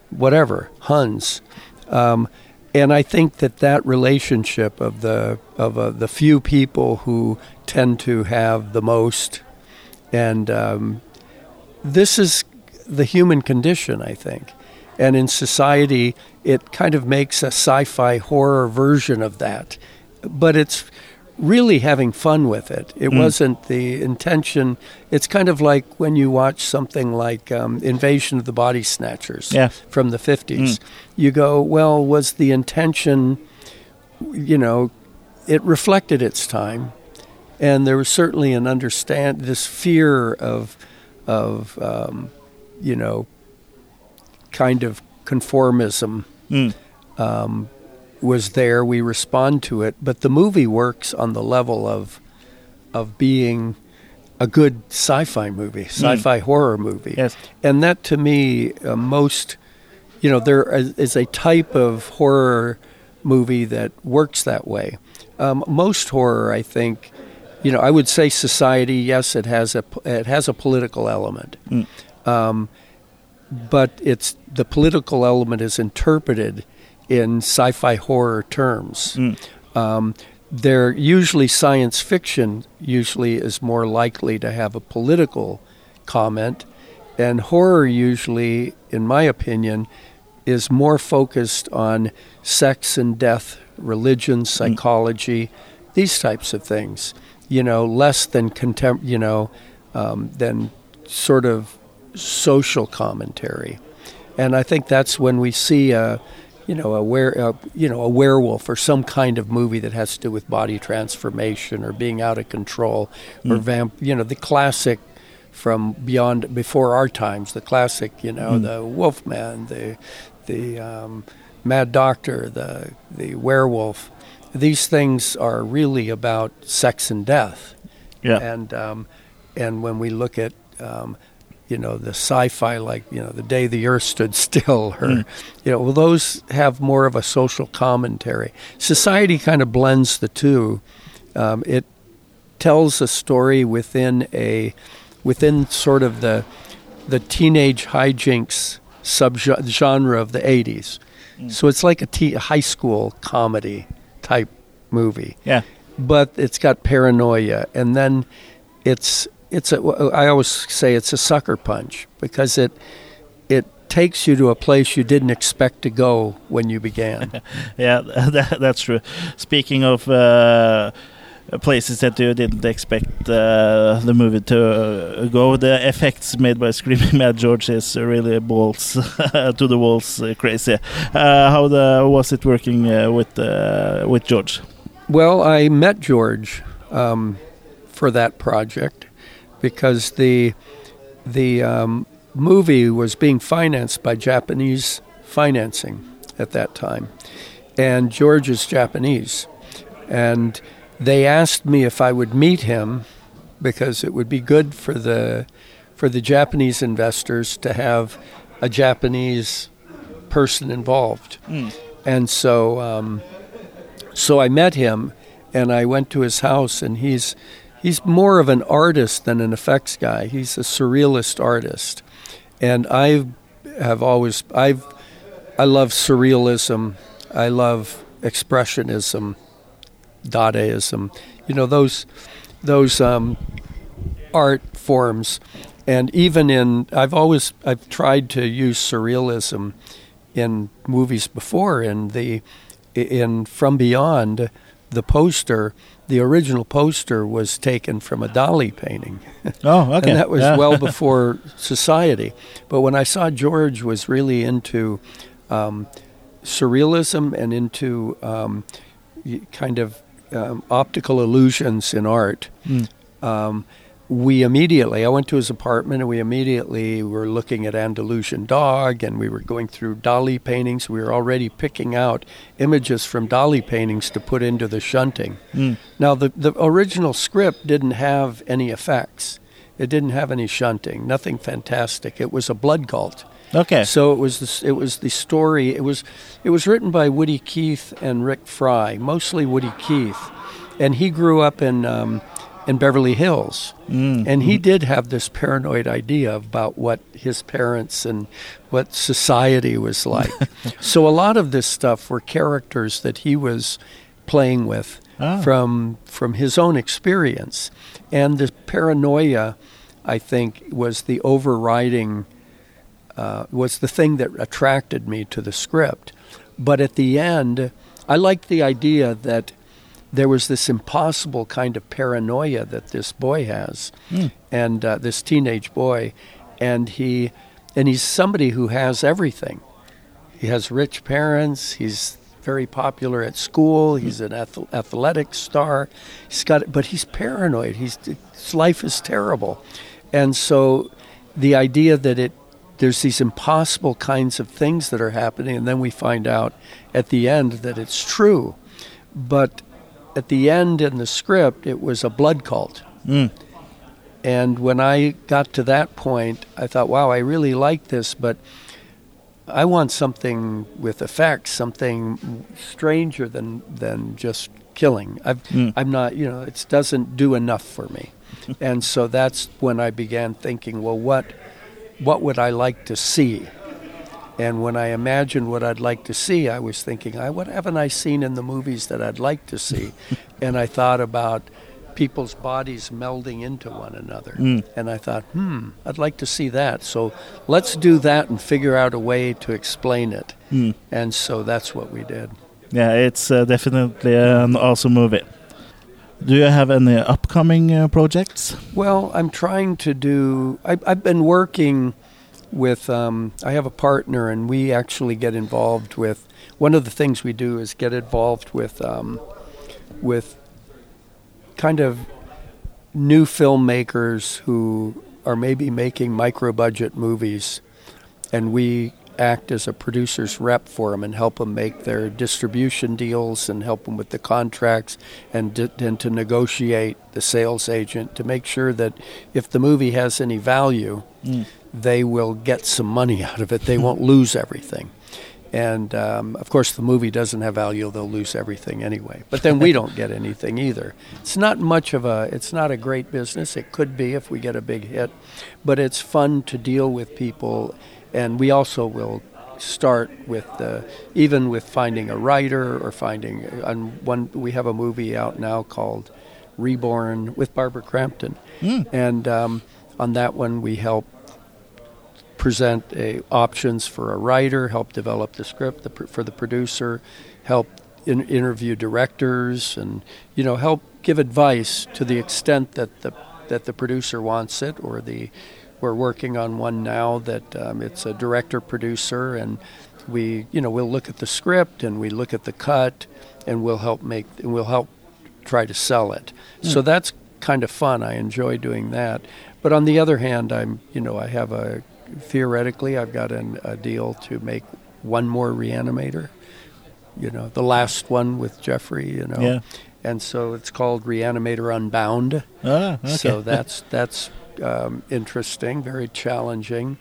whatever Huns, um, and I think that that relationship of the of uh, the few people who tend to have the most, and um, this is the human condition, I think, and in society it kind of makes a sci-fi horror version of that, but it's really having fun with it. It Mm. wasn't the intention. It's kind of like when you watch something like um, Invasion of the Body Snatchers Yeah. from the 50s. Mm. You go, well, was the intention, you know, it reflected its time. And there was certainly an understand this fear of, of um, you know, kind of conformism Mm. um, was there. We respond to it, but the movie works on the level of of being a good sci-fi movie, sci-fi horror movie, Yes. and that to me, uh, most, you know, there is, is a type of horror movie that works that way. Um, most horror, I think, you know, I would say society. Yes, it has a it has a political element. Mm. Um, but it's the political element is interpreted in sci-fi horror terms. Mm. Um, they're usually science fiction. Usually is more likely to have a political comment, and horror usually, in my opinion, is more focused on sex and death, religion, psychology, these types of things. You know, less than contem- You know, um, than sort of social commentary, and I think that's when we see a, you know, a were, uh, you know, a werewolf or some kind of movie that has to do with body transformation or being out of control, or vamp. You know, the classic from beyond before our times. The classic, you know, the Wolfman, the the um, Mad Doctor, the the werewolf. These things are really about sex and death Yeah. and um, and when we look at um, you know, the sci-fi like you know, the day the Earth stood still, or you know, well, those have more of a social commentary. Society kind of blends the two. Um, it tells a story within a within sort of the the teenage hijinks subgenre of the 80s. So it's like a a high school comedy type movie. Yeah. But it's got paranoia and then it's it's a, I always say it's a sucker punch because it it takes you to a place you didn't expect to go when you began. Yeah, that, that's true. Speaking of uh, places that you didn't expect uh, the movie to uh, go, the effects made by Screaming Mad George is really balls to the walls uh, crazy. Uh, how the, was it working uh, with uh, with George? Well, I met George um, for that project because the the um, movie was being financed by Japanese financing at that time, and George is Japanese, and they asked me if I would meet him because it would be good for the for the Japanese investors to have a Japanese person involved, and so. Um, so I met him, and I went to his house, and he's he's more of an artist than an effects guy. He's a surrealist artist, and I have always I've I love surrealism. I love expressionism, Dadaism. You know those those um, art forms, and even in I've always I've tried to use surrealism in movies before. In the in From Beyond, the poster, the original poster was taken from a Dali painting. Oh, okay. And that was Yeah. well before society. But when I saw George was really into um, surrealism and into um, kind of um, optical illusions in art, um, we immediately, I went to his apartment and we immediately were looking at Andalusian Dog and we were going through Dali paintings. We were already picking out images from Dali paintings to put into the shunting. Now, the, the original script didn't have any effects. It didn't have any shunting, nothing fantastic. It was a blood cult. Okay. So it was the, it was the story. It was it was written by Woody Keith and Rick Fry, mostly Woody Keith, and he grew up in um, in Beverly Hills, and he did have this paranoid idea about what his parents and what society was like. so a lot of this stuff were characters that he was playing with Ah. from from his own experience, and the paranoia, I think, was the overriding uh, was the thing that attracted me to the script. But at the end, I liked the idea that there was this impossible kind of paranoia that this boy has, and uh, this teenage boy, and he, and he's somebody who has everything. He has rich parents. He's very popular at school. He's an ath- athletic star. He's got, but he's paranoid. He's his life is terrible, and so the idea that it there's these impossible kinds of things that are happening, and then we find out at the end that it's true. But at the end in the script, it was a blood cult. Hmm. And when I got to that point, I thought, wow, I really like this, but I want something with effects, something stranger than, than just killing. I've, hmm. I'm not, you know, it doesn't do enough for me. and so that's when I began thinking, well, what, what would I like to see? And when I imagined what I'd like to see, I was thinking, I, what haven't I seen in the movies that I'd like to see? and I thought about people's bodies melding into one another. And I thought, hmm, I'd like to see that. So let's do that and figure out a way to explain it. And so that's what we did. Yeah, it's uh, definitely an awesome movie. Do you have any upcoming uh, projects? Well, I'm trying to do. I, I've been working with. Um, I have a partner, and we actually get involved with. One of the things we do is get involved with, um, with, kind of, new filmmakers who are maybe making micro budget movies, and we act as a producer's rep for them and help them make their distribution deals and help them with the contracts and, to, and to negotiate the sales agent to make sure that if the movie has any value, they will get some money out of it. They won't lose everything. And um, of course, the movie doesn't have value; they'll lose everything anyway. But then we don't get anything either. It's not much of a. It's not a great business. It could be if we get a big hit, but it's fun to deal with people, and we also will start with uh, even with finding a writer or finding. On one, we have a movie out now called Reborn with Barbara Crampton, and um, on that one we help present a, options for a writer, help develop the script the, for the producer, help in, interview directors, and you know help give advice to the extent that the that the producer wants it, or the we're working on one now that um, it's a director producer, and we you know we'll look at the script and we look at the cut, and we'll help make and we'll help try to sell it. So that's kind of fun. I enjoy doing that. But on the other hand, I'm you know I have a theoretically I've got an, a deal to make one more reanimator. You know, the last one with Jeffrey. You know, Yeah. and so it's called Reanimator Unbound. Ah, okay. So that's that's um, interesting, very challenging.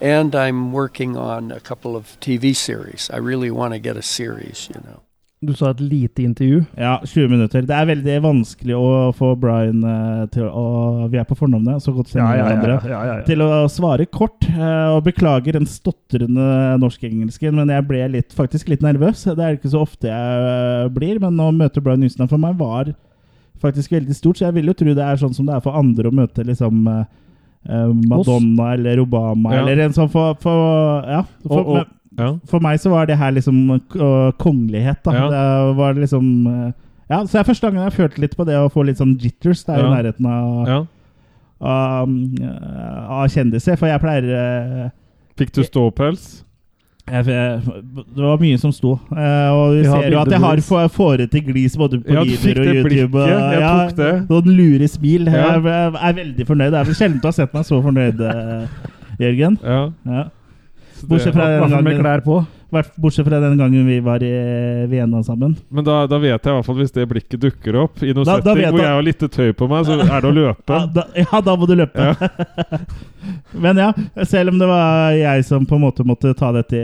And I'm working on a couple of TV series. I really want to get a series, you know. Du sa et lite intervju. Ja, 20 minutter. Det er veldig vanskelig å få Brian eh, til å Vi er på fornavnet, så godt kjenner hverandre. ja, ja, ja. Til å svare kort. eh, Og beklager den stotrende norsk-engelsken, men jeg ble litt, faktisk litt nervøs. Det er ikke så ofte jeg eh, blir, men å møte Brian Newsland for meg var faktisk veldig stort, så jeg vil jo tro det er sånn som det er for andre å møte liksom eh, Madonna Madonna eller Obama Ja. eller en sånn for, for Ja. For, Og- og- Ja. for meg så var det her liksom uh, kongelighet, da. Det var liksom uh, Ja, så det er første gangen jeg følte litt på det å få litt sånn jitters. Det er i nærheten av, ja. av, eh, av kjendiser. For jeg pleier uh, Fikk du ståpels? Jeg, jeg, Det var mye som sto. eh, og vi ser jo at jeg har fåret til glis både på Ja, videoer og YouTube. og-. Jeg ja, tok det. Noen lure smil. Ja. Jeg er, er veldig fornøyd. Det er vel sjelden du har sett meg så fornøyd, eh, Jørgen. Ja. Ja. Bortsett fra den hvert med klær på. Bortsett fra den gangen vi var i Vienna sammen. Men da, da vet jeg i hvert fall hvis det blikket dukker opp i noe Da- setting da hvor jeg- har litt tøy på meg, så er det å løpe. Ja, da, ja, da må du løpe. Men ja, selv om det var jeg som på en måte måtte ta dette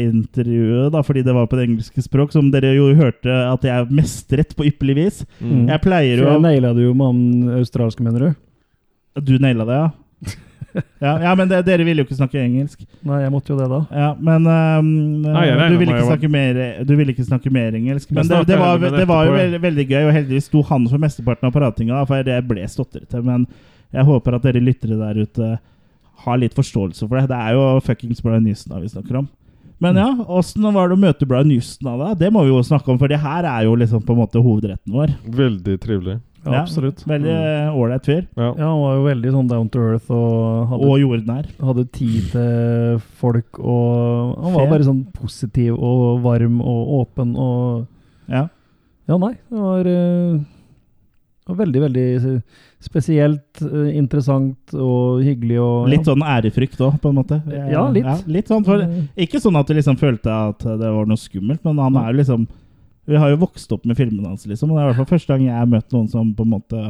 intervjuet, da, fordi det var på det engelske språk, som dere jo hørte at jeg mestret på ypperlig vis. Mm. Jeg pleier For Så jeg naila det jo med han australske, mener du? Du naila det, ja? Ja, ja men det, dere ville jo ikke snakke engelsk. Nei, jeg måtte jo det, da. Ja, men um, Nei, jeg du, ville jeg snakke mer, du ville ikke snakke mer engelsk. Men det, det var, det var jo veldig, veldig gøy, og heldigvis sto han for mesteparten av pratinga, for det ble stotrete. Men jeg håper at dere lyttere der ute har litt forståelse for det. Det er jo fuckings Brian Newston vi snakker om. Men ja, åssen var det å møte Brian Newston deg? Det må vi jo snakke om, for det her er jo liksom på en måte hovedretten vår. Veldig trivelig. Ja, Ja. absolutt. Veldig ålreit fyr. Ja. Ja, han var jo veldig sånn down to earth og hadde, Og jordnær. hadde tid til folk og Han var Fair. bare sånn positiv og varm og åpen og Ja. Ja, nei. Det var, uh, veldig, veldig spesielt, uh, interessant og hyggelig og Litt sånn ærefrykt òg, på en måte. Ja, litt. litt sånn, for Eh, Ikke sånn at du liksom følte at det var noe skummelt, men han er jo liksom Vi har jo vokst opp med filmene hans, liksom. Og det er i hvert fall første gang jeg har møtt noen som på en måte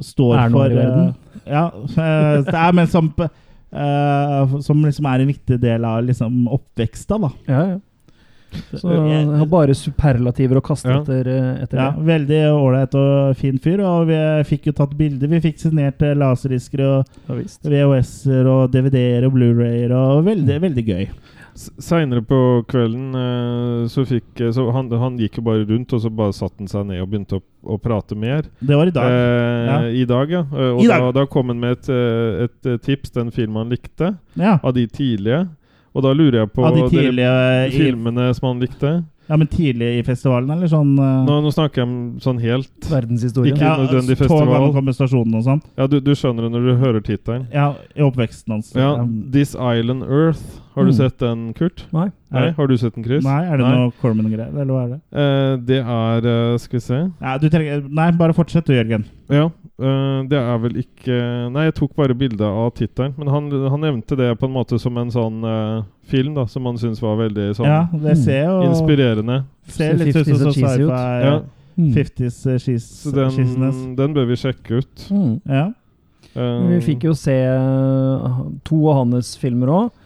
står Er for i verden. eh, Ja, Uh, det er, men som uh, Som liksom er en viktig del av liksom oppveksta, da. Ja, ja. Så jeg har bare superlativer å kaste Ja. etter, eh, etter Ja, det. veldig ålreit og fin fyr. Og vi fikk jo tatt bilder. Vi fikk signert laserisker laserdisker og. VHS-er og DVD-er og Blu-rayer, og veldig, veldig gøy. Seinere på kvelden eh, så fikk eh, så han, han gikk jo bare rundt, og så bare satte han seg ned og begynte å, å prate mer. Det var i dag. Eh, Ja. I dag, ja. Eh, og I da, dag. da kom han med et, et tips, den filmen han likte, Ja. av de tidlige. Og da lurer jeg på Av de tidlige filmene som han likte. Ja, men tidlig i festivalen, eller sånn uh, Nå, nå snakker jeg om sånn helt Verdenshistorien. Ikke ja, nødvendig Tog festival. med stasjonen og sånn. Ja, du, du skjønner det når du hører tittelen. Ja, i oppveksten hans. Ja, Um, This Island Earth. Har du Mm. sett den, Kurt? Nei. Nei, Har du sett den, Chris? Nei, er det noe Corman-greier, eller hva er det? Eh, det er eh, Skal vi se Ja, du trenger Nei, bare fortsett du, Jørgen. Ja. Eh, det er vel ikke Nei, jeg tok bare bilde av tittelen. Men han, han nevnte det på en måte som en sånn uh, film da som han syntes var veldig sånn Ja, det ser jo inspirerende. Ser litt ut som sci-fi. Ja. Mm. 50s uh, cheese, Så den, den bør vi sjekke ut. Mm. Ja. Eh, vi fikk jo se to av hans filmer òg.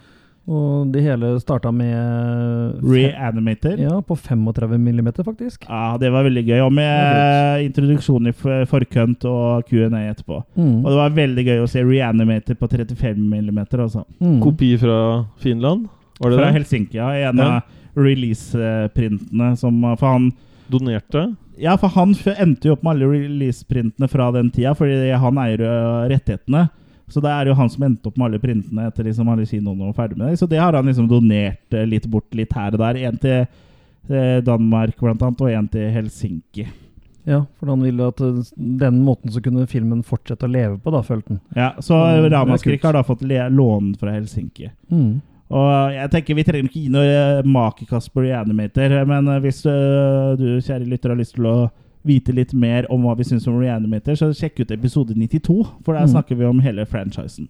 Og det hele starta med Reanimator. Ja. Ja, på 35 millimeter, faktisk. Ja, det var veldig gøy. Og med Det introduksjon i forkant og Q&A etterpå. Mm. Og det var veldig gøy å se Reanimator på 35 millimeter, altså. Mm. Kopi fra Finland, var det Fra det? Helsinki, ja. En Ja. av release-printene som For han Donerte? Ja, for han endte jo opp med alle release-printene fra den tida, fordi han eier jo rettighetene. Så det er jo han som endte opp med alle printene etter liksom alle kinoene var ferdig med det. Så det har han liksom donert eh, litt bort litt her og der. En til eh, Danmark blant annet, og en til Helsinki. Ja, for han ville at eh, den måten så kunne filmen fortsette å leve på, da, følte han. Ja, Så Mm, Ramaskrik har da fått lån fra Helsinki. Mm. Og jeg tenker Vi trenger ikke gi noe eh, makekast på Animator, men hvis du kjære lytter har lyst til å vite litt mer om hva vi syns om Reanimator, så sjekk ut episode 92, for der Mm. snakker vi om hele franchisen.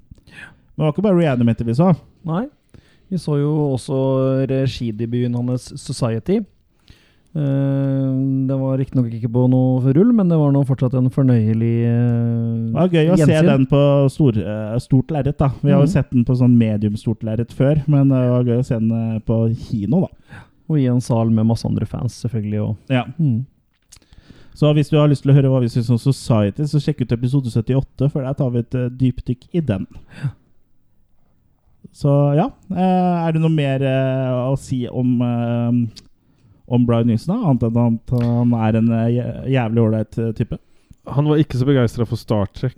Men det var ikke bare Reanimator vi så. Nei. Vi så jo også regidebuten hans 'Society'. Eh, det var riktignok ikke på noe rull, men det var nå fortsatt en fornøyelig uh, Det var gøy å se den på stor, eh, stort lerret. da. Vi har jo Mhm. sett den på sånn medium-stort lerret før, men det var gøy å se den eh, på kino, da. Og i en sal med masse andre fans, selvfølgelig. Og, Ja. mm. Så hvis du har lyst til å høre hva vi syns om Society, så sjekk ut episode 78, for der tar vi et uh, dypdykk i den. Så ja. eh, er det noe mer eh, å si om om Brian da? Annet enn at han er en eh, jævlig ålreit eh, type? Han var ikke så begeistra for Star Trek.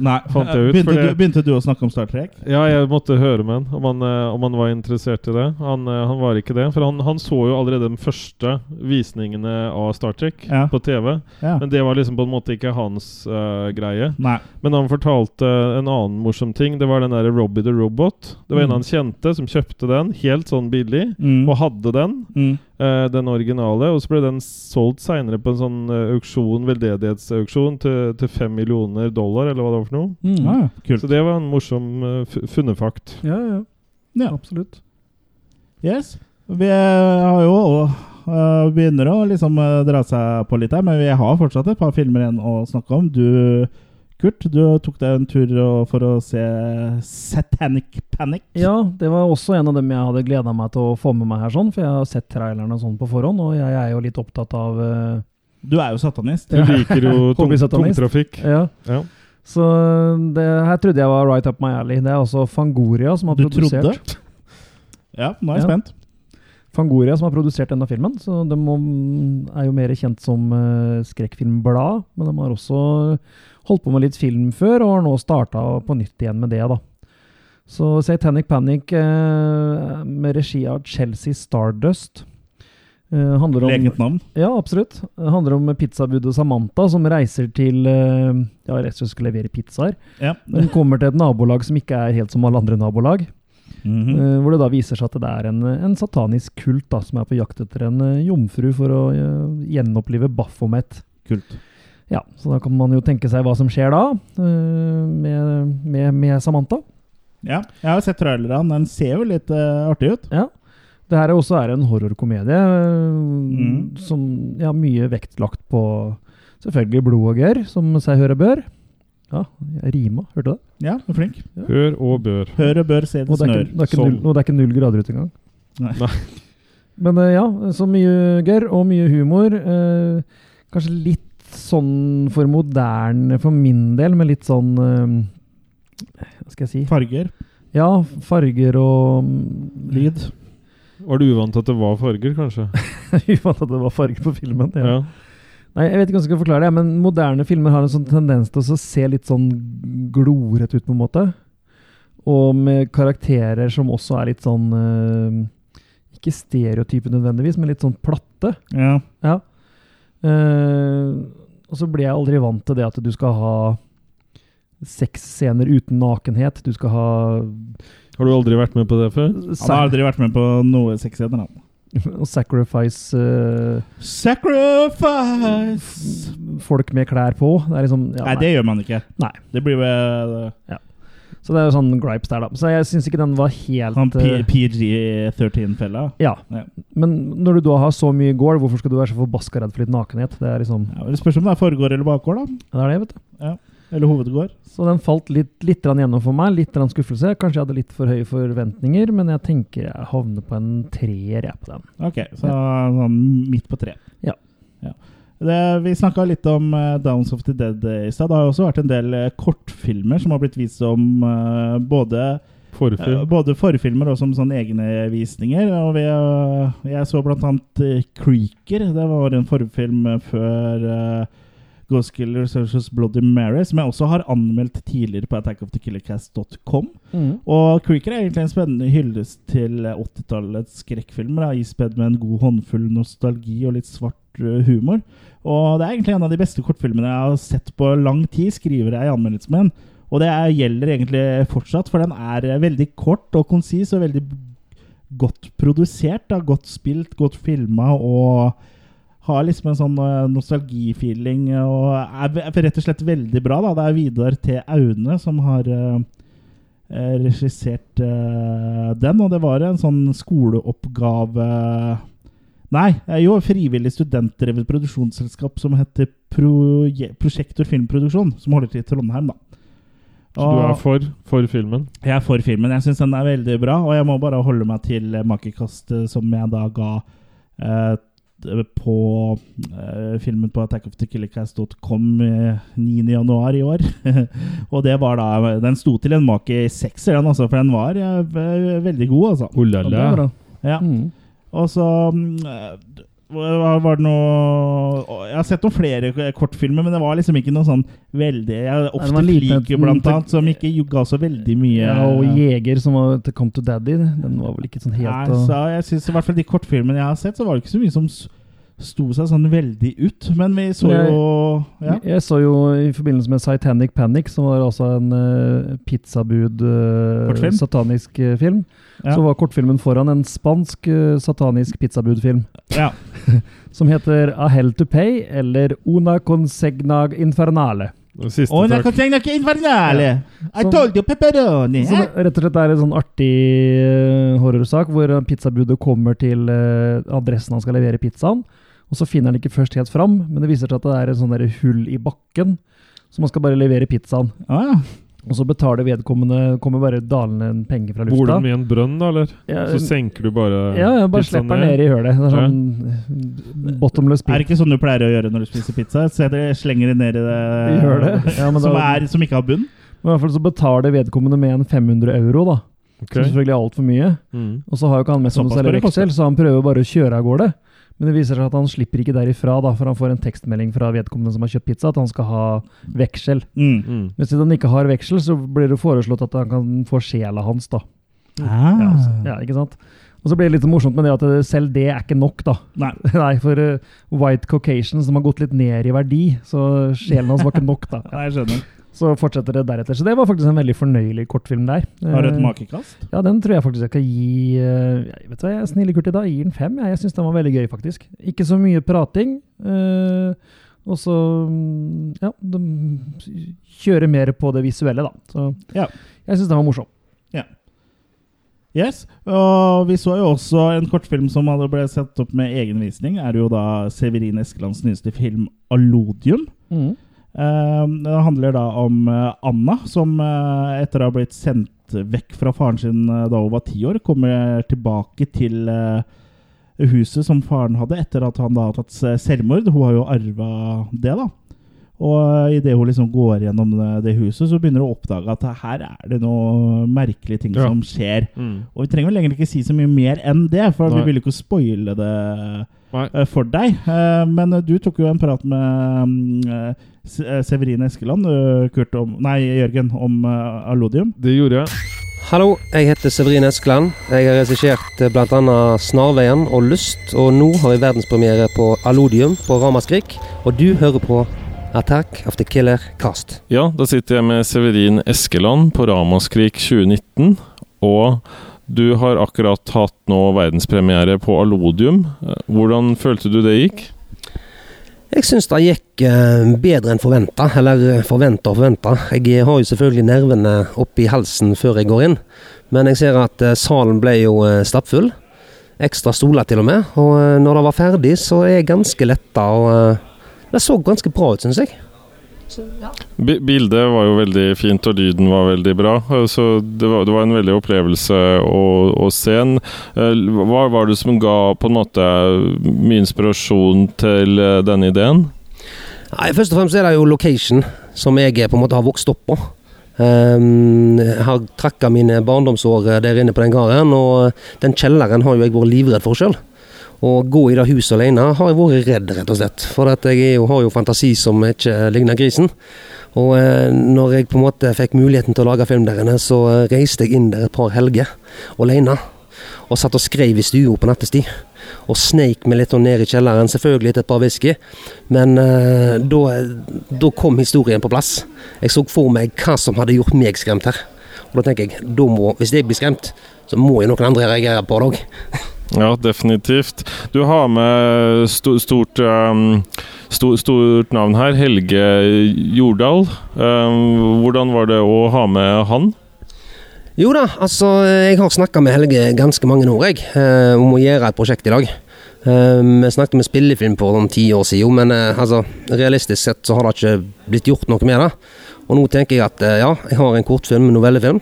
Nei. Fant jeg ut, begynte, fordi- du, begynte du å snakke om Star Trek? Ja, jeg måtte høre med han om han, eh, om han var interessert i det. Han, eh, han var ikke det. For han, han så jo allerede de første visningene av Star Trek Ja. på TV. Ja. Men det var liksom på en måte ikke hans uh, greie. Nei. Men han fortalte en annen morsom ting. Det var den der Robbie the Robot. Det var en Mm. han kjente som kjøpte den helt sånn billig, Mm. og hadde den. Mm. Eh, den originale. Og så ble den solgt seinere på en sånn eh, auksjon, veldedighetsauksjon til, til fem millioner dollar, eller hva det var for noe. Mm. Ja. Kult. Så det var en morsom uh, funnefakt. Ja, ja. Ja. Absolutt. Yes. Vi har jo uh, begynner å liksom dra seg på litt her, men vi har fortsatt et par filmer igjen å snakke om. Du, Kurt, du tok deg en tur for å se Satanic Panic. Ja, det var også en av dem jeg hadde gleda meg til å få med meg her, sånn, for jeg har sett trailerne sånn på forhånd, og jeg er jo litt opptatt av uh, Du er jo satanist. Du liker jo tung, tungtrafikk. Ja. Ja. Så det her trodde jeg var right up my alley. Det er også Fangoria som har Du produsert trodde? Ja, nå er jeg Ja. spent. Fangoria som har produsert denne filmen, så de er jo mer kjent som uh, skrekkfilmblad. Men de har også holdt på med litt film før, og har nå starta på nytt igjen med det. da. Så Satanic Panic eh, med regi av Chelsea Stardust. eh, handler om, Lekent navn. Ja, absolutt. Det handler om pizzabudet Samantha som reiser til eh, Ja, rett og slett skal levere pizzaer. Ja. Hun kommer til et nabolag som ikke er helt som alle andre nabolag. Mhm. Eh, hvor det da viser seg at det er en, en satanisk kult da, som er på jakt etter en eh, jomfru for å eh, gjenopplive Baphomet. Kult. Ja, så da kan man jo tenke seg hva som skjer da, eh, med, med, med Samantha. Ja, jeg har sett trailerne. Den ser jo litt uh, artig ut. Ja. Det her er også er en horrorkomedie eh, Mm. som ja, mye vektlagt på selvfølgelig blod og gørr, som seg høre bør. Ja, jeg rima, hørte du det? Ja, du er flink. Hør og bør. Hør og bør se det Og det er snør. ikke, det null, og det er ikke null grader ute engang. Nei. Nei. Men eh, ja, så mye gørr og mye humor. Eh, kanskje litt sånn for moderne for min del, med litt sånn eh, Hva skal jeg si? Farger. Ja, farger og mm, Lyd. Var du uvant at det var farger, kanskje? Uvant at det var farger på filmen. Ja. Ja. Nei, Jeg vet ikke hvordan jeg skal forklare det, men moderne filmer har en sånn tendens til å se litt sånn glorete ut, på en måte. Og med karakterer som også er litt sånn eh, Ikke stereotype nødvendigvis, men litt sånn platte. Ja. Ja. Eh, og så blir jeg aldri vant til det at du skal ha sexscener uten nakenhet. Du skal ha Har du aldri vært med på det før? Han har aldri vært med på noe sexscener. Og sacrifice uh, Sacrifice! folk med klær på. Det er liksom ja, Nei, det gjør man ikke. Nei. Det blir vel Så det er jo sånn gripes der, da. Så jeg syns ikke den var helt sånn eh, PG-13-fella. Ja. Ja. Men når du da har så mye gård, hvorfor skal du være så forbaska redd for litt nakenhet? Det er liksom Ja, det spørs om det er forgård eller bakgård, da. Det er det, vet du. Eller hovedgård. Så den falt litt, litt gjennom for meg. Litt skuffelse. Kanskje jeg hadde litt for høye forventninger, men jeg tenker jeg havner på en treer jeg på den. Ok, så sånn midt på tre. Ja. Det, vi snakka litt om uh, Downs of the Dead i stad. Det har jo også vært en del uh, kortfilmer som har blitt vist som uh, både Forfilm. Både forfilmer og som sånne egne visninger. Og vi, jeg så blant eh, Creaker. Det var en forfilm før Ghost Killer vs. Bloody Mary, som jeg også har anmeldt tidligere på attackofthekillercast.com. Og Creaker er egentlig en spennende hyllest til 80-tallets skrekkfilmer. Ispedd med en god håndfull nostalgi og litt svart eh, humor. Og det er egentlig en av de beste kortfilmene jeg har sett på lang tid, skriver jeg i anmeldelsen min. Og det er, gjelder egentlig fortsatt, for den er eh, veldig kort og konsis og veldig godt produsert. Da, godt spilt, godt filma og har liksom en sånn eh, nostalgifeeling og er, rett og slett veldig bra. da. Det er Vidar T. Aune som har regissert den, og det var en sånn skoleoppgave Nei, eh, jo, frivillig studentdrevet produksjonsselskap som heter Pro Prosjektor Filmproduksjon, som holder til i Trondheim, da. Så du er for, for filmen? Jeg er for filmen. Jeg syns den er veldig bra, og jeg må bare holde meg til eh, makekastet som jeg da ga eh, på eh, filmen på attackofthekillercast.com eh, 9.1 i år. og det var da Den sto til en make sekser, den, altså, for den var eh, veldig god, altså. Og det la. bra. Ja. Mm. Og så mm, eh, var det noe Jeg har sett noen flere kortfilmer, men det var liksom ikke noe sånn veldig jeg, Ofte Flik, blant annet, som ikke ga så veldig mye. Ja, og Jeger, som var til Come to Daddy, den var vel ikke sånn helt Nei, så jeg synes i hvert fall de kortfilmene jeg har sett, så var det ikke så mye som sto seg sånn veldig ut. Men vi så jo ja. Jeg så jo i forbindelse med Titanic Panic, som var altså en uh, pizzabud eh, Kortfilm? satanisk eh, film, Ja. så var kortfilmen foran en spansk eh, satanisk pizzabudfilm. Ja. som heter A Hell to Pay eller Una Consegna Infernale. Siste Og takk. infernale! I Som- told you pepperoni! Så rett og slett er en sånn artig eh, horrorsak hvor eh, pizzabudet kommer til eh, adressen han skal levere pizzaen, og så finner han ikke først helt fram, men det viser seg at det er en sånn der hull i bakken, så man skal bare levere pizzaen. Ah, ja. Og så betaler vedkommende Kommer bare dalende en penger fra lufta. Bor de i en brønn, da, eller? Ja, Så senker du bare ja, ja, bare slipper den ned i hølet. Det er Ja. bottomless bottomless Er det ikke sånn du pleier å gjøre når du spiser pizza? Så jeg slenger det ned i det, I hølet? Ja, men som, er, som ikke har bunn? Men I hvert fall så betaler vedkommende med en 500 euro, da. Okay. Som selvfølgelig er altfor mye. Mm. Og så har jo ikke han med seg noe veksel, så han prøver bare å kjøre av gårde. Men det viser seg at han slipper ikke derifra, da, for han får en tekstmelding fra vedkommende som har kjøpt pizza, at han skal ha veksel. Mm. Mm. Men siden han ikke har veksel, så blir det foreslått at han kan få sjela hans, da. Ah. Ja, altså, ja, ikke sant? Og så blir det litt morsomt med det at selv det er ikke nok, da. Nei. Nei, for uh, White Caucasian, som har gått litt ned i verdi, så sjelen hans var ikke nok, da. Nei, jeg skjønner. Så fortsetter det deretter. Så det var faktisk en veldig fornøyelig kortfilm der. Har du et Eh, makekast? Ja, den tror jeg faktisk jeg skal gi eh, jeg Vet du hva, jeg er snille Kurt i dag. Gir den fem. Jeg, jeg syns den var veldig gøy, faktisk. Ikke så mye prating. eh, og så mm, Ja, de kjører mer på det visuelle, da. Så Ja. jeg syns den var morsom. Ja. Yes. Og vi så jo også en kortfilm som hadde ble satt opp med egen visning. Er jo da Severin Eskelands nyeste film 'Allodium'. Mm. Eh, det handler da om eh, Anna, som eh, etter å ha blitt sendt vekk fra faren sin eh, da hun var ti år, kommer tilbake til huset som faren hadde, etter at han da har tatt selvmord. Hun har jo arva det, da. Og idet hun liksom går gjennom det, huset, så begynner hun å oppdage at her er det noe merkelige ting Ja. som skjer. Mm. Og vi trenger vel egentlig ikke si så mye mer enn det, for Nei. vi ville ikke spoile det Nei. for deg. Men du tok jo en prat med mm, Severin Eskeland, eh, Kurt om, nei, Jørgen, om Alodium. Allodium. Det gjorde jeg. Hallo, jeg heter Severin Eskeland. Jeg har regissert eh, bl.a. 'Snarveien' og 'Lyst', og nå har vi verdenspremiere på Allodium på Ramaskrik. Og du hører på Attack of the Killer Cast. Ja, da sitter jeg med Severin Eskeland på Ramaskrik 2019. Og Du har akkurat hatt nå verdenspremiere på Allodium. Eh, Hvordan følte du det gikk? Jeg syns det gikk eh, bedre enn forventa, eller forventa og forventa. Jeg har jo selvfølgelig nervene oppi halsen før jeg går inn, men jeg ser at eh, salen ble jo eh, stappfull. Ekstra stoler til og med. Og eh, når det var ferdig, så er jeg ganske letta, og eh, det så ganske bra ut, syns jeg. Bi- Bildet var jo veldig fint, og lyden var veldig bra. Eh, Så det var, det var en veldig opplevelse å, å se den. Eh, Hva var det som ga på en måte mye inspirasjon til eh, denne ideen? Nei, Først og fremst er det jo location, som jeg eh, på en måte har vokst opp på. Um, jeg har trakka mine barndomsår der inne på den gården, og den kjelleren har jo jeg vært livredd for sjøl. Å gå i det huset alene har jeg vært redd, rett og slett. For jeg jo, har jo fantasi som ikke ligner grisen. Og eh, når jeg på en måte fikk muligheten til å lage film der inne, så eh, reiste jeg inn der et par helger alene. Og satt og skrev i stua på nattestid. Og sneik meg litt ned i kjelleren, selvfølgelig etter et par whisky. Men eh, da, da kom historien på plass. Jeg så for meg hva som hadde gjort meg skremt her. Og da tenker jeg, da må, hvis jeg blir skremt, så må jo noen andre reagere på det òg. Ja, definitivt. Du har med sto, stort, um, sto, stort navn her, Helge Jordal. Um, hvordan var det å ha med han? Jo da, altså jeg har snakka med Helge ganske mange år, jeg, eh, om å gjøre et prosjekt i dag. Vi snakket med spillefilm for om ti år siden, men eh, altså, realistisk sett så har det ikke blitt gjort noe med det. Og nå tenker jeg at eh, ja, jeg har en kortfilm, novellefilm,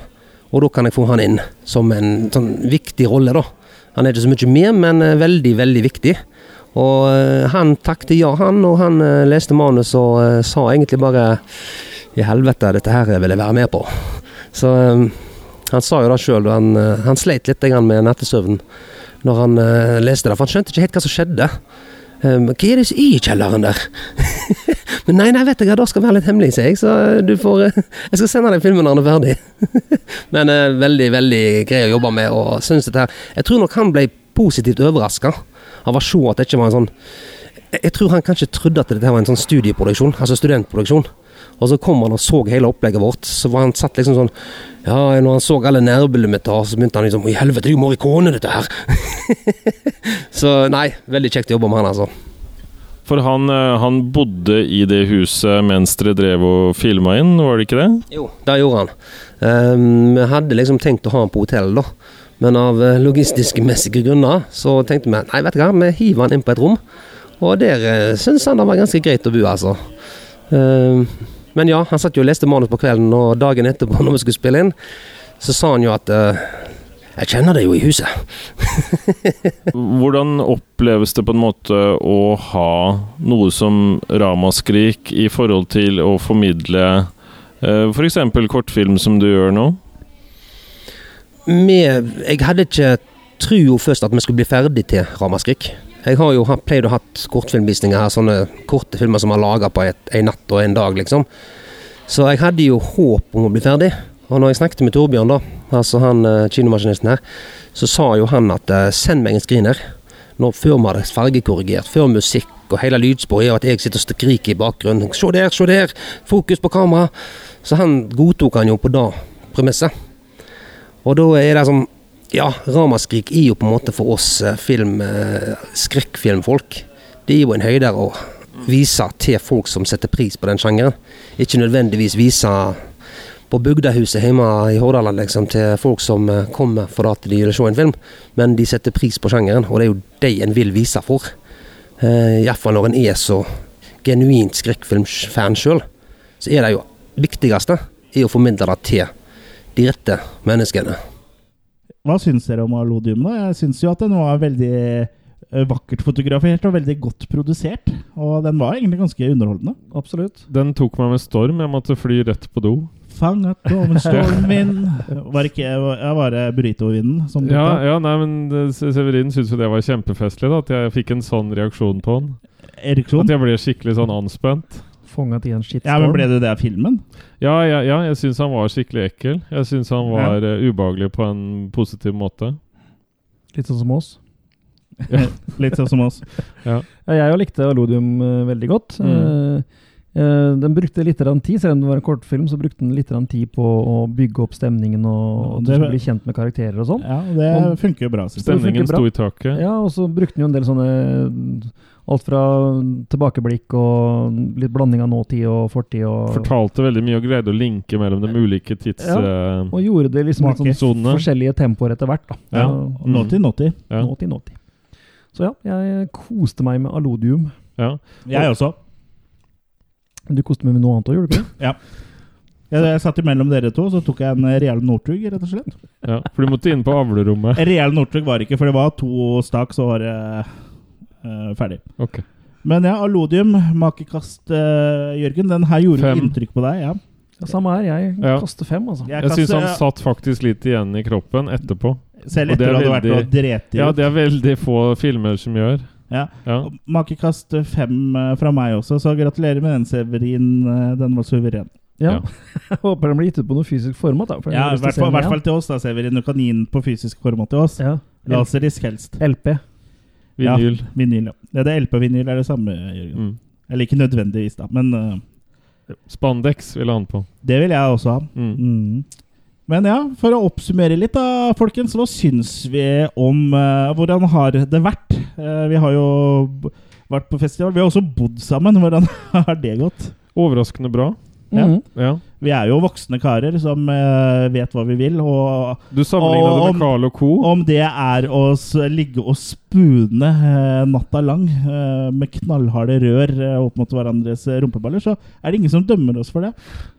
og da kan jeg få han inn som en sånn viktig rolle, da. Han er ikke så mye med, men eh, veldig, veldig viktig. Og eh, han takket ja, han, og han eh, leste manus og sa egentlig bare i helvete, dette her vil jeg være med på. Så han sa jo det sjøl, han, han sleit litt med nattesøvnen når han leste det, for han skjønte ikke helt hva som skjedde. Hva er det i kjelleren der? Men nei, nei, vet du hva, det skal være litt hemmelig, sier jeg, så eh, du får eh, Jeg skal sende deg filmen når den er ferdig. Men eh, veldig, veldig grei å jobbe med, og syns dette her Jeg tror nok han ble positivt overraska av å se at det ikke var en sånn jeg tror han kanskje trodde at dette var en sånn studieproduksjon, altså studentproduksjon. Og så kom han og så hele opplegget vårt, så var han satt liksom sånn Ja, når han så alle nervelimiter, så begynte han liksom I helvete, det er jo Morricone, dette her! så nei, veldig kjekt å jobbe med han, altså. For han, eh, han bodde i det huset mens dere drev og filma inn, var det ikke det? Jo, det gjorde han. Um, vi hadde liksom tenkt å ha han på hotell, da. Men av eh, logistiske messige grunner så tenkte vi nei, vet du hva, vi hiver han inn på et rom. Og der uh, syntes han det var ganske greit å bo, altså. Um, men ja, han satt jo og leste manus på kvelden, og dagen etterpå når vi skulle spille inn, så sa han jo at eh, Jeg kjenner det jo i huset. Hvordan oppleves det på en måte å ha noe som ramaskrik i forhold til å formidle f.eks. For kortfilm som du gjør nå? Med, jeg hadde ikke trua først at vi skulle bli ferdig til Ramaskrik. Jeg har jo pleid å ha kortfilmvisninger her, sånne korte filmer som er laga på et, en natt og en dag, liksom. Så jeg hadde jo håp om å bli ferdig. Og når jeg snakket med Torbjørn, da, altså han eh, kinomaskinisten her, så sa jo han at eh, send meg en screener. Nå før vi hadde fargekorrigert, før musikk og hele lydsporet, og at jeg sitter og skriker i bakgrunnen. Se der, se der! Fokus på kamera! Så han godtok han jo på det premisset. Og da er det som Ja, Ramaskrik er jo på en måte for oss eh, film, skrekkfilmfolk. Det er jo en høyde å vise til folk som setter pris på den sjangeren. Ikke nødvendigvis vise på bygdehuset hjemme i Hordaland liksom, til folk som eh, kommer for at de vil se en film, men de setter pris på sjangeren, og det er jo de en vil vise for. Uh, Iallfall når en er så genuint skrekkfilmfan sjøl, så er det jo viktigste er å formidle det til de rette menneskene. Hva syns dere om Alodium? da? Jeg syns jo at den var veldig eh, vakkert fotografert og veldig godt produsert. Og den var egentlig ganske underholdende. Absolutt. Den tok meg med storm. Jeg måtte fly rett på do. Fanget av en stormvind Var ikke jeg var det burritovinden som tok Ja, ja nei, men Severin syntes jo det var kjempefestlig, da, at jeg fikk en sånn reaksjon på han. Ereksjon? At jeg ble skikkelig sånn anspent. Fanget i en shitstorm. Ja, men Ble det det av filmen? Ja, ja, ja jeg syns han var skikkelig ekkel. Jeg syns han var eh, ubehagelig på en positiv måte. Litt sånn som oss. Litt sånn som oss. Ja. Ja, jeg jo likte Allodium uh, veldig godt. Mm. Eh, Eh, den brukte litt tid, selv om det var en kortfilm, så brukte den litt tid på å bygge opp stemningen og at du skulle bli kjent med karakterer og sånn. Ja, det Og- funker jo bra. synes jeg. Funker Stemningen bra. sto i taket. Ja, og så brukte den jo en del sånne Alt fra tilbakeblikk og litt blanding av nåtid og fortid. Og, Fortalte veldig mye og greide å linke mellom de ulike tids... Ja, eh, og gjorde det liksom litt sånn forskjellige tempoer etter hvert. da. Ja. Og- Nåtid, nåtid. Ja. Nåtid, nåtid. Så ja, jeg koste meg med Alodium. ja. Jeg også. Du koste meg med noe annet òg, gjorde du ikke det? Ja. Jeg, jeg satt imellom dere to, så tok jeg en real Northug, rett og slett. ja. For du måtte inn på avlerommet. Real Northug var ikke, for det var to stak, så var det uh, ferdig. Ok. Men ja, Allodium, makekast, uh, Jørgen. Den her gjorde Fem. inntrykk på deg, ja. Ja, samme her. Jeg Ja. kaster fem, altså. Jeg Jeg syns han satt faktisk litt igjen i kroppen etterpå. Selv etter at du hadde vært og dreti i Ja, det er veldig få filmer som gjør. Ja. Ja. Makekast fem eh, fra meg også, så gratulerer med den, Severin. eh, Den var suveren. Ja. Ja. Jeg håper den blir gitt ut på noe fysisk format. da. for Ja, i hvert fall, hvert fall til oss, da, Severin. Du kan gi den på fysisk format til oss. Ja. Laserisk helst. LP. Vinyl. Ja, vinyl, ja. ja det LP-vinyl er det samme, Jørgen. Mm. Eller ikke nødvendigvis, da, men uh, Spandex vil han på. det vil jeg også ha. Mm. Mm. Men ja, for å oppsummere litt da, folkens. Hva syns vi om uh, Hvordan har det vært? Uh, vi har jo vært på festival. Vi har også bodd sammen. Hvordan har det gått? Overraskende bra. Ja. -hmm. Ja. Vi er jo voksne karer som uh, vet hva vi vil. Og Du sammenligna det med Carl og co. om det er å ligge og spune uh, natta lang uh, med knallharde rør opp mot hverandres rumpeballer, så er det ingen som dømmer oss for det.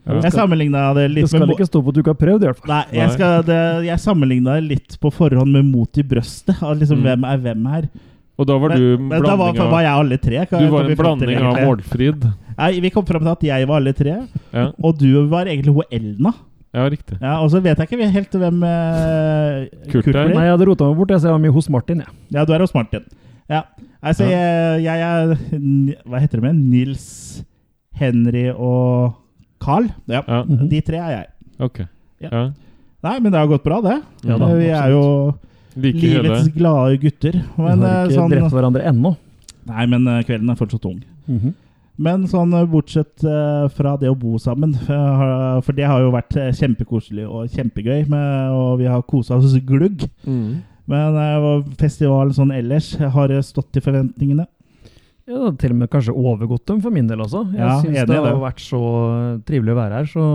Ja. Jeg sammenligna det litt Det skal ikke stå på at du ikke har prøvd, i hvert fall. Nei, jeg, skal, det, jeg sammenligna det litt på forhånd med Mot i brøstet. av Liksom, Mm. Hvem er hvem her? Og da var Men, du men da var, blanding var jeg alle tre. kan- Du var en blanding av. Målfrid. Nei, vi kom fram til at jeg var alle tre, Ja, og du var egentlig hun Elna. ja riktig. Ja, og så vet jeg ikke helt hvem eh, Kurt Kurt er. blir. Nei, jeg hadde rota meg bort. Jeg så jeg var mye hos Martin. jeg. Ja, du er hos Martin. Ja. Altså, jeg, jeg er N- Hva heter det med? Nils, Henry og Carl. Ja. Ja, Mhm. De tre er jeg. ok. Ja. Ja. Nei, men det har gått bra, det. Ja da, vi er jo Like livets hele glade gutter. Vi har eh, ikke sånn, drept hverandre ennå. nei, men eh, kvelden er fortsatt ung. Mhm. Men sånn eh, bortsett eh, fra det å bo sammen, eh, for det har jo vært kjempekoselig og kjempegøy, med, og vi har kosa oss glugg. mm. Men festivalen sånn ellers har det stått til forventningene. Ja, det har til og med kanskje overgått dem for min del også. Jeg Ja, syns det har vært så trivelig å være her, så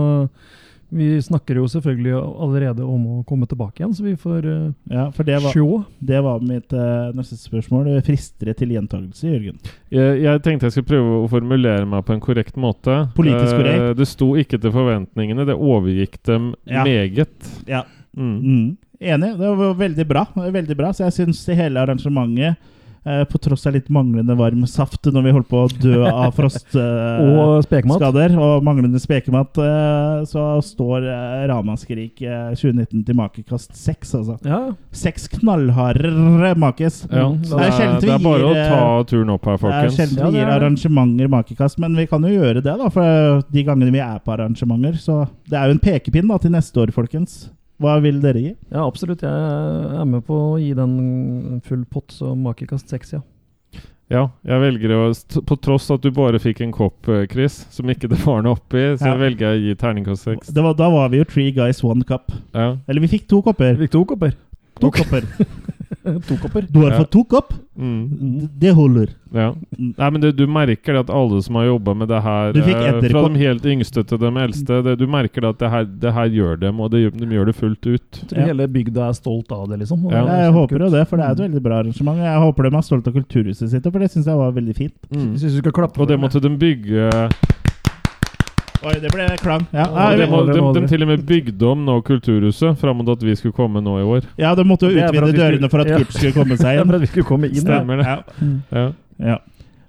vi snakker jo selvfølgelig allerede om å komme tilbake igjen, så vi får uh, Ja, for det var, sjå. det var mitt uh, neste spørsmål. Frister det til gjentagelse, Jørgen? jeg, jeg tenkte jeg skulle prøve å formulere meg på en korrekt måte. Politisk korrekt. korrekt. det sto ikke til forventningene, det overgikk dem Ja. meget. Ja. Mm. Mm. Enig. Det var veldig bra. Veldig bra. Så jeg syns hele arrangementet, eh, på tross av litt manglende varm saft når vi holdt på å dø av frostskader Og spekemat. og manglende spekemat, eh, så står eh, Ramaskrik eh, 2019 til makekast seks, altså. Ja, Seks knallharde makes. Ja, Mm. Det er det, er, det er bare å ta turen opp her, folkens. Det er sjelden vi det gir er arrangementer makekast, men vi kan jo gjøre det, da, for de gangene vi er på arrangementer. Så det er jo en pekepinn da, til neste år, folkens. Hva vil dere gi? ja, absolutt. Jeg er med på å gi den full pott, så makekast seks, ja. Ja, jeg velger å På tross at du bare fikk en kopp, eh, Chris, som ikke det var noe oppi, så Ja. velger jeg å gi terningkast seks. Da var vi jo Three Guys One Cup. Ja. Eller vi fikk to kopper. Vi fikk to kopper. To kopper. to kopper. Du har Ja. fått to kopp? Mm. Det holder. Ja. Nei, men det, Du merker det at alle som har jobba med det her, Du fikk eh, fra de helt yngste til de eldste, det, du merker det at det her, det her gjør dem, og det, de gjør det fullt ut. Jeg tror Ja. hele bygda er stolt av det, liksom. Ja. er Jeg håper jo det, for det er et veldig bra arrangement. Jeg håper de er stolt av kulturhuset sitt, for det syns jeg var veldig fint. Mm. Jeg synes du skal klappe Og det måtte de bygge Oi, det ble klang. Ja, Nei, de, de, de, de til og med bygde om nå Kulturhuset fram mot at vi skulle komme nå i år. ja de måtte jo Det er for utvide dørene for at Ja. Kurt skulle komme seg inn. for at vi skulle komme inn. Stemmer det. Ja. Ja. Ja.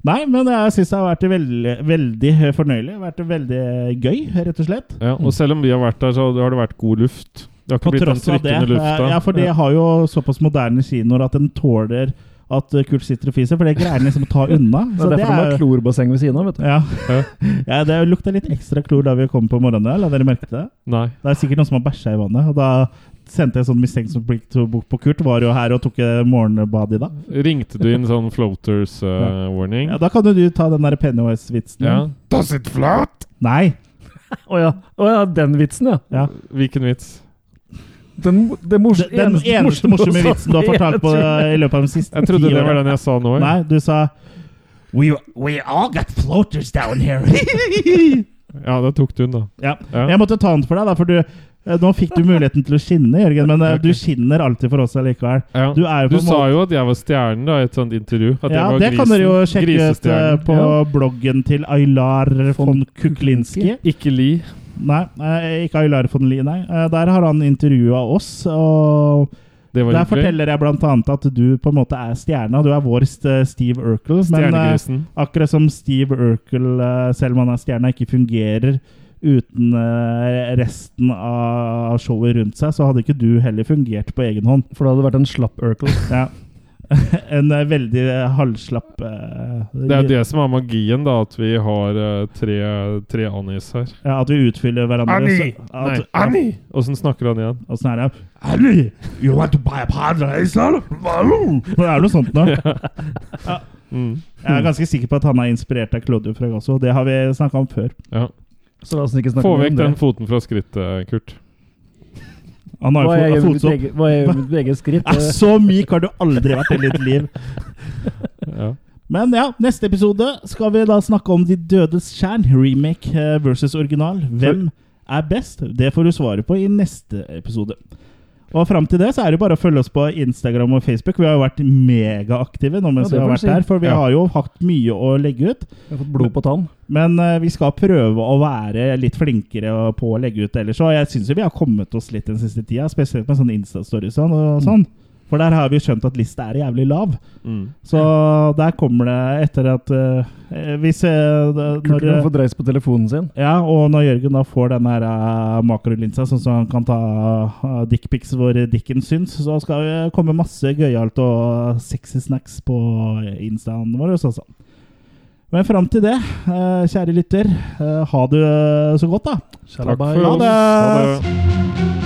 Nei, men jeg syns det har vært veldig, veldig fornøyelig. Vært veldig gøy, rett og slett. Ja, og selv om vi har vært der, så har det vært god luft. Det har På ikke blitt den trykkende lufta. Ja, for det har jo såpass moderne kinoer at den tåler at eh, Kurt sitter og fiser, for det greier han liksom å ta unna. Det er derfor de har klorbasseng ved siden av, vet du. Ja. ja, det lukta litt ekstra klor da vi kom på morgenen. La dere merke det? Nei. Det er sikkert noen som har bæsja i vannet. Og da sendte jeg sånn mistenksomt blikk på Kurt. Var jo her og tok eh, morgenbad i dag. Ringte du inn sånn floaters uh, warning? Ja, Da kan jo du ta den der Pennywise-vitsen. Ja. Does it float? Nei. Å ja. Oh, ja, den vitsen, ja. Ja. Hvilken vits? Den, det mors Den eneste morsomme vitsen du har fortalt på i løpet av de siste ti Jeg trodde det var den jeg sa nå. Nei, du sa We, we all got floaters down here. Ja, det tok du den, da. ja. Ja. Jeg måtte ta den for deg, da, for du eh, nå fikk du muligheten til å skinne, Jørgen, men okay. Du skinner alltid for oss allikevel. Ja. Du Du sa jo at jeg var stjernen da, i et sånt intervju. At Ja, det kan dere jo sjekke ut eh, på Ja. bloggen til Aylar von Kuklinski. Ikke li. Nei, eh, ikke Aylar von Lie, nei. Eh, Der har han intervjua oss, og der hyggelig. forteller jeg blant annet at du på en måte er stjerna. Du er vår Steve Urkel. Men eh, akkurat som Steve Urkel, selv om han er stjerna, ikke fungerer uten resten av showet rundt seg, så hadde ikke du heller fungert på egen hånd. For det hadde vært en slapp Urkel. Ja. en eh, veldig eh, halvslapp uh, Det er det som er magien, da, at vi har uh, tre, tre Annies her. Ja, at vi utfyller hverandre. Annie! så- at- Nei, Annie! Åssen snakker han igjen? Sånn er det. Annie, you want to buy a paradise? Det er noe sånt nå. Ja. Mm. Jeg er ganske sikker på at han er inspirert av Claudio Fragasso. Det har vi snakka om før. Ja. Så la oss ikke snakke Få vekk den foten fra skrittet, Kurt. Han har jo fotsopp. hva er gjør mitt eget skritt. Ja, så myk har du aldri vært i ditt liv. Ja. Men ja, neste episode skal vi da snakke om De dødes kjern, remake eh, versus original. Hvem er best? Det får du svaret på i neste episode. Og fram til det så er det bare å følge oss på Instagram og Facebook. Vi har jo vært megaaktive nå mens Ja, vi har vært si. der, for vi Ja. har jo hatt mye å legge ut. Vi har fått blod på tann. Men uh, vi skal prøve å være litt flinkere på å legge ut ellers. Og jeg syns vi har kommet oss litt den siste tida, spesielt med sånne Insta-stories og Mm. Sånn. For der har vi skjønt at lista er jævlig lav. Mm. Så der kommer det etter at uh, Hvis uh, når, Kurt kan få dreis på telefonen sin. Ja, og når Jørgen da får den her uh, makrolinsa, sånn som han kan ta uh, dickpics hvor dicken syns, så skal det komme masse gøyalt og sexy snacks på instaen vår også. Men fram til det, uh, kjære lytter, ha det så godt, da. Takk for Ha oss. det. Ha det.